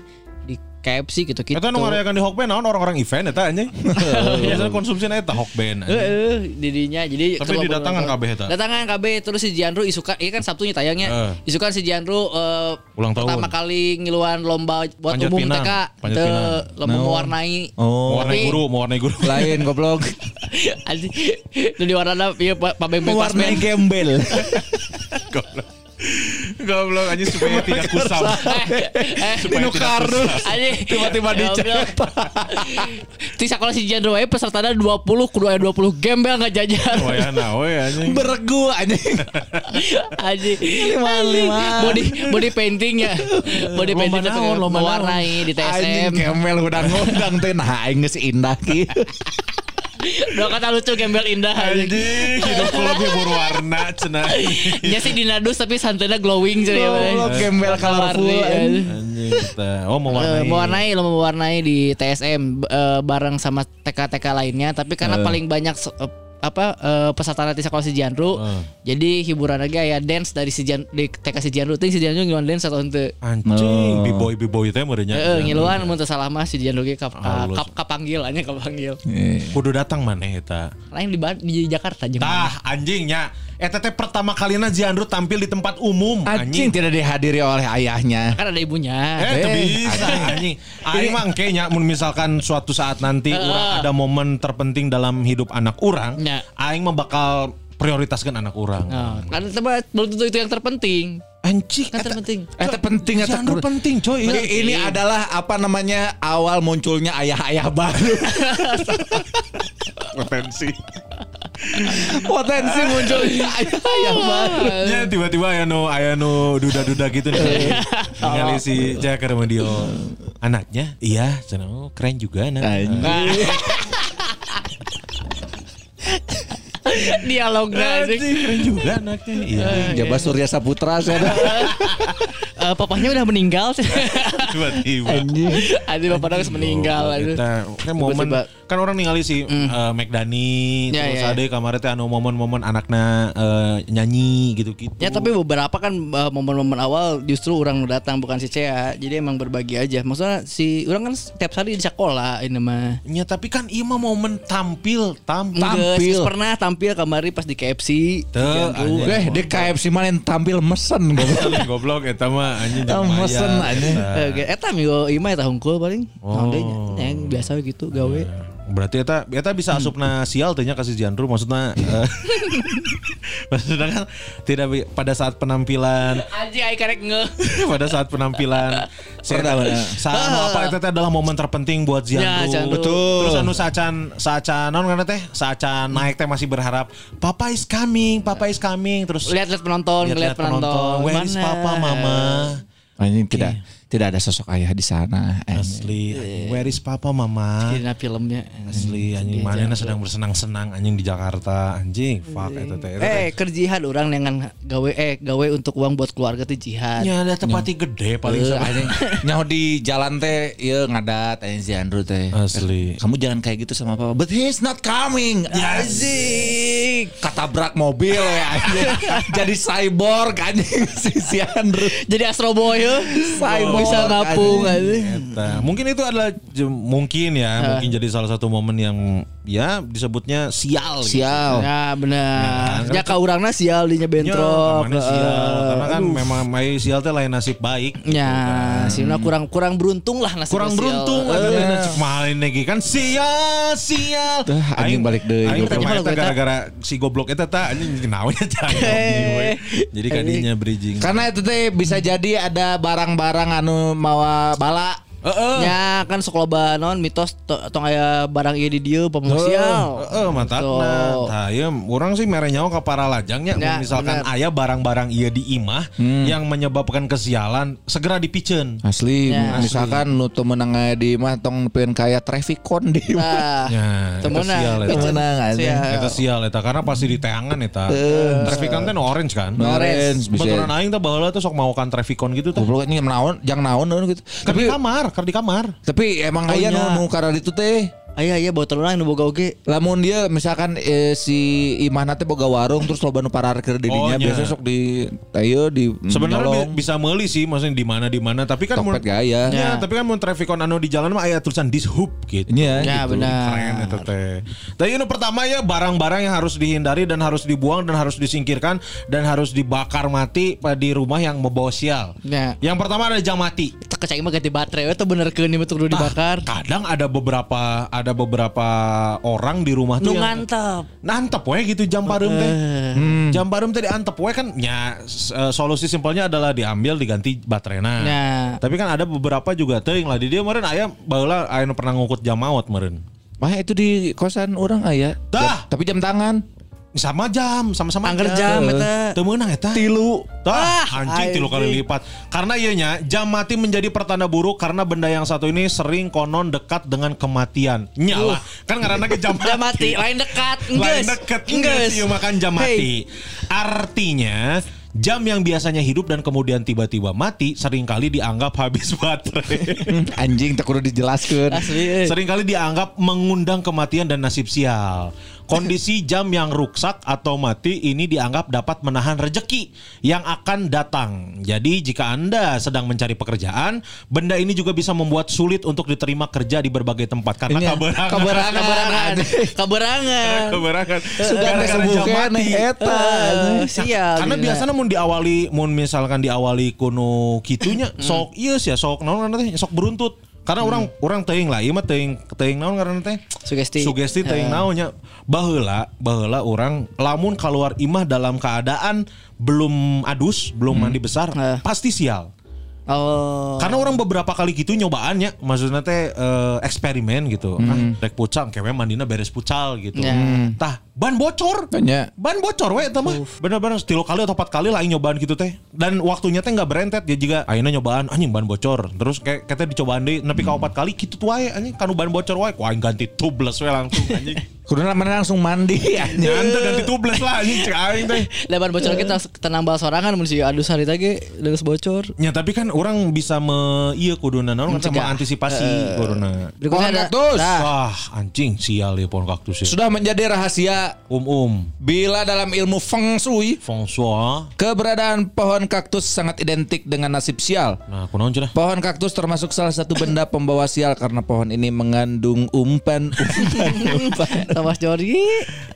A: KFC gitu gitu
C: Eta nu ngarayakeun di Hokben naon orang-orang event eta anjing. Biasanya konsumsinya eta Hokben. anjing.
A: Heeh, didinya jadi
C: Tapi
A: ulang tahun.
C: kabeh eta?
A: Datangan KB terus si Jandro isukan iya kan Sabtunya tayangnya.
C: Eh.
A: Isukan si Jandro eh,
C: Ulang tahun.
A: pertama kali ngiluan lomba buat
C: Panjat
A: umum
C: pinang.
A: TK
C: pinang.
A: lomba
B: No.
A: mewarnai
B: Oh,
C: warnai
A: Tapi-
C: guru, mau warnai guru.
B: lain goblok.
A: Anjing. Itu di warna ieu Pak Pak Beng Beng
B: Mewarnai gembel.
C: Goblok. Goblok aja supaya tidak kusam.
A: Eh,
C: Supaya
B: Dino
C: tidak kusam.
A: Anjing.
B: Tiba-tiba dicetak.
A: Ti sekolah si Jandro we pesertana 20 kudu aya 20 gembel enggak jajan.
C: Wayana we anjing.
B: Beregu anjing.
A: Anjing. Body body painting ya. Body painting tapi mewarnai di
B: Anjing
A: TSM.
B: gembel udah ngundang teh nah aing geus indah.
A: Dua kata lucu gembel indah anjing.
C: Anjing, hidup lebih berwarna cenah.
A: Nya sih dinadus tapi santetnya glowing jadi ya.
B: Goblok, gembel colorful, anjing.
C: Kita. Oh,
A: Eh,
C: mewarnai.
A: mewarnai lo mewarnai di TSM eh, bareng sama TK-TK lainnya tapi karena paling banyak eh, apa eh, peserta nanti sekolah si Janru jadi hiburan lagi ya dance dari si Jan di TK si Janru ting si Janru ngiluan dance atau ente
C: Anjing, b-boy b-boy teh merenya.
A: Eh, ngiluan mun teu salah mah si Janru ge kap,
C: Halus.
A: kap, kapanggil anya kapanggil.
C: Kudu datang maneh eta.
A: lain di, di Jakarta jeung
C: Tah, anjingnya. Eta teh pertama kalina Ziandro tampil di tempat umum.
B: Anjing tidak dihadiri oleh ayahnya.
A: kan ada ibunya
C: Eh,
B: Eh,
C: bisa anjing. Aing mah mun misalkan suatu saat nanti urang ada momen terpenting dalam hidup anak urang,
A: Ya.
C: aing mah bakal prioritaskan anak urang.
A: Nah, kan belum tentu itu yang terpenting
C: Anjing,
A: kan terpenting
B: Eta penting eta
C: Ziandro penting coy.
B: Ini, ini adalah apa namanya awal munculnya ayah-ayah baru.
C: potensi.
B: Potensi munculnya ayah-ayah baru.
C: Ya tiba-tiba aya nu aya nu duda-duda gitu nih. Ningali si Jack ke dia. Anaknya? Iya, oh, keren juga anak.
A: Nah. dialognya anjing.
C: Anjing, keren juga anaknya. Iya.
B: Jabat Surya Saputra saya.
A: Eh, papahnya udah meninggal
C: Tiba-tiba.
A: Adi bapak harus meninggal.
C: Kita kan momen kan orang ningali si eh, McDani
A: Ya,
C: terus
A: ya,
C: ada kemarin teh anu momen-momen anaknya eh, nyanyi gitu-gitu.
A: Ya tapi beberapa kan eh, momen-momen awal justru orang datang bukan si Cea. Jadi emang berbagi aja. Maksudnya si orang kan setiap hari di sekolah ini mah.
C: Ya tapi kan iya mah momen tampil, tampil.
A: Enggak,
B: Tampil.
A: Sis pernah tampil kemari pas di KFC.
C: Anjing.
B: Eh, di KFC mana yang tampil mesen goblok.
C: Goblok eta mah anjing
B: mesen anjing.
A: Eta minggu ima eta hungkul paling.
C: Oh.
A: Oh. yang biasa gitu gawe.
C: Berarti eta eta bisa asupna sial teh nya kasih Jandru maksudnya eh, maksudnya kan tidak pada saat penampilan
A: Aji ai karek nge.
C: pada saat penampilan saat anu apa itu teh adalah momen terpenting buat
A: Ya,
C: Ziandru.
A: Ziandru.
C: Betul. Terus anu saacan saacan naon kana teh? Saacan naik teh masih berharap Papa is coming, Papa is coming terus
A: Lihat-lihat penonton,
C: lihat-lihat
A: lihat penonton.
C: Where is
A: Mana?
C: Papa, Mama?
B: Anjing tidak tidak ada sosok ayah di sana.
C: Asli, anjing. where is Papa, Mama?
A: Dina filmnya.
C: Asli anjing mana sedang bersenang-senang anjing di Jakarta anjing fuck eta teh.
A: Eh, keur jihad orang dengan gawe eh gawe untuk uang buat keluarga tuh jihad.
C: Ya ada tepati gede paling
B: Eh, anjing. Nyaho di jalan teh ieu ngadat anjing si Andrew teh.
C: Asli.
B: Kamu jangan kayak gitu sama papa. But he's not coming. Anjing. Katabrak mobil ya anjing. Jadi cyborg anjing si, si Andrew.
A: Jadi Astro Boy ya.
B: Cyborg,
A: bisa ngapung aja.
C: Mungkin itu adalah mungkin ya, mungkin jadi salah satu momen yang ya disebutnya sial. gitu.
B: Sial.
A: Ya benar.
C: Ya,
A: Ya ka urangna sial dinya
C: Ya,
A: bentrok.
C: namanya sial. Karena kan
A: aduh.
C: memang mai sial teh lain nasib baik. gitu
A: Ya,
C: kan.
A: sihna kurang kurang beruntung lah nasib
C: kurang
A: sial.
C: beruntung ada lain nasib malin lagi kan sial sial.
B: Tuh, anjing balik deui,
C: Aing gara-gara si goblok eta tah anjing naonnya jangan. Jadi kadinya bridging.
B: Karena itu teh bisa jadi ada barang-barang anu mawa bala.
C: Heeh.
A: Ya kan sekolah non mitos to- tong aya barang ieu di dieu pemain sial.
C: Heeh, mantapna.
A: Tuh.
C: Tah ieu urang sih mere nyawa ka para lajangnya
A: Ya,
C: Mun misalkan
A: bener.
C: aya barang-barang ieu di imah yang menyebabkan kesialan segera dipiceun.
B: Asli,
A: Ya.
B: misalkan nu teu meunang aya di mah tong neupieun kaya traffic con di
A: Nah,
C: Ya, eta.
A: Picen.
B: Temenang, anjing.
A: Sial.
C: Eta sial eta karena pasti di teangan eta. Traffic kan teh nu orange kan.
B: Orange, bisa.
C: Baturan aing teh baheula teh sok maokan traffic con gitu teh.
B: Goblok ini naon, jangan naon gitu.
C: Kan
B: Tapi
C: kamar, kan di kamar.
B: tapi emang aya nu
C: nya.
B: nu karena itu teh
A: Aya aya botol urang nu boga oge.
B: Lamun dia misalkan eh, si Imahna teh boga warung terus loba nu parkir di
C: Oh,
B: dinya
C: nya.
B: biasa sok di ayo di
C: Sebenarnya
B: nyolong.
C: bi- bisa meuli sih maksudnya di mana di mana tapi kan
B: Tokped gak aya.
C: Ya, tapi kan mun traffic on anu di jalan mah aya tulisan dishub gitu.
B: Iya,
A: Ya
B: gitu.
A: benar.
C: Keren itu teh. Tapi ini pertama ya barang-barang yang harus dihindari dan harus dibuang dan harus disingkirkan dan harus dibakar mati pada di rumah yang membawa sial.
A: Ya.
C: Yang pertama ada jam mati.
A: Kecai mah ganti baterai teu bener keun ieu tuh kudu dibakar.
C: Kadang ada beberapa ada beberapa orang di rumah tuh yang
A: ngantep.
C: nantep we gitu jam pareum teh. Jam pareum teh diantep we kan ya eh, solusi simpelnya adalah diambil diganti baterainya.
A: Ya.
C: Tapi kan ada beberapa juga teuing lah di dia meureun aya baheula aya pernah ngukut jam maot meureun.
B: Wah itu di kosan orang aya.
C: Dah.
B: Tapi jam tangan.
C: Sama jam, sama-sama
A: Angger jam eta.
C: Teu meunang eta.
B: Tilu.
C: Tah,
A: Ah,
C: anjing tilu kali lipat. Karena ianya jam mati menjadi pertanda buruk karena benda yang satu ini sering konon dekat dengan kematian. Nyala. Kan ngaranna ge jam mati.
A: Jam mati, lain dekat.
C: Lain
A: Enggeus.
C: deket
A: Enggeus.
C: Enggeus ieu makan jam
A: Hey.
C: mati. Artinya Jam yang biasanya hidup dan kemudian tiba-tiba mati sering kali dianggap habis baterai.
B: Anjing tak kudu dijelaskan.
A: Asli. eh.
C: sering kali dianggap mengundang kematian dan nasib sial. Kondisi jam yang rusak atau mati ini dianggap dapat menahan rejeki yang akan datang. Jadi jika Anda sedang mencari pekerjaan, benda ini juga bisa membuat sulit untuk diterima kerja di berbagai tempat karena
B: Ini ya,
C: kaberangan.
B: kaberangan.
A: Kaberangan. Kaberangan.
C: Keberangan.
B: Sudah disebutkan
C: mati.
B: eta.
A: Sial.
C: Karena biasanya mun diawali mun misalkan diawali kuno kitunya sok iya sih ya sok naon ngaranna teh sok beruntut. Karena orang orang teuing lah ieu mah teuing teuing naon ngaranna teh?
A: Sugesti.
C: Sugesti teuing naonnya. Baheula baheula orang lamun keluar imah dalam keadaan belum adus, belum mandi besar,
A: Eh.
C: pasti sial.
A: Oh.
C: Karena orang beberapa kali gitu nyobaannya, maksudnya teh eh, eksperimen gitu. Ah, rek pucal, kewe mandina beres pucal gitu.
A: Ya.
C: Tah, ban bocor.
B: Tanya.
C: Ban bocor we eta mah. Bener-bener tilu kali atau empat kali lah aing nyobaan gitu teh. Dan waktunya teh nggak berentet ya juga ayeuna nyobaan anjing ban bocor. Terus kayak kita dicobaan deui nepi ka opat kali gitu tuh wae anjing kanu ban bocor wae. Aing ganti tubeless we langsung anjing.
B: Kudu mana langsung mandi anjing.
C: Nyanta ganti tubeless lah anjing cek aing teh.
A: Lebar bocor kita tenang bal sorangan mun si adus hari tadi geus bocor.
C: Ya tapi kan orang bisa me iya kuduna naon kita
A: Mencegah.
C: mengantisipasi kuduna.
A: Berikutnya
B: Pohon
A: ada
B: kaktus.
A: Nah,
C: Wah anjing sial ya pohon kaktus ya.
B: Sudah menjadi rahasia
C: Um-um.
B: bila dalam ilmu feng shui
C: François.
B: keberadaan pohon kaktus sangat identik dengan nasib sial.
C: Nah, kunaon cenah?
B: Pohon kaktus termasuk salah satu benda pembawa sial karena pohon ini mengandung umpan umpan umpan
A: Thomas.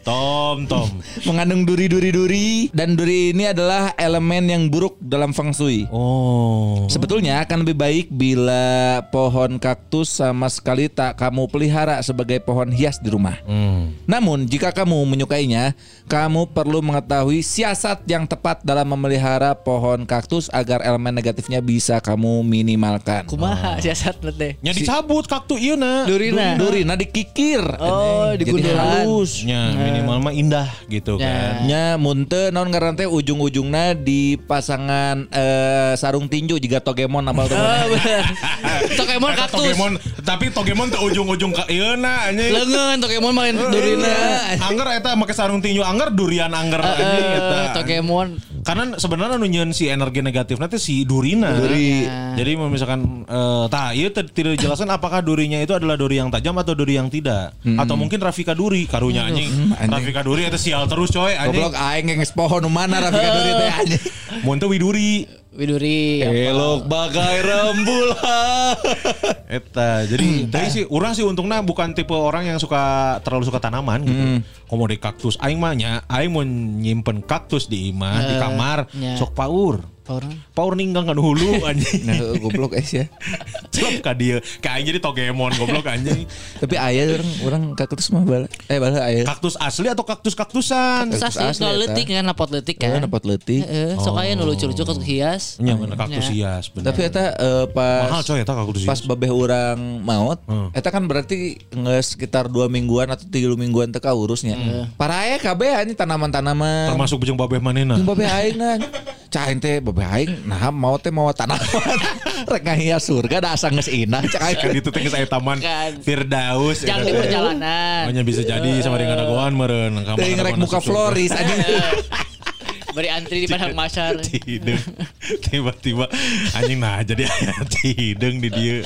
C: Tom, Tom.
B: mengandung duri-duri-duri dan duri ini adalah elemen yang buruk dalam feng shui.
C: Oh.
B: Sebetulnya akan lebih baik bila pohon kaktus sama sekali tak kamu pelihara sebagai pohon hias di rumah.
C: Hmm.
B: Namun jika kamu menyukainya, kamu perlu mengetahui siasat yang tepat dalam memelihara pohon kaktus agar elemen negatifnya bisa kamu minimalkan.
A: Kumaha siasat teh.
C: Nya dicabut kaktu ieu na.
A: Durina.
B: Durina dikikir.
A: Oh,
B: Jadi
A: digundulan.
B: halus.
C: Nya minimal mah indah gitu
A: Ya.
C: kan.
B: Nya munte non ngaran teh ujung-ujungna di pasangan eh, sarung tinju jika Togemon apal
A: Oh,
B: temen.
A: bener. Pokemon
C: Eta
A: kaktus.
C: Togemon, tapi Togemon teh ujung-ujung ka ieu na anjing.
A: Lengan Pokemon main durina.
C: Angger eta make sarung tinju angger durian angger anjing eta.
A: Pokemon.
C: Karena sebenarnya nu nyieun si energi negatifnya teh si durina.
B: Duri.
C: Jadi mau misalkan eh tah ieu teh tidak dijelaskan apakah durinya itu adalah duri yang tajam atau duri yang tidak. Atau mungkin Rafika Duri karunya anjing.
B: anjing.
C: Rafika Duri itu sial terus coy anjing.
B: Goblok aing nges pohon nu mana Rafika Duri teh anjing.
C: Mun Widuri.
A: Widuri.
B: Elok bagai rembulan.
C: Eta jadi dari sih orang sih untungnya bukan tipe orang yang suka terlalu suka tanaman gitu. Komode kaktus aing mah nya aing mau nyimpen kaktus di imah di
A: Eh,
C: kamar
A: nya.
C: sok paur.
A: Orang.
C: Paur ninggang kan hulu anjing.
B: Nah, goblok es ya.
C: Celep ka dia. Kayak jadi Togemon goblok anjing.
B: Tapi ayah orang orang kaktus mah bala. Eh bala ayah.
C: Kaktus asli atau kaktus-kaktusan?
A: Kaktus asli,
B: asli,
A: no
B: eta.
A: letik kan lapot letik
B: Eh,
A: kan.
B: dapat letih.
A: Heeh, sok aya nu lucu-lucu kaktus hias.
C: Nya bener kaktus hias bener.
B: Tapi eta eh, pas
C: mahal coy eta kaktus
B: pas
C: hias.
B: babeh orang maut,
C: Hmm.
B: eta kan berarti nge sekitar dua mingguan atau tiga mingguan teka urusnya. Para aya kabeh anjing tanaman-tanaman.
C: Termasuk bujung babeh manena.
B: Jeung babeh aing nah. Cah teh babeh aing nah mau teh mau tanaman. Rek ngahias surga da asa geus inah cah aing.
C: Kan itu teh geus aya taman
A: Kan.
C: Firdaus.
A: Jangan di
C: eta teh.
A: perjalanan.
C: Hanya bisa jadi sama dengan agoan meureun.
B: Teuing rek muka Floris anjing.
A: Beri antri di padang masyar.
C: Cideng Tiba-tiba Anjing nah jadi Cideng di dia.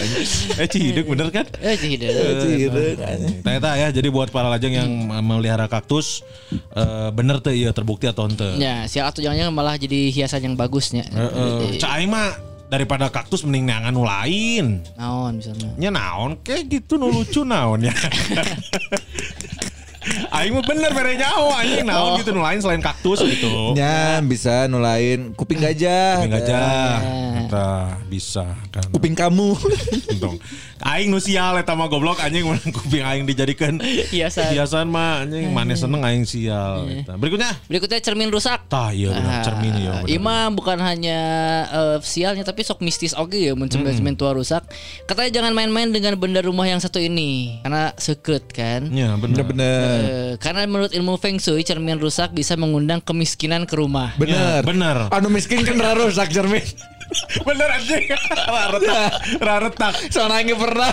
C: Eh Cideng bener kan
A: Eh cihide.
B: Cideung, anjing.
C: Ternyata ya jadi buat para lajang yang melihara kaktus eh, bener tuh iya terbukti atau ente.
A: Ya, sial atau jangan-jangan malah jadi hiasan yang bagusnya.
C: Aing mah daripada kaktus mending neangan nu lain.
A: Naon misalnya.
C: Nya naon kayak gitu nu lucu naon ya. Aing mah bener mere nyaho anjing naon gitu nu lain selain kaktus gitu.
B: Nya bisa nulain kuping gajah.
C: Kuping gajah. Eta bisa kan.
B: Kuping kamu.
C: Untung. Aing nu sial eta mah goblok anjing mun kuping aing dijadikan
A: Hiasan.
C: hiasan mah anjing mana seneng aing sial eta. Berikutnya
A: Berikutnya cermin rusak.
C: tah iya benar
A: Ah,
C: cermin ya benar.
A: Ima bukan hanya eh, sialnya tapi sok mistis oke ya mun cermin cermin tua rusak. Katanya jangan main-main dengan benda rumah yang satu ini karena secret kan.
C: Iya benar.
B: Bener.
A: Eh, karena menurut ilmu feng shui cermin rusak bisa mengundang kemiskinan ke rumah.
B: Bener.
C: Ya, bener.
B: Anu miskin kan rusak cermin.
C: Bener anjing. Raretak. Raretak.
B: Soalnya aing pernah.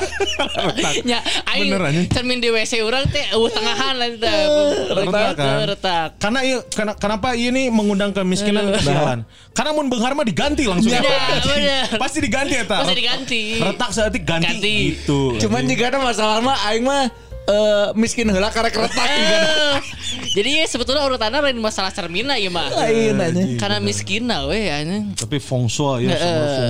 A: Ya, aing
C: Bener, anjing.
A: cermin di WC orang teh eueuh tengahan lah teh.
C: Retak kan?
A: retak.
C: Karena iya, kena- kenapa ini mengundang kemiskinan dan kesialan? Karena mun beunghar mah diganti langsung.
A: Ya, bener.
C: Pasti diganti eta.
A: Pasti diganti.
C: Retak seetik ganti,
A: Ganti.
C: gitu.
B: Cuman jika ada masalah mah aing mah eh, miskin heula karek retak
A: Eh, Jadi sebetulnya urutannya lain masalah cermina ya mah.
B: Lain aja.
A: Karena miskin lah weh anjing.
C: Tapi feng shui ya,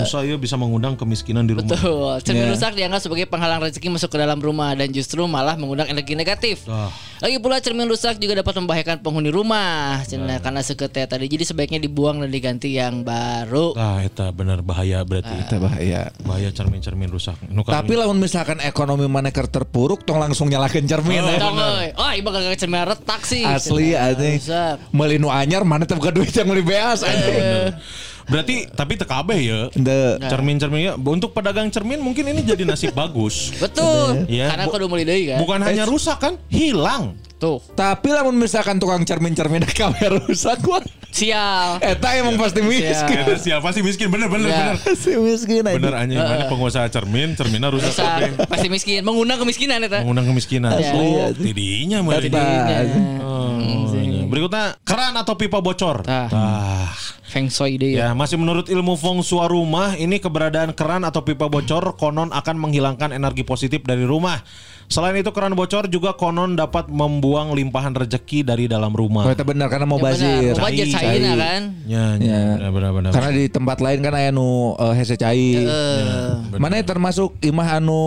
C: shui ya bisa mengundang kemiskinan di rumah.
A: Betul. Cermin
B: Ya.
A: rusak dianggap sebagai penghalang rezeki masuk ke dalam rumah dan justru malah mengundang energi negatif.
C: Ah.
A: Lagi pula cermin rusak juga dapat membahayakan penghuni rumah.
C: Nah.
A: karena seketnya tadi. Jadi sebaiknya dibuang dan diganti yang baru.
C: Ah, eta benar bahaya berarti.
B: Kita bahaya.
C: Bahaya cermin-cermin rusak. Nu
B: Tapi lamun misalkan ekonomi mana keur terpuruk tong langsung nyalakeun cermin.
A: Tong euy. Oh, iba gak cermin retak sih.
B: Asli anjing.
A: rusak.
B: Meuli nu anyar mana teh buka duit yang meuli beas anjing.
C: Berarti tapi tekabeh ya. Cermin-cermin ya untuk pedagang cermin mungkin ini jadi nasib bagus.
A: Betul.
C: Iya.
A: Karena
C: Bu-
A: kudu meuli deui kan.
C: Bukan hanya rusak kan, hilang.
A: Tuh.
B: Tapi lamun misalkan tukang cermin-cermin kabeh rusak wah.
A: Sial.
B: Eta emang pasti miskin.
C: Eta siapa sih miskin? Bener bener
A: Ya.
C: bener.
B: Pasti miskin anjing.
C: Bener anjing, mana pengusaha cermin, cerminnya rusak.
A: Pasti miskin. Mengundang kemiskinan eta.
C: Mengundang kemiskinan. Oh, tidinya mah.
B: Eta.
C: Berikutnya keran atau pipa bocor.
A: Tah.
C: Tah.
A: Feng shui deh
C: Ya,
A: ya.
C: masih menurut ilmu feng shui rumah, ini keberadaan keran atau pipa bocor konon akan menghilangkan energi positif dari rumah. Selain itu keran bocor juga konon dapat membuang limpahan rezeki dari dalam
B: Oh,
C: rumah.
B: itu benar karena mau
A: Ya
B: bazir.
A: mau bazir
C: Cai.
A: kan.
C: Ya, ya,
B: Ya.
C: benar benar benar.
B: Karena di tempat lain kan aya nu uh, hese cai.
A: Eh,
B: Mana termasuk imah anu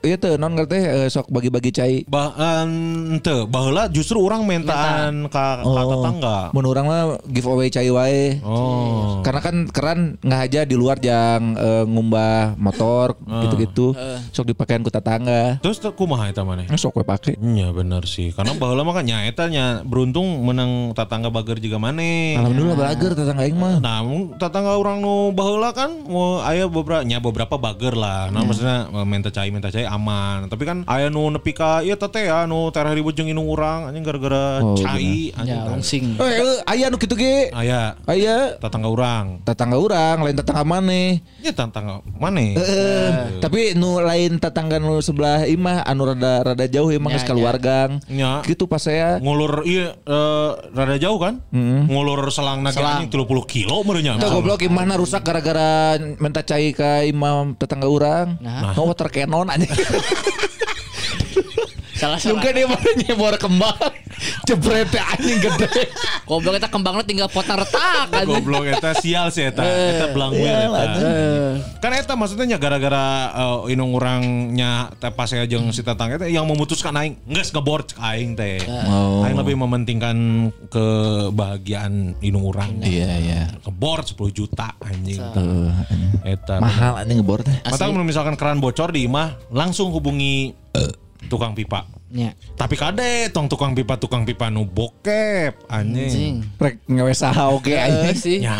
B: ieu teh non ngerti eh, sok bagi-bagi cai.
C: Bah, ente, baheula justru orang mentaan ka, ka tetangga.
B: Mun urang mah giveaway cai wae.
C: Oh.
B: Karena kan keran nggak aja di luar yang eh, ngumbah motor gitu-gitu. Sok dipakein ku tetangga.
C: Terus teu kumaha eta maneh?
B: Nah, sok we pake.
C: Iya benar sih. Karena baheula mah kan nyaeta nya beruntung menang tetangga bager juga maneh.
B: Alhamdulillah balager tetangga aing mah.
C: Nah, mun tetangga orang nu baheula kan mau aya beberapa nya beberapa bager lah. Nah, maksudnya eh, minta cai minta cai aman. Tapi kan aya nu nepi ka ieu teh ya nu terah ribut jeung inung urang anjing gara-gara
B: Oh,
C: cai anjing.
A: ya langsing.
B: Eh, eh, aya nu kitu ge.
C: Aya
B: Aya
C: tetangga urang.
B: tetangga urang lain tetangga maneh.
C: Ya tetangga maneh.
B: Eh, tapi nu lain tetangga nu sebelah imah anu rada rada jauh emang
A: Ya,
B: geus keluargang.
C: Ya.
B: Gitu pas saya.
C: ngulur iya eh, rada jauh kan ngulur selang anjing 30 kilo merenya
B: Tuh goblok imahna rusak gara-gara minta cai ka imam tetangga urang.
A: Nah.
B: Nah, water cannon anjing.
A: Salah salah.
B: Juga dia mana nyebor kembang. Jebret teh anjing gede.
A: Goblok eta kembangna tinggal potong retak kan.
C: goblok eta sial sih eta eta belangwir eta kan eta maksudnya nya gara-gara eh, inung urangnya teh pas saya jeung si tetangga teh yang memutuskan aing geus ngebor aing teh
B: Oh.
C: aing lebih mementingkan kebahagiaan inung urang
B: Iya iya.
C: ngebor 10 juta anjing eta
B: Mahal anjing ngebor teh.
C: Mata misalkan keran bocor di imah langsung hubungi tukang pipa
A: Ya.
C: Tapi kade tong tukang pipa tukang pipa nu bokep anjing.
B: Rek ngewe saha oge anjing.
A: sih.
C: Ya,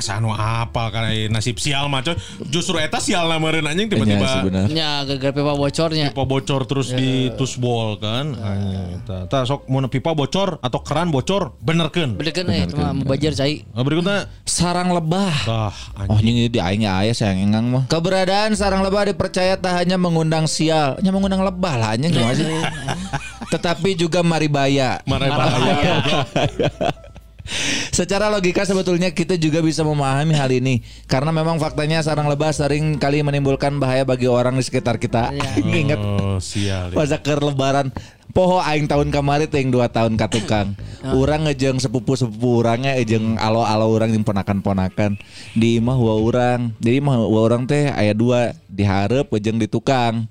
C: sanu apa kayak nasib sial mah coy. Justru eta sial meureun anjing
B: Iya
C: tiba-tiba
B: sebenarnya.
A: Ya gara-gara pipa bocornya.
C: pipa bocor terus di tusbol kan. Anjing eta. Tah sok mun pipa bocor atau keran bocor benerkeun.
A: Bener kan eh cuma mubajar cai.
C: Nah, berikutnya
B: Sarang lebah.
C: tah
B: Oh
C: anjing.
B: ini di aingnya ayah sayang engang mah. Keberadaan sarang lebah dipercaya tak hanya mengundang sial, hanya mengundang lebah lah anjing gimana sih? Tetapi juga maribaya.
C: Marah bahaya.
B: Secara logika sebetulnya kita juga bisa memahami hal ini karena memang faktanya sarang lebah sering kali menimbulkan bahaya bagi orang di sekitar kita. Ingat
C: Oh, sial. ya.
B: pas lebaran poho aing tahun kemarin ting dua tahun ka tukang. Urang ngejeng sepupu-sepupu urangnya ejeng alo-alo urang jeung ponakan-ponakan. Di imah wa urang. Jadi imah wa urang teh aya dua dihareup ejeng di tukang.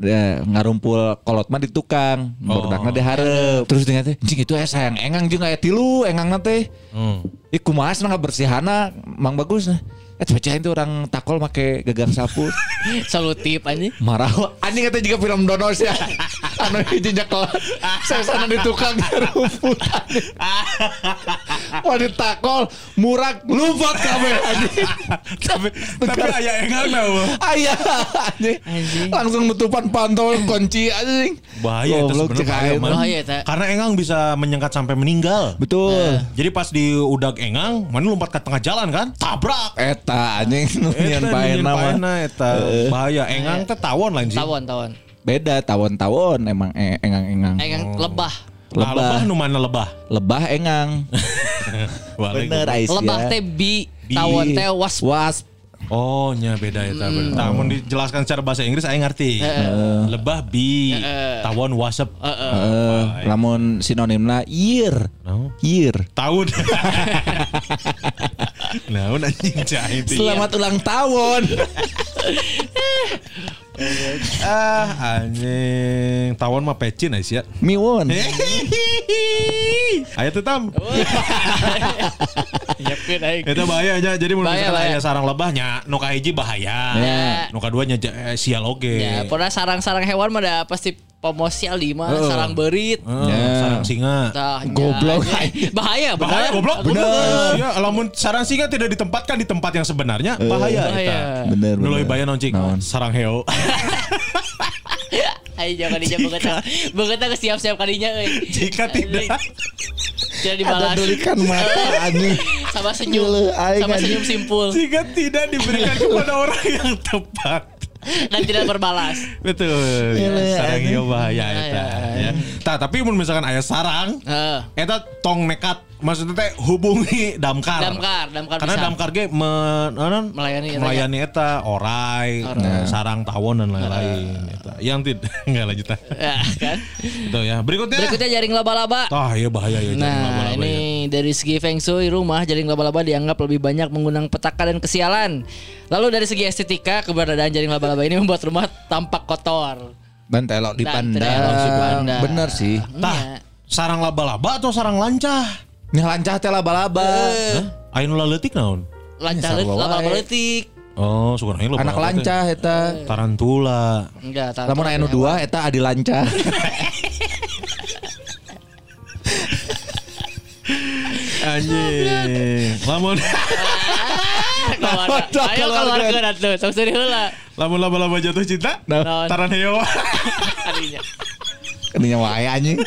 B: Da, ngarumpul kolot mah di tukang, bordakna dihareup. Terus dengan teh, "Cing itu aya sayang engang jeung aya tilu engang teh."
C: Hmm.
B: Ih kumaha cenah bersihana Mang Bagus nah. Eh pecah itu orang takol make gagang sapu.
A: Solutif aja.
B: Marah. Anjing kata juga film donos ya. anu hiji nyekel. Saya sana di tukang rumput. Wah ditakol murah lumpot kabeh anjing.
C: tapi tapi aya enggak tahu.
B: Ayah. Langsung nutupan pantol kunci anjing.
C: Bahaya itu sebenarnya bahaya. Karena engang bisa menyengat sampai meninggal.
B: Betul.
C: Jadi pas di udag engang, mana lompat ke tengah jalan kan? Tabrak.
B: Eta anjing
C: Eta
B: paena mah.
C: eta bahaya. Engang teh tawon lain sih.
A: Tawon tawon.
B: Beda tawon-tawon emang e- engang-engang.
A: Engang lebah.
C: Nah,
B: Lebah.
C: lebah nu mana lebah?
B: Lebah engang. Bener Aisyah.
A: Lebah teh bi, tawon teh wasp.
B: Wasp.
C: Oh, nya beda ya, hmm. Namun dijelaskan secara bahasa Inggris saya ngerti. Lebah bi, tawon wasep.
B: Eh, lamun sinonimna year.
C: No.
B: Year.
C: Tahun. nah, anjing itu.
B: Selamat ulang tahun.
C: Ah, anjing. Tawon mah pecin Aisyah.
B: Miwon.
C: Ayo tuh tam.
A: Yapkeun aing.
C: Itu bahaya aja. Jadi menurut
A: Bahaya,
C: aya sarang lebahnya, nu kahiji bahaya.
A: Ya.
C: Nu kaduanya ja- eh, sial oge.
A: Ya, pernah sarang-sarang hewan mah pasti pemosial di mah,
C: Heeh.
A: sarang berit.
C: Eh,
B: Ya.
C: sarang singa.
A: Tah, nya,
B: Goblok.
A: Bahaya, benar.
C: Bahaya goblok
B: Bener.
C: Ya, lamun sarang singa tidak ditempatkan di tempat yang sebenarnya bahaya
A: Bahaya.
C: eta.
B: Bener,
C: Nu leuwih
B: bener.
C: bahaya naon cing?
B: Naon?
C: Sarang heo.
A: Ayo jangan dijak beungeut. Beungeut ke siap-siap kadinya euy.
C: Jika tidak
A: Tidak
B: Ada
A: dibalas.
B: dulikan mata anjing.
A: Sama senyum. Sama senyum simpul
C: jika tidak diberikan kepada orang yang tepat.
A: Dan tidak berbalas.
C: Betul. Ya,
B: Gila,
C: sarang
B: anjing.
C: heo bahaya
A: Bahaya.
C: eta ya. Tah, tapi mun misalkan aya sarang
A: Heeh.
C: Eta tong nekat maksudnya teh hubungi damkar.
A: Damkar, damkar
C: Karena
A: bisa.
C: damkar ge me-?
A: Melayani eta
C: melayani eta orai,
A: Orai.
C: sarang tawon dan lain-lain. Eta. Yang tidak enggak lanjut ah.
A: Ya, kan?
C: Itu ya. Berikutnya.
A: Berikutnya jaring laba-laba.
C: Tah, iya bahaya ya jaring
A: Nah,
C: laba-laba
A: ini dari segi feng shui rumah jaring laba-laba dianggap lebih banyak mengundang petaka dan kesialan. Lalu dari segi estetika keberadaan jaring laba-laba ini membuat rumah tampak kotor.
B: Dan telok
A: Dan telok
B: dipandang. Bener sih.
C: Tah,
A: Iya.
C: sarang laba-laba atau sarang lancah?
B: Nih lancah teh laba-laba.
C: Hah? Anu laletik naon?
A: Lancah laba-laba letik.
C: Oh, suka nanya
B: Anak lancah eta.
C: Tarantula.
A: Enggak, tahu.
B: Lamun aya nu dua eta adi lancah.
C: Anjing. Lamun
A: Ayo keluarkan atuh, sok seri heula.
C: lamun laba-laba jatuh cinta? Taran heo.
A: Kadinya.
B: Keninya wae anjing.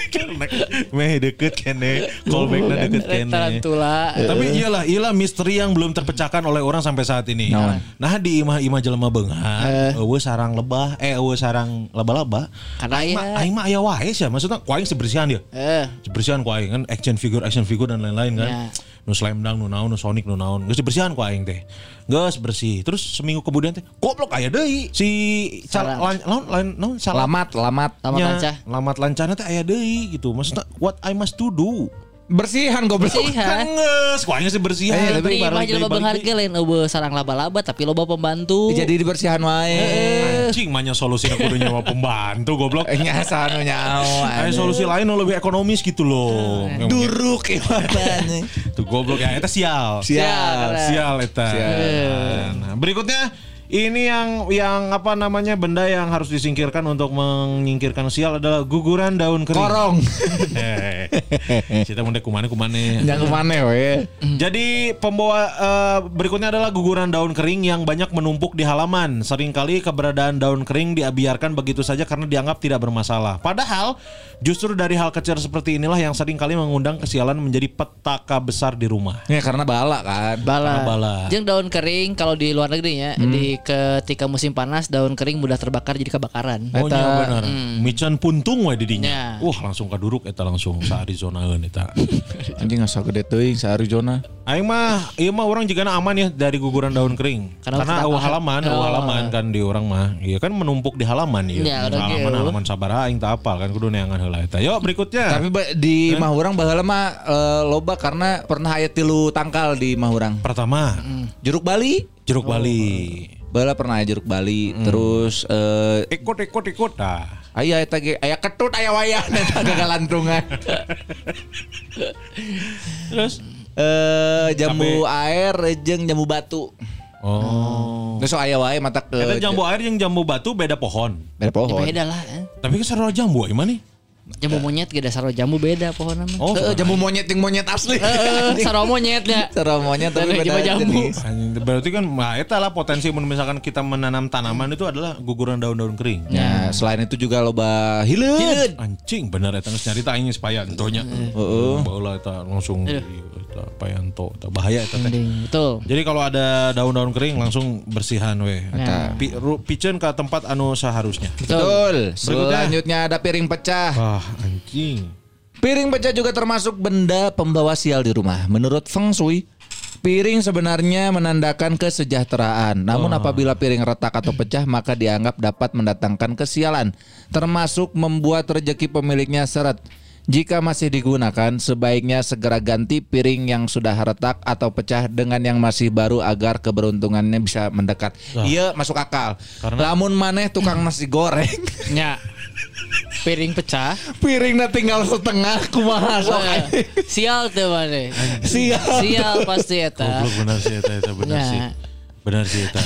C: Meh deket kene, callbacknya deket kene.
A: tarantula.
C: Tapi iyalah, iyalah misteri yang belum terpecahkan oleh orang sampai saat ini. Nah di imah imah jelema beungat, eueuh sarang lebah, eh eueuh sarang laba-laba.
A: Karena
C: Aing
A: ya.
C: mah aing mah aya wae sih, maksudnya ku aing sebersihan dia.
A: Eh,
C: Sebersihan ku aing kan action figure action figure dan lain-lain kan. Nu slam dunk, nu naon, nu sonic, nu naon. Geus bersihan ku aing teh. Geus bersih. Terus seminggu kemudian teh goblok aya deui si lain lain naon salah
B: Lamat, lamat.
A: Lancah.
C: Lamat lancana teh aya deui gitu. Maksudnya what I must to do.
B: Bersihan goblok.
A: Bersihan.
C: Kuanya sih bersihan.
B: Eh,
A: tapi mah
C: balik-
A: jelema
C: balik-
A: beungharge lain eueuh sarang laba-laba tapi loba pembantu.
B: Jadi dibersihan wae.
C: Anjing mahnya solusi kudu nyawa pembantu goblok.
B: Nya sanu nyawa.
C: Ayo solusi lain yang lebih ekonomis gitu loh.
B: Duruk anjing.
C: Tuh goblok ya, eta sial.
B: Sial.
C: Sial eta. Nah, berikutnya ini yang yang apa namanya benda yang harus disingkirkan untuk menyingkirkan sial adalah guguran daun kering.
B: Korong.
C: Hehehe. Kita mau kumane kumane.
B: Yang ke mana we?
C: Jadi pembawa eh, berikutnya adalah guguran daun kering yang banyak menumpuk di halaman. Seringkali keberadaan daun kering dibiarkan begitu saja karena dianggap tidak bermasalah. Padahal justru dari hal kecil seperti inilah yang sering kali mengundang kesialan menjadi petaka besar di rumah.
B: Ya karena bala kan.
A: bala.
C: Karena bala.
A: Jeung daun kering kalau di luar negeri ya, di ketika musim panas daun kering mudah terbakar jadi kebakaran.
C: Oh
B: Eta,
C: iya benar. Mican puntung we didinya.
A: Ya.
C: Wah langsung kaduruk eta langsung sa Arizonaeun eta.
B: Anjing asa gede teuing sa Arizona.
C: Aing mah ieu mah orang juga aman ya dari guguran daun kering.
A: Karena
C: Karena,
A: akan-
C: halaman, eueuh
A: Oh.
C: halaman kan di orang mah. Iya kan menumpuk di halaman
A: Ya,
C: ieu.
A: udah
C: halaman
A: gitu.
C: halaman sabaraha aing teu apal kan kudu neangan heula eta. Yuk berikutnya.
B: Tapi ba- di Mahurang baheula mah eh, loba karena pernah aya tilu tangkal di Mahurang.
C: pertama
B: Jeruk Bali.
C: Jeruk Bali.
B: Baheula pernah aya jeruk Bali. Terus eh
C: Ikut ikut ikut dah.
B: aya eta ge aya ketut aya wayah eta galantungan.
C: Terus
B: Eh jambu air jeung jambu batu.
C: Oh.
B: Terus aya wae mata ke
C: Eta jambu air yang jambu batu beda pohon.
B: beda
A: Ya
B: pohon.
A: beda lah. eh.
C: Tapi kan sarua jambu gimana nih?
A: Jambu monyet ge dasar jambu beda pohon nama.
C: Oh,
B: Heeh, jambu monyet yang monyet asli.
A: Heeh, sarua monyet ya.
B: Cara monyet tapi beda
A: jambu.
B: jenis.
C: Berarti kan nah, eta lah potensi misalkan kita menanam tanaman itu adalah guguran daun-daun kering.
B: Ya, selain itu juga loba hileud.
C: Anjing bener eta geus nyarita aing supaya entonya. Heeh. Baheula eta langsung eta payanto eta bahaya eta teh.
A: Betul.
C: Jadi kalau ada daun-daun kering langsung bersihan weh.
A: Nah.
C: Pi, ke tempat anu seharusnya.
B: Betul.
C: Berikutnya.
B: Selanjutnya ada piring pecah.
C: Wah, anjing.
B: Piring pecah juga termasuk benda pembawa sial di rumah. Menurut Feng Shui, piring sebenarnya menandakan kesejahteraan. Namun apabila piring retak atau pecah, maka dianggap dapat mendatangkan kesialan, termasuk membuat rezeki pemiliknya seret. Jika masih digunakan, sebaiknya segera ganti piring yang sudah retak atau pecah dengan yang masih baru agar keberuntungannya bisa mendekat. Iya, masuk akal. Lamun maneh tukang nasi goreng,
A: Nya. Piring pecah.
B: piringnya tinggal setengah kumaha sok.
A: Sial tuh mana.
B: Sial.
A: Sial pasti eta.
C: Goblok benar sih eta eta benar
A: Ya.
C: sih. Benar sih eta.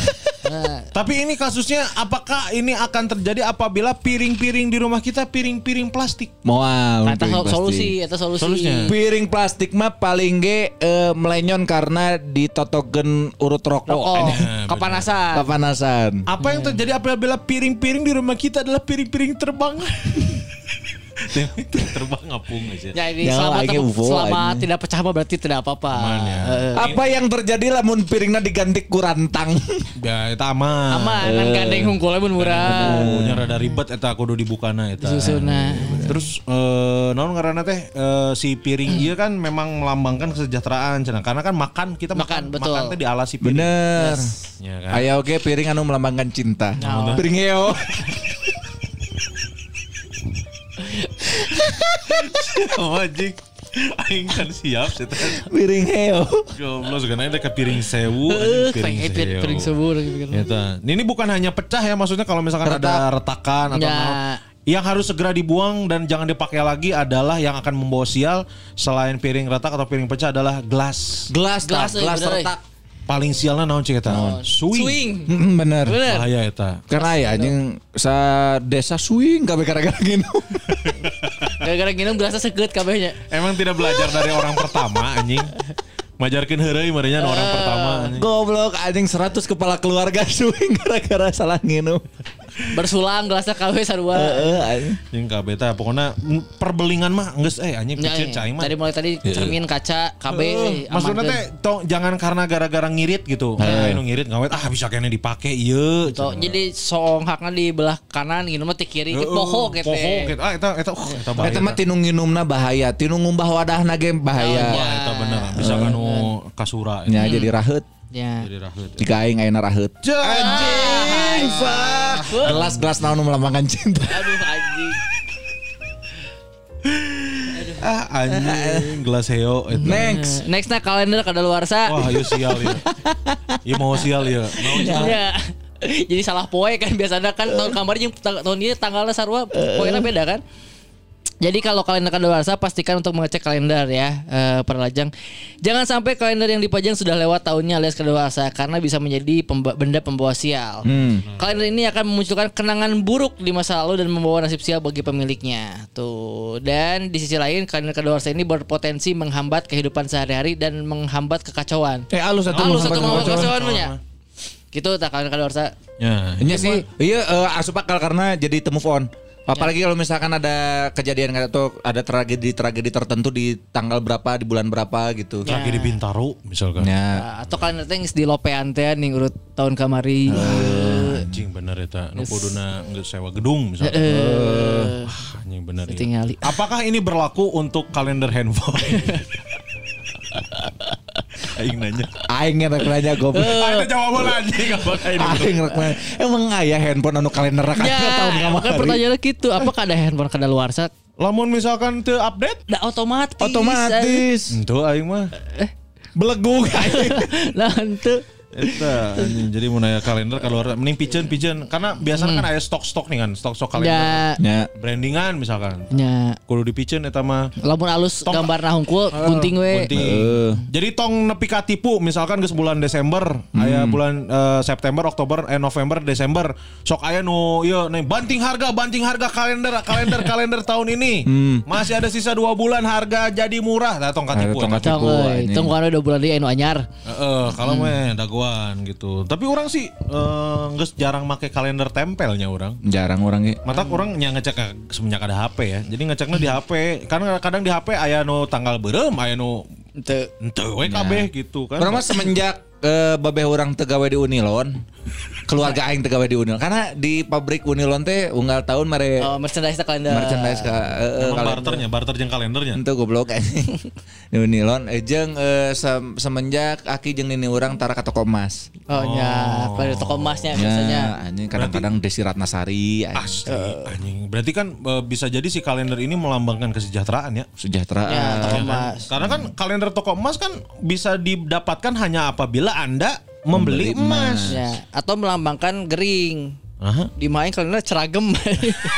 A: Nah,
C: Tapi ini kasusnya apakah ini akan terjadi apabila piring-piring di rumah kita piring-piring plastik?
B: Moal.
A: Eta
B: piring
A: solusi, eta solusi.
C: Solusinya.
B: Piring plastik mah paling ge eh, melenyon karena ditotogen urut rokok.
A: Rokok, kepanasan.
B: Kepanasan.
C: Apa yang terjadi apabila piring-piring di rumah kita adalah piring-piring terbang? terbang ngapung aja.
A: Ya ini
B: Ya,
A: selama, tem-
B: UFO,
A: selama tidak pecah mah berarti tidak apa-apa.
C: Aman ya.
A: Heeh.
B: Apa yang terjadi lamun piringnya diganti kurantang?
C: Ya eta aman.
A: Aman kan gandeng hungkulnya pun murah.
C: Oh, nya rada ribet eta kudu dibukana eta.
A: Susuna.
C: Terus eh naon ngaranna teh eh, si piring ieu kan memang melambangkan kesejahteraan cenah karena kan makan kita
A: Makan,
C: makan
A: betul.
C: makan teh dialasi piring.
B: Bener.
C: Ya kan?
B: Aya oke piring anu melambangkan cinta.
A: Nah,
B: Piring heo.
C: Oh, anjing. Aing kan siap sih teh.
B: Piring heo.
C: Goblok sekarang ada ke piring sewu,
A: Eh,
C: anjing,
A: pengen piring, piring sebur gitu.
C: Eta. Ini bukan hanya pecah ya maksudnya kalau misalkan ada retakan atau
A: Ya.
C: Yang harus segera dibuang dan jangan dipakai lagi adalah yang akan membawa sial selain piring retak atau piring pecah adalah gelas.
B: Gelas,
A: Gelas,
B: gelas, gelas
A: eh, bener, eh.
B: retak.
C: Paling sialnya naon cik eta? Swing.
A: Swing.
B: Mm, Bener.
A: Bener.
C: Bahaya eta.
B: Karena ya anjing sa desa swing kabeh gara-gara gini.
A: Gara-gara gini berasa seket kabehnya.
C: Emang tidak belajar dari orang pertama anjing. Majarkeun heureuy merenya nu orang pertama anjing.
B: Goblok anjing 100 kepala keluarga swing gara-gara salah nginum.
A: Bersulang gelasnya kabeh sarua.
C: Yang kabeh teh pokoknya perbelingan mah geus eh anjing
A: Ya,
C: picin
A: ya.
C: cai mah.
A: Tadi mulai tadi cermin kaca KB
C: Eh, maksudnya teh tong jangan karena gara-gara ngirit gitu. Kayak nu ngirit ngawet ah bisa kene dipake ieu.
A: Tuh, jadi soong hakna di belah kanan gitu mah ti kiri poho gitu.
C: Poho gitu. Ah eta eta uh, eta bahaya.
B: Eta mah tinu nginumna bahaya, tinu ngumbah wadahna ge bahaya.
C: Wah, eta bener. Bisa kan nu kasura.
B: Nya jadi raheut.
A: Ya.
C: Raheut.
B: Jika aing ayeuna raheut.
C: Anjing,
A: fuck.
B: Gelas-gelas naon melambangkan cinta.
A: Aduh anjing.
C: Ah anjing gelas heo eta.
B: Next.
A: Eh, Next nah kalender kadaluarsa.
C: Wah, ieu sial ya. Ieu mau sial ya. Mau sial.
A: Ya. Jadi salah poe kan biasanya kan tahun kemarin yang tahun ini tanggalnya sarua poena beda kan. Jadi kalau kalender kadaluarsa pastikan untuk mengecek kalender ya eh, para lajang. Jangan sampai kalender yang dipajang sudah lewat tahunnya alias kadaluarsa karena bisa menjadi pemba- benda pembawa sial. Kalender ini akan memunculkan kenangan buruk di masa lalu dan membawa nasib sial bagi pemiliknya. Tuh. Dan di sisi lain kalender kadaluarsa ini berpotensi menghambat kehidupan sehari-hari dan menghambat kekacauan.
B: Eh alus atuh
A: Halus satu mau
B: kacauan.
A: kacauan punya. Gitu tak kalender kadaluarsa.
C: Ya.
B: Iya sih. Iya eh, asup akal karena jadi temu on. Apalagi kalau misalkan ada kejadian atau ada tragedi-tragedi tertentu di tanggal berapa, di bulan berapa gitu.
C: Lagi di Bintaro misalkan.
B: Ya.
A: atau kalender teh geus di lopean teh nih urut tahun kamari.
C: Anjing bener eta. Nu kuduna sewa gedung misalkan.
A: Eh,
C: Wah, anjing bener. ieu.
A: tingali.
C: Apakah ini berlaku untuk kalender handphone? Aing nanya.
B: Aing rek nanya goblok.
C: Ah, itu jawaban anjing apakah ini?
B: Aing rek nanya. Emang aya handphone anu kalender kan
A: Ya,
B: tahun
A: kan pertanyaannya gitu. Apakah ada handphone kada luarsa?
C: Lamun misalkan teu update?
A: Nah, otomatis.
B: Otomatis.
C: Itu aing mah.
B: Belegug aing.
A: Nah, itu.
C: Eta anjing jadi mun aya kalender keluar mending piceun piceun karena biasanya kan aya stok-stok nih kan stok-stok kalender.
A: Ya,
B: Ya.
C: Brandingan misalkan.
A: nya.
C: Kudu dipiceun eta mah.
A: Lamun alus
C: Tong-
A: gambar nah hungkul gunting we.
C: Gunting.
B: Heeh.
C: Jadi tong nepi ka tipu misalkan geus bulan Desember, aya bulan eh, September, Oktober, eh November, Desember. Sok aya nu ieu nih banting harga, banting harga kalender, kalender kalender tahun ini. Masih ada sisa dua bulan harga jadi murah. Tah tong ka
B: Ada
C: tipu.
B: tong
C: eta.
B: ka
A: Tong tong kana dua bulan deui anu anyar.
C: Heeh, kalau mah daguan gitu. Tapi orang sih eh, geus jarang make kalender tempelnya orang.
B: Jarang orang ge.
C: Mata orang nya ngecek eh, semenjak ada HP ya. Jadi ngeceknya di HP. Karena kadang di HP aya nu tanggal beureum, aya nu
A: Teu.
C: henteu we kabeh gitu kan.
B: Orang mah semenjak eh, babeh orang tegawe di Unilon, keluarga aing tegawe di Unilon. Karena di pabrik Unilon teh unggal tahun mare
A: Oh, merchandise kalender.
B: merchandise ka eh, eh, kalender.
C: barternya, barter jeung kalendernya.
B: Itu goblok anjing. Di Unilon eh, jeung eh, sem- semenjak aki jeung nini urang tara ka toko emas.
A: Oh, nya. Kalender toko emasnya biasanya.
B: Ya, anjing kadang-kadang Desi Ratnasari anjing.
C: Asli anjing. Berarti kan eh, bisa jadi si kalender ini melambangkan kesejahteraan ya.
B: Sejahtera.
A: Ya, toko emas.
C: Karena kan kalender toko emas kan bisa didapatkan hanya apabila Anda membeli,
B: Membeli emas.
C: emas.
A: Ya, atau melambangkan gering.
C: Aha.
A: Di main kalender ceragem.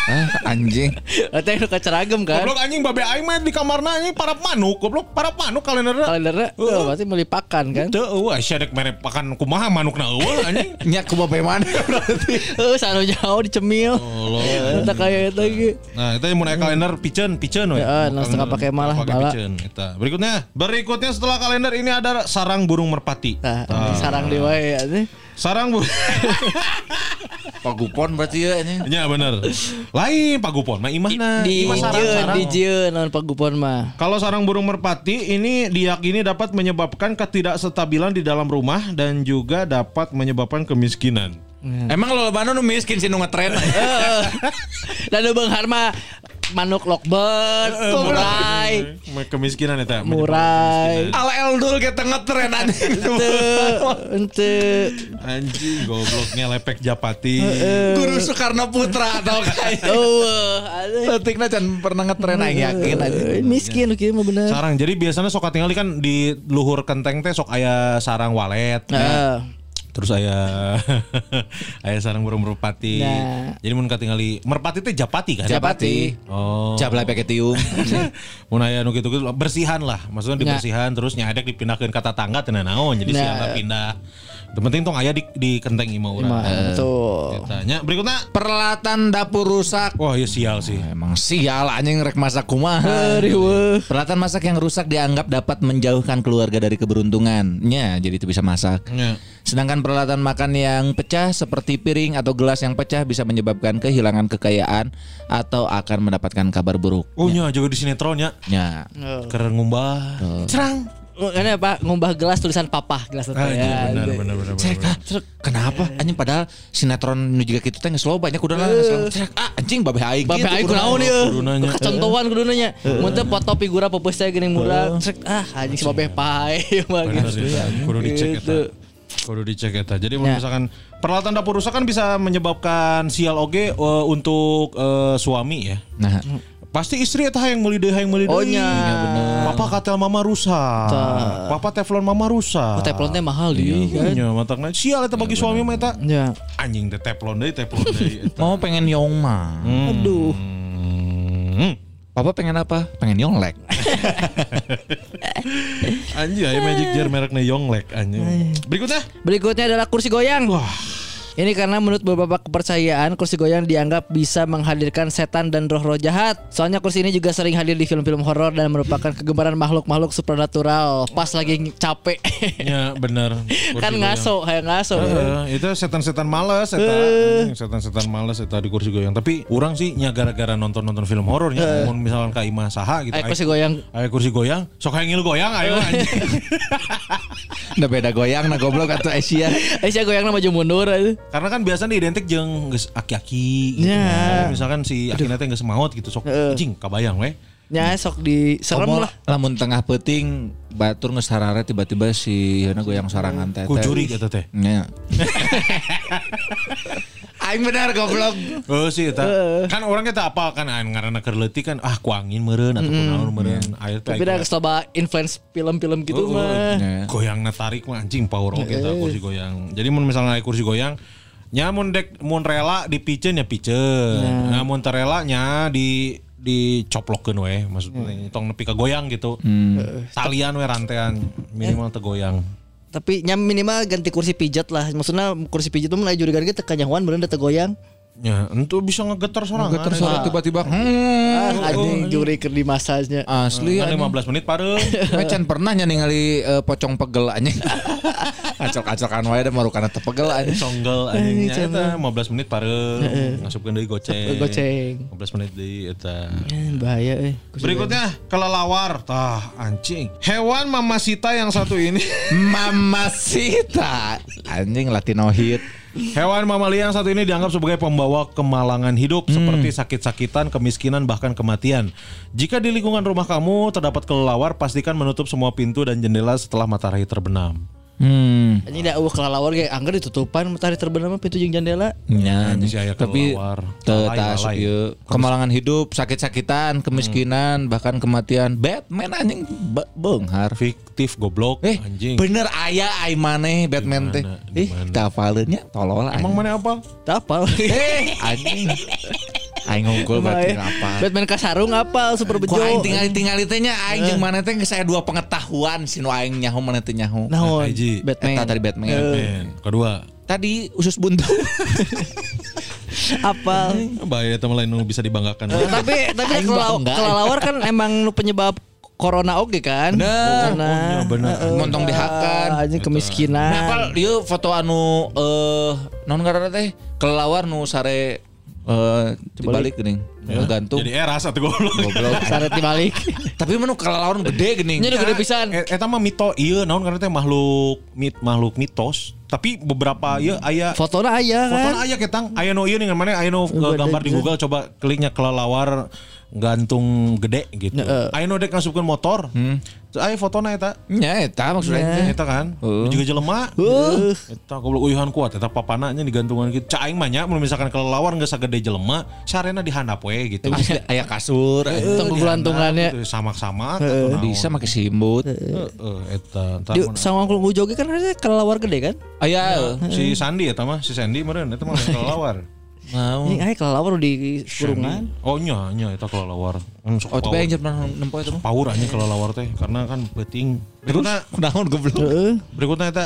B: Ah, anjing.
A: Atau yang suka ceragem kan?
C: Goblok anjing babe aing mah di kamarna anjing para manuk, goblok para manuk kalenderna.
A: Kalendernya oh, berarti melipakan kan?
C: Teu eueuh sia dek mere pakan kumaha manukna eueuh anjing.
B: Nya ku babe mana berarti.
A: Oh, sanu jauh dicemil. Eta kayak eta ge.
C: Nah, itu yang mau naik kalender piceun, piceun we.
A: Ya, nah, setengah pakai malah, bala.
C: piceun eta. Berikutnya, berikutnya setelah kalender ini ada sarang burung merpati.
A: Nah, sarang dewa ya.
C: Sarang burung
B: Pagupon berarti ya anjing.
C: Ya bener. Lain pagupon mah imahna.
A: Di
C: Imah sarang,
A: jeun,
C: sarang.
A: di jeun naon pagupon mah.
C: Kalau sarang burung merpati ini diyakini dapat menyebabkan ketidakstabilan di dalam rumah dan juga dapat menyebabkan kemiskinan.
B: Emang lo mana nu miskin sih nu ngetren.
A: Heeh. Dan nu beunghar mah manuk lokbet, murai,
C: Kemiskinan eta.
A: murai.
B: Al Eldul kita ngetren anjing.
A: Teu.
C: Anjing gobloknya lepek japati.
B: Guru Soekarno Putra atau kayak.
A: Aduh.
B: Letikna can pernah ngetren aing yakin anjing.
A: Eh, Miskin kieu mah bener.
C: Sarang. Jadi biasanya sok tinggal kan di luhur kenteng teh sok aya sarang walet.
A: Heeh.
C: Terus aya aya sarang burung merpati.
A: Nah.
C: Jadi mun katingali merpati teh japati kan?
B: Japati.
C: Oh.
B: Jablay pakai tiung.
C: Mun aya nu kitu bersihan lah. Maksudnya dibersihan terus nyadek dipindahkeun ka tetangga teu naon. Jadi
A: Nah.
C: siapa pindah. Yang penting tong aya di, di kenteng imah urang.
A: Mah, Tuh.
C: Tanya berikutnya.
B: Peralatan dapur rusak.
C: Wah, ya sial sih.
B: Emang sial anjing rek masak kumaha. Peralatan masak yang rusak dianggap dapat menjauhkan keluarga dari keberuntungannya, jadi itu bisa masak.
C: Ya.
B: Sedangkan peralatan makan yang pecah seperti piring atau gelas yang pecah bisa menyebabkan kehilangan kekayaan atau akan mendapatkan kabar buruk.
C: Oh nya juga di sinetron ya.
B: Ya.
C: Keren ngumbah. Cerang.
A: Ini apa? Ngumbah gelas tulisan papa gelas itu
C: Ah,
A: ya.
C: iya, benar, benar, benar,
B: Cek,
C: benar.
B: ah, cek, kenapa? Anjing padahal sinetron nu juga gitu teh geus loba nya kuduna cek, ah anjing babe aing gitu,
A: aing
B: kuduna.
A: kunaon ieu?
C: Kudunanya.
A: Kecontohan kudunanya. Mun teu foto figura peupeus teh geuning murah. Cek ah anjing si babeh pae mah gitu.
C: ya. Kudu dicek eta.
A: Gitu.
C: Kudu dicek eta. Jadi
A: Ya.
C: misalkan peralatan dapur rusak kan bisa menyebabkan sial oge eh, untuk eh, suami ya.
B: Nah,
C: Pasti istri eta hayang meuli deui hayang meuli
A: Oh, nya.
B: Iya, bener.
C: Papa katel mama rusak. Papa teflon mama rusak.
A: Oh, teflon teh mahal di kan.
C: Nya matakna sial eta bagi suami mah eta.
A: Ya.
C: Anjing teh teflon deui teflon deui eta.
B: mau pengen yong mah.
A: Aduh.
C: Hmm.
B: Papa pengen apa? Pengen yonglek.
C: Anjing aya magic jar mereknya Yonglek anjing. Berikutnya
A: Berikutnya adalah kursi goyang. Ini karena menurut beberapa kepercayaan kursi goyang dianggap bisa menghadirkan setan dan roh-roh jahat. Soalnya kursi ini juga sering hadir di film-film horor dan merupakan kegemaran makhluk-makhluk supernatural. Pas lagi capek.
C: Ya bener Kursi
A: kan
C: goyang.
A: ngaso, kayak ngaso.
C: Heeh, itu setan-setan males eta.
A: Eh.
C: Anjing, Setan-setan males eta di kursi goyang. Tapi orang sih nya gara-gara nonton-nonton film horornya. Mun misalkan ka imah saha gitu.
A: Eh, kursi goyang.
C: Aya kursi goyang, sok hayang ngilu goyang ayo anjing.
B: Udah beda goyang nah goblok atau Asia.
A: Eh, saya goyangnya maju mundur aja.
C: Karena kan biasanya identik jeung geus aki-aki gitu.
A: Ya.
C: Misalkan si akina teh geus maot gitu sok anjing kabayang we.
A: Nya sok di serem lah.
B: lamun tengah peting batur geus harare tiba-tiba si yeuna goyang sorangan teh. teh.
C: Kujuri gitu teh.
B: Nya. Aing benar goblok.
C: Oh sih eta. Kan orang kita apa kan anu ngaranna keur leutik kan ah ku angin meureun atau ku naon meureun. Air teh.
A: Tapi dah coba influence film-film gitu mah.
B: Nya.
C: goyang tarik mah anjing power oke eta kursi goyang. Jadi mun misalnya naik kursi goyang nya mun dek mun rela dipiceun ya piceun. Nah mun terela nya di dicoplokeun we maksudnya tong nepi ka goyang gitu. Talian we rantean minimal teu goyang.
A: Tapi nya minimal ganti kursi pijat lah. Maksudnya kursi pijat tuh mulai jurigan gitu kanyahuan bener teu goyang.
C: Ya, entu bisa ngegetar sorangan.
B: Geter suara tiba-tiba. Hmm.
A: Ah, anjing juri keur di masanya.
B: Asli
C: Kan
B: anjing.
C: 15 menit pareu.
B: Macan pernah nya ningali eh, pocong pegel anjing. Acok-acokan wae da marukana teu pegel anjing.
C: Songgel anjingnya eta 15 menit pareu. Ngasupkeun deui goceng.
A: Goceng.
C: 15 menit deui eta.
A: Eh, bahaya eh. Kursi
C: Berikutnya kelelawar. Tah anjing. Hewan mamasita yang satu ini.
B: Mamacita. Anjing Latino hit.
C: Hewan mamalia yang satu ini dianggap sebagai pembawa kemalangan hidup seperti sakit-sakitan, kemiskinan, bahkan kematian. Jika di lingkungan rumah kamu terdapat kelelawar, pastikan menutup semua pintu dan jendela setelah matahari terbenam.
B: Hmm.
A: Ini dah eueuh kelalawar ge anggar ditutupan matahari terbenam pintu jeung jendela.
B: Ya,
C: aya
B: tapi
C: kelelawar.
B: teu
C: Lalai,
B: tas
C: lalai.
B: ieu. kemalangan hidup, sakit-sakitan, kemiskinan, bahkan kematian. Batman anjing be- beunghar.
C: Fiktif goblok
B: Eh,
C: anjing.
B: bener aya ai maneh Batman teh. Ih, tafaleun nya tolol
C: Emang mana apa?
A: Teu apal.
B: Eh, anjing. Aing ngungkul berarti apa?
A: Batman kasarung apal super bejo.
B: Aing tingali-tingali teh nya aing jeung maneh teh geus aya dua pengetahuan sinu aing nyaho maneh teh nyaho.
A: Naon?
C: Hiji.
A: Batman.
B: Eta tadi Batman.
C: Men. Kedua.
B: Tadi usus buntu.
A: apal.
C: Bahaya teman lain nu bisa dibanggakan.
A: tapi tapi
B: bangga.
A: kelelawar kan emang nu penyebab corona oge kan?
B: Bener.
A: Karena
C: Oh, iya, bener.
A: Heeh.
B: Montong dihakan.
A: Anjing kemiskinan.
B: Nah, apal ieu foto anu eh non ngaranna teh kelelawar nu sare eh dibalik geuning. Gantung.
C: Jadi eras atau goblok.
B: Goblok.
A: Saret dibalik.
B: Tapi mana kelelawar nu gede geuning.
A: Nya udah gede pisan.
C: E- Eta mah mito iya naon karena teh makhluk mit makhluk mitos. Tapi beberapa iya aya
A: Fotona aya kan.
C: Fotonya aya ketang, aya nu ieu nih mana aya
A: Gede,
C: gambar di. Google coba kliknya kelelawar gantung gede gitu. Aya nu dek ngasupkeun motor. Aya fotona eta.
B: Nya eta maksudnya.
C: Eta kan.
B: Heeh.
C: Juga jelema.
A: Uh.
C: Eta goblok uyuhan kuat eta papana nya digantungan gitu. Cak aing mah nya misalkan kelelawar geus sagede jelema, sarena dihandap we gitu.
B: Asli aya kasur.
A: Tunggu gelantungannya.
C: Gitu, Samak-samak.
B: Bisa make simbut.
C: Heeh, eta. Entar
A: Di sama Uncle Ujogi kan kelelawar gede kan?
B: Aya.
C: si Sandi eta mah, si Sandi meureun eta mah kelelawar.
B: Mau.
A: Ini aya kelelawar di kurungan.
C: Oh nya nya eta kelelawar. Sok
B: Oh, tapi aing pernah nempo itu.
C: Power aja kelelawar teh karena kan penting. Berikutnya
B: Kunaon goblok.
A: Heeh.
C: berikutnya eta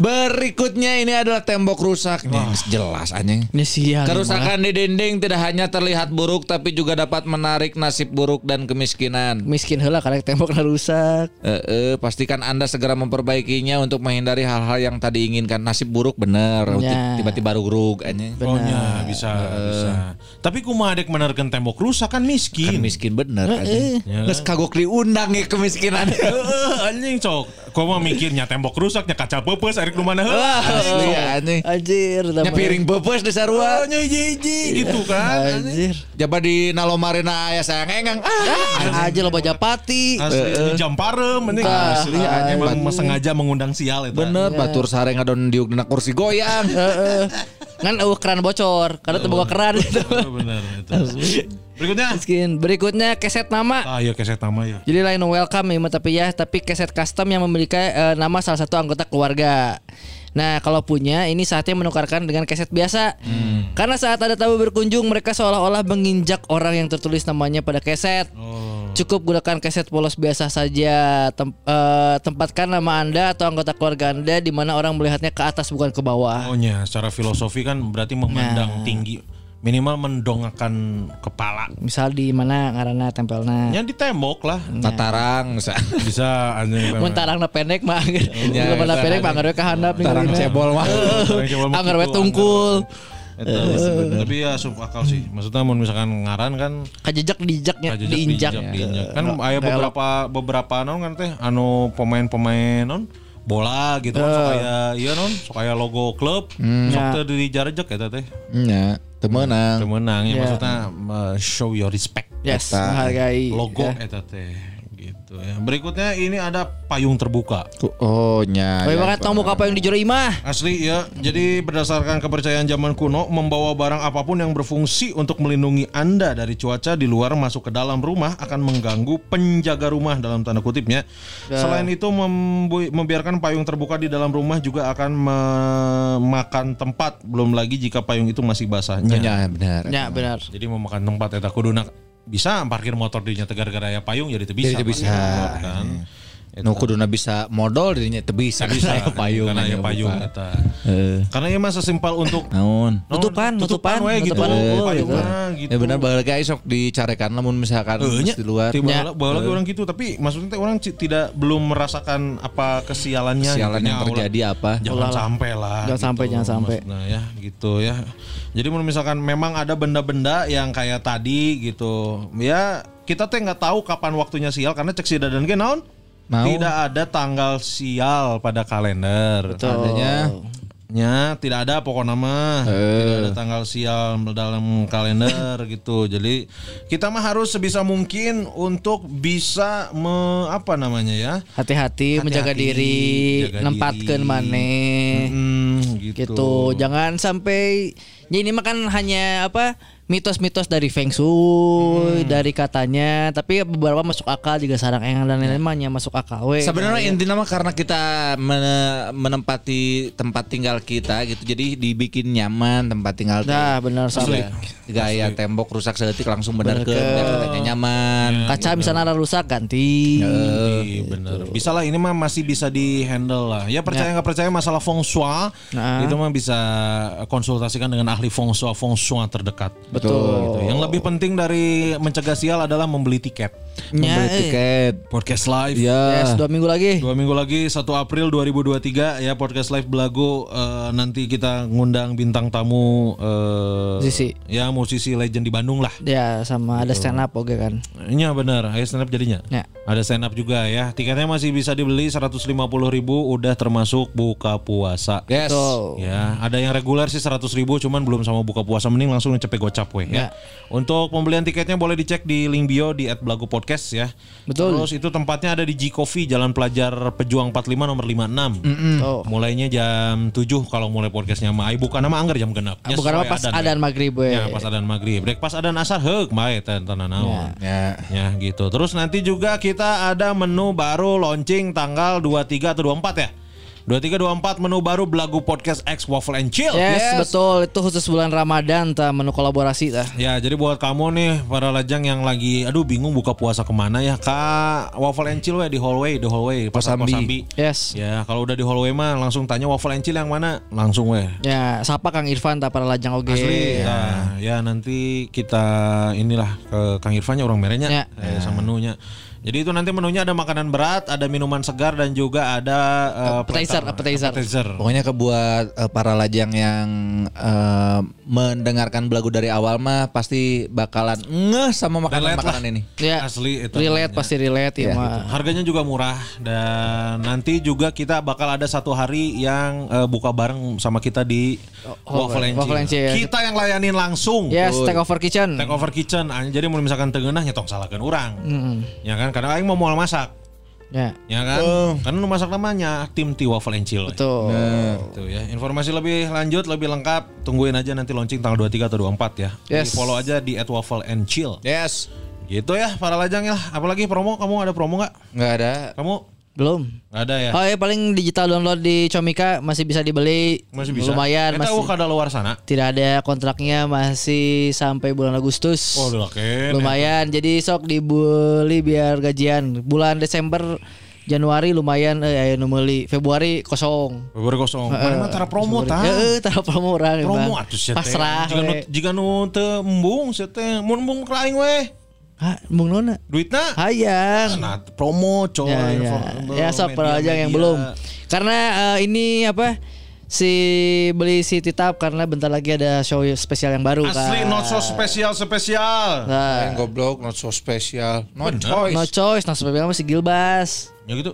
B: Berikutnya ini adalah tembok rusak. Nih, jelas anjing.
A: Ini sial.
B: Kerusakan di dinding tidak hanya terlihat buruk tapi juga dapat menarik nasib buruk dan kemiskinan.
A: miskin heula karena temboknya rusak.
B: Eh, eh, pastikan Anda segera memperbaikinya untuk menghindari hal-hal yang tadi inginkan. Nasib buruk bener,
A: Ya.
B: tiba-tiba rugrug anjing.
C: Oh bisa bisa. Tapi kumaha dek menerken tembok rusak kan
B: Kan
C: miskin.
B: miskin bener anjing.
C: Ya.
B: Geus kagok diundang ya kemiskinan.
C: Heeh, anjing cok. Kau mah mikirnya tembok rusak nya kaca peupeuh arek nu mana heula.
B: Asli anjing.
A: Anjir,
B: Nya piring beupes di sarua.
C: Oh, nya hiji-hiji gitu kan.
A: Anjir.
B: Jaba di nalomarina aya sayang engang. Ah,
A: Aja lo Japati.
C: Asli di jam parem anjing.
B: Asli, anjing.
C: Emang sengaja mengundang sial eta.
B: bener batur sare ngadon diuk dina kursi goyang.
A: Heeh. Kan eueuh keran bocor karena teu boga keran gitu.
C: Oh, bener itu. Berikutnya.
A: Miskin. Berikutnya keset nama.
C: Ah iya keset nama ya.
A: Jadi lain welcome ya tapi ya tapi keset custom yang memiliki eh, nama salah satu anggota keluarga. Nah kalau punya ini saatnya menukarkan dengan keset biasa. Karena saat ada tamu berkunjung mereka seolah-olah menginjak orang yang tertulis namanya pada keset.
C: Oh.
A: Cukup gunakan keset polos biasa saja. Tem- eh, tempatkan nama anda atau anggota keluarga anda di mana orang melihatnya ke atas bukan ke bawah.
C: Oh nya, secara filosofi kan berarti memandang tinggi minimal mendongakkan kepala.
A: Misal di mana ngarana tempelna.
C: Ya di tembok lah.
B: Tatarang bisa.
C: Bisa anjing.
A: Mun tarangna pendek mah.
B: Ya,
A: Mun pendek mah anggar we kahandap.
B: Tarang cebol mah.
A: Anggar we tungkul.
C: Eta, Tapi ya sub akal sih. Maksudnya mau misalkan ngaran kan
A: Kajejak diinjaknya,
C: kajejak
A: diinjak.
C: diinjak, diinjak. Kan aya beberapa beberapa non kan teh anu pemain-pemain non bola gitu kan sok aya iya non sok aya logo klub sok teu dijarejek eta teh.
B: Nya. Temenang.
C: Temenang ya
A: Ya.
C: maksudnya show your respect.
A: Yes,
B: Eta.
A: menghargai.
C: Logo
A: Ya.
C: eta teh gitu ya. Berikutnya ini ada payung terbuka.
B: Oh nya.
A: Bagaimana
B: ya,
A: banget tamu apa yang di Imah?
C: Asli ya, jadi berdasarkan kepercayaan zaman kuno, membawa barang apa pun yang berfungsi untuk melindungi Anda dari cuaca di luar masuk ke dalam rumah akan mengganggu penjaga rumah dalam tanda kutipnya. Selain itu membiarkan payung terbuka di dalam rumah juga akan memakan tempat, belum lagi jika payung itu masih basahnya.
B: Nya benar.
A: Ya benar.
C: Jadi memakan tempat eta kuduna bisa parkir motor di gara-gara ya payung jadi teu bisa.
B: Jadi bisa.
C: Kan.
B: Nu kuduna bisa modal dirinya teu bisa.
C: Bisa
B: payung.
C: karena ya payung eta.
B: Heeh.
C: Karena ya mah sesimpel untuk
B: Naon?
A: Nutupan, nutupan,
C: we gitu.
A: nutupan unggul,
C: Payung
A: gitu.
C: gitu.
B: Ya benar bakal guys sok dicarekan lamun misalkan
C: Eh,
B: di luar.
C: tiba bawa lagi orang gitu tapi maksudnya teh orang tidak belum merasakan apa kesialannya
B: Kesialan
C: gitu.
B: yang
C: Ya,
B: terjadi apa?
C: Jangan sampai lah.
A: Jangan sampai, jangan sampai.
C: Nah ya gitu ya. Jadi misalkan memang ada benda-benda yang kayak tadi gitu, ya kita teh nggak tahu kapan waktunya sial karena cek si dadan ge naon?
B: Naon?
C: Tidak ada tanggal sial pada kalender.
B: Adanya
C: Ya, tidak ada pokoknya mah. Tidak ada tanggal sial dalam kalender gitu. Jadi kita mah harus sebisa mungkin untuk bisa me, apa namanya ya?
A: Hati-hati menjaga diri,
C: jaga
A: nempatkan maneh.
C: Hmm, gitu.
A: gitu. Jangan sampai ya ini mah kan hanya apa mitos-mitos dari feng shui, dari katanya, tapi beberapa masuk akal juga sarang engang dan lain-lain mah hanya masuk akal we.
B: Sebenarnya intinya mah karena kita men- menempati tempat tinggal kita gitu, jadi dibikin nyaman tempat tinggal.
A: Nah, benar
B: Sampai
A: sampai
B: gaya tembok rusak sedetik langsung bener ke katanya nyaman.
A: kaca misalnya ada rusak ganti.
C: Iya bener. Bisa lah ini mah masih bisa di handle lah. Ya percaya nggak percaya masalah feng shui
A: Nah.
C: itu mah bisa konsultasikan dengan ahli feng shui feng shui terdekat.
A: Betul.
C: Gitu. Yang lebih penting dari mencegah sial adalah membeli tiket.
A: Nya,
B: Membeli
A: eh.
B: tiket.
C: Podcast live.
B: Ya.
A: Yes, dua minggu lagi.
C: Dua minggu lagi 1 April 2023 ya podcast live Belago eh, nanti kita ngundang bintang tamu eh,
A: Musisi.
C: ya musisi legend di Bandung lah.
A: Ya, sama ada stand up oke kan.
C: Iya benar, ayo stand up jadinya.
A: Ya.
C: Ada stand up juga ya. Tiketnya masih bisa dibeli 150.000 ribu udah termasuk buka puasa.
B: Yes.
C: Ya, ada yang reguler sih 100 ribu, cuman belum sama buka puasa. Mending langsung cepet gocap weh ya.
A: Ya.
C: Untuk pembelian tiketnya boleh dicek di link bio di @blago podcast ya.
A: Betul.
C: Terus itu tempatnya ada di G Coffee Jalan Pelajar Pejuang 45 nomor 56.
A: Tuh.
C: Mulainya jam 7 kalau mulai podcastnya. Ai bukan nama anggar jam genap. Ya,
A: Bukan apa pas
C: adan,
A: adan
C: we.
A: maghrib we.
C: Ya, pas adan maghrib. Brek pas adan asar heuk mae teh tanah naon.
B: Ya.
C: Ya gitu. Terus nanti juga kita ada menu baru launching tanggal 23 atau 24 ya. 23 24 menu baru Belagu Podcast X Waffle and Chill.
A: Yes, betul. Itu khusus bulan Ramadan ta menu kolaborasi tah.
C: Ya jadi buat kamu nih para lajang yang lagi aduh bingung buka puasa ke mana ya Kak Waffle and Chill we di hallway, di hallway Pasar
B: Kosambi.
C: Kosambi.
A: Yes.
C: Ya kalau udah di hallway mah langsung tanya Waffle and Chill yang mana langsung we.
A: Ya, sapa Kang Irfan tak para lajang oge.
C: Asli. Nah, ya nanti kita inilah ke Kang Irfannya orang merenya
A: Ya.
C: eh, sama menunya. Jadi itu nanti menunya ada makanan berat, ada minuman segar dan juga ada eh,
A: Appetizer, appetizer.
C: appetizer.
B: Pokoknya kebuat eh, para lajang yang eh, mendengarkan belagu dari awal mah pasti bakalan ngeh sama
C: Relate
B: makanan-makanan
C: lah.
B: ini.
A: Ya.
C: Asli itu.
A: Relate
C: namanya.
A: pasti relate ya,
B: Ya,
A: mah.
C: Harganya juga murah dan nanti juga kita bakal ada satu hari yang eh, buka bareng sama kita di Waffle and
A: Waffle
C: Chill.
A: Chill.
C: Kita yang layanin langsung.
A: Yes, take over kitchen.
C: Take over kitchen. Jadi mau misalkan tengenah nyetong salahkan orang. Ya kan karena aing mau mau masak.
A: Ya.
C: Ya kan? Karena nu masak namanya tim Ti Waffle and Chill.
A: Betul.
C: Gitu ya. Informasi lebih lanjut, lebih lengkap, tungguin aja nanti launching tanggal 23 atau 24 ya. Jadi
A: Yes.
C: follow aja di @waffle and chill.
B: Yes.
C: Gitu ya para lajang ya. Apalagi promo, kamu ada promo nggak?
B: Nggak ada.
C: Kamu
A: Belum.
C: nggak ada ya?
A: Oh ya paling digital download di Comika masih bisa dibeli.
C: Masih bisa.
A: Lumayan
C: Kita
A: masih.
C: kada luar sana.
A: Tidak ada kontraknya masih sampai bulan Agustus.
C: Oh, udah oke.
A: lumayan. Jadi sok dibeli biar gajian. Bulan Desember Januari lumayan eh aya nu meuli. Februari kosong.
C: Februari kosong. Mana mah tara promo tah?
A: Heeh, tara promo urang
C: Promo atuh sia teh.
A: Pasrah.
C: Jika nu jika nu teu embung sia teh, mun embung ka aing we.
A: Hah, mung nona?
C: Duitna.
A: Hayang.
C: Nah, promo coy.
A: Ya, ya. Ya
C: media-media.
A: aja yang belum. Karena eh, ini apa? Si beli si Titap karena bentar lagi ada show spesial yang baru
C: Asli
A: kan.
C: not so spesial spesial.
A: Nah,
B: Yang goblok, not so special. No
C: Bener.
B: choice.
A: no choice, no spesial masih Gilbas.
C: Ya gitu.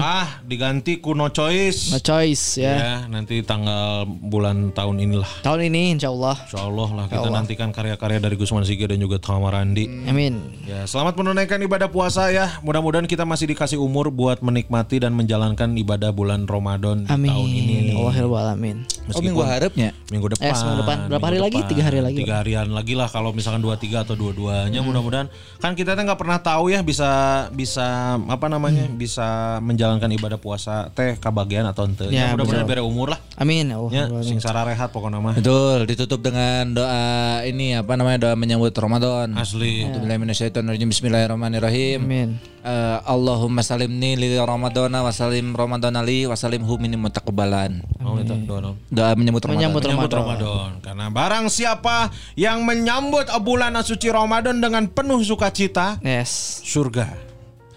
C: Ah, diganti kuno choice.
A: No choice ya.
C: Ya, nanti tanggal bulan tahun inilah.
A: Tahun ini insya Allah.
C: Insya Allah lah kita nantikan karya-karya dari Gusman Sige dan juga Tama Randi.
A: Amin.
C: Ya, selamat menunaikan ibadah puasa ya. Mudah-mudahan kita masih dikasih umur buat menikmati dan menjalankan ibadah bulan Ramadan di
A: Amin.
C: tahun ini.
A: Allah alamin.
B: Oh minggu harapnya.
C: minggu depan.
A: Eh, minggu depan. Berapa hari lagi? Tiga hari lagi,
C: Tiga harian lagi lah kalau misalkan dua tiga atau dua duanya
A: Hmm.
C: mudah-mudahan kan kita tuh nggak pernah tahu ya bisa bisa apa namanya
A: Hmm.
C: Bisa menjalankan ibadah puasa teh kabagian atau ente.
A: Ya,
C: Ya, mudah-mudahan bere umur lah.
A: Amin. Ya Allah.
C: Ya, sing sara rehat pokoknya mah.
B: Betul, ditutup dengan doa ini apa namanya doa menyambut Ramadan.
C: Asli.
B: Bismillahirrahmanirrahim. Bismillahirrahmanirrahim.
A: Amin.
B: Eh, Allahumma salimni li Ramadana wa salim Ramadana li wa salimhu minni mutaqabbalan.
C: Oh, itu doa.
B: Doa menyambut Ramadan.
A: Menyambut
C: Menyambut
A: Ramadan.
C: Ramadan. Karena barang siapa yang menyambut bulan suci Ramadan dengan penuh sukacita,
A: Yes.
C: surga.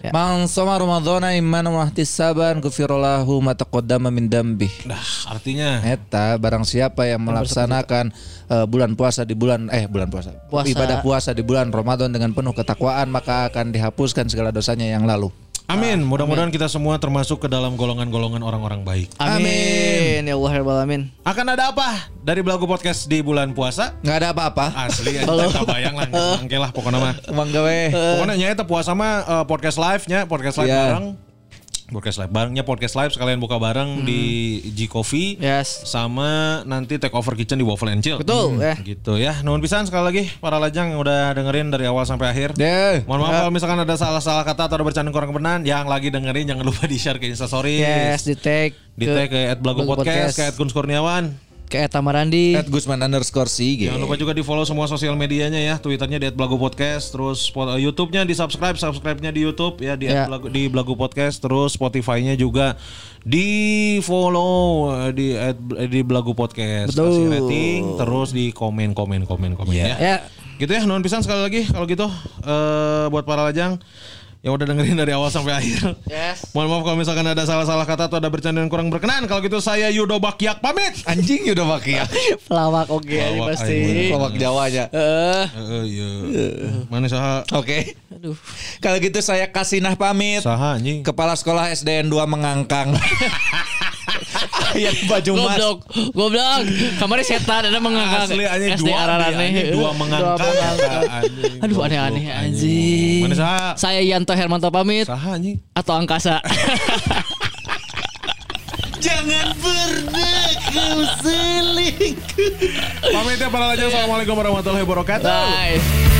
A: Ya.
B: Man soma Ramadana iman wa ihtisaban ghufirallahu ma taqaddama min dambih.
C: Nah, artinya
B: Eta barang siapa yang melaksanakan eh, bulan puasa di bulan eh bulan puasa,
A: Puasa.
B: ibadah puasa di bulan Ramadan dengan penuh ketakwaan maka akan dihapuskan segala dosanya yang lalu.
C: Amin. Mudah-mudahan kita semua termasuk ke dalam golongan-golongan orang-orang baik.
A: Amin. Ya Allah alamin.
C: Akan ada apa dari Belagu Podcast di bulan puasa?
B: Nggak ada apa-apa.
C: Asli aja tak bayang lah, mangke lah pokoknya mah.
B: Emang gawe.
C: Pokoknya nyata puasa mah eh, podcast live nya, podcast live
B: Iya.
C: bareng. Podcast live barengnya podcast live sekalian buka bareng di G Coffee.
A: Yes.
C: Sama nanti take over kitchen di Waffle and Chill.
A: Betul, ya.
C: Gitu ya. Nuhun pisan sekali lagi para lajang yang udah dengerin dari awal sampai akhir.
B: Deh.
C: Mohon maaf kalau misalkan ada salah-salah kata atau ada bercanda kurang kebenaran yang lagi dengerin jangan lupa di-share ke Instastories.
A: Yes, di tag
C: Di tag ke @blago
A: Blago
C: podcast,
A: Podcast.
C: ke Gun Kurniawan.
A: Ke Eta Marandi.
B: At Gusman underscore Sige.
C: Jangan lupa juga di follow semua sosial medianya ya, Twitternya di @blago podcast, terus eh, YouTube-nya di subscribe, subscribe-nya di YouTube ya di
A: Ya.
C: @blago- di blago podcast, terus Spotify-nya juga di follow eh, di at- di blago podcast,
A: Betul.
C: kasih rating, terus di komen komen komen komen ya.
A: Ya.
C: Gitu ya, nuhun pisan sekali lagi kalau gitu eh buat para lajang yang udah dengerin dari awal sampai akhir.
A: Yes.
C: Mohon maaf kalau misalkan ada salah-salah kata atau ada bercanda yang kurang berkenan. Kalau gitu saya Yudo Bakyak pamit.
B: Anjing udah pakai ya.
A: Pelawak oke ini
C: Pelawak,
A: pasti.
C: ayo.
B: Lawak Jawa aja.
A: Eh,
C: Eh iya. Mana saha?
B: Oke.
A: aduh.
B: Kalau gitu saya Kasinah pamit.
C: Saha anjing.
B: Kepala sekolah SDN 2 mengangkang. Ayat baju mas.
A: Goblok, goblok. Kemarin setan ada mengangkat
C: Asli anjing dua anjing, dua mengangkat.
A: Aduh aneh-aneh anjing.
C: Mana saha?
A: Saya Yanto Hermanto pamit
C: Saha anjing.
A: atau angkasa.
B: Jangan berdekam selingkuh.
C: Pamit ya para lajang. Assalamualaikum warahmatullahi wabarakatuh.
A: Bye.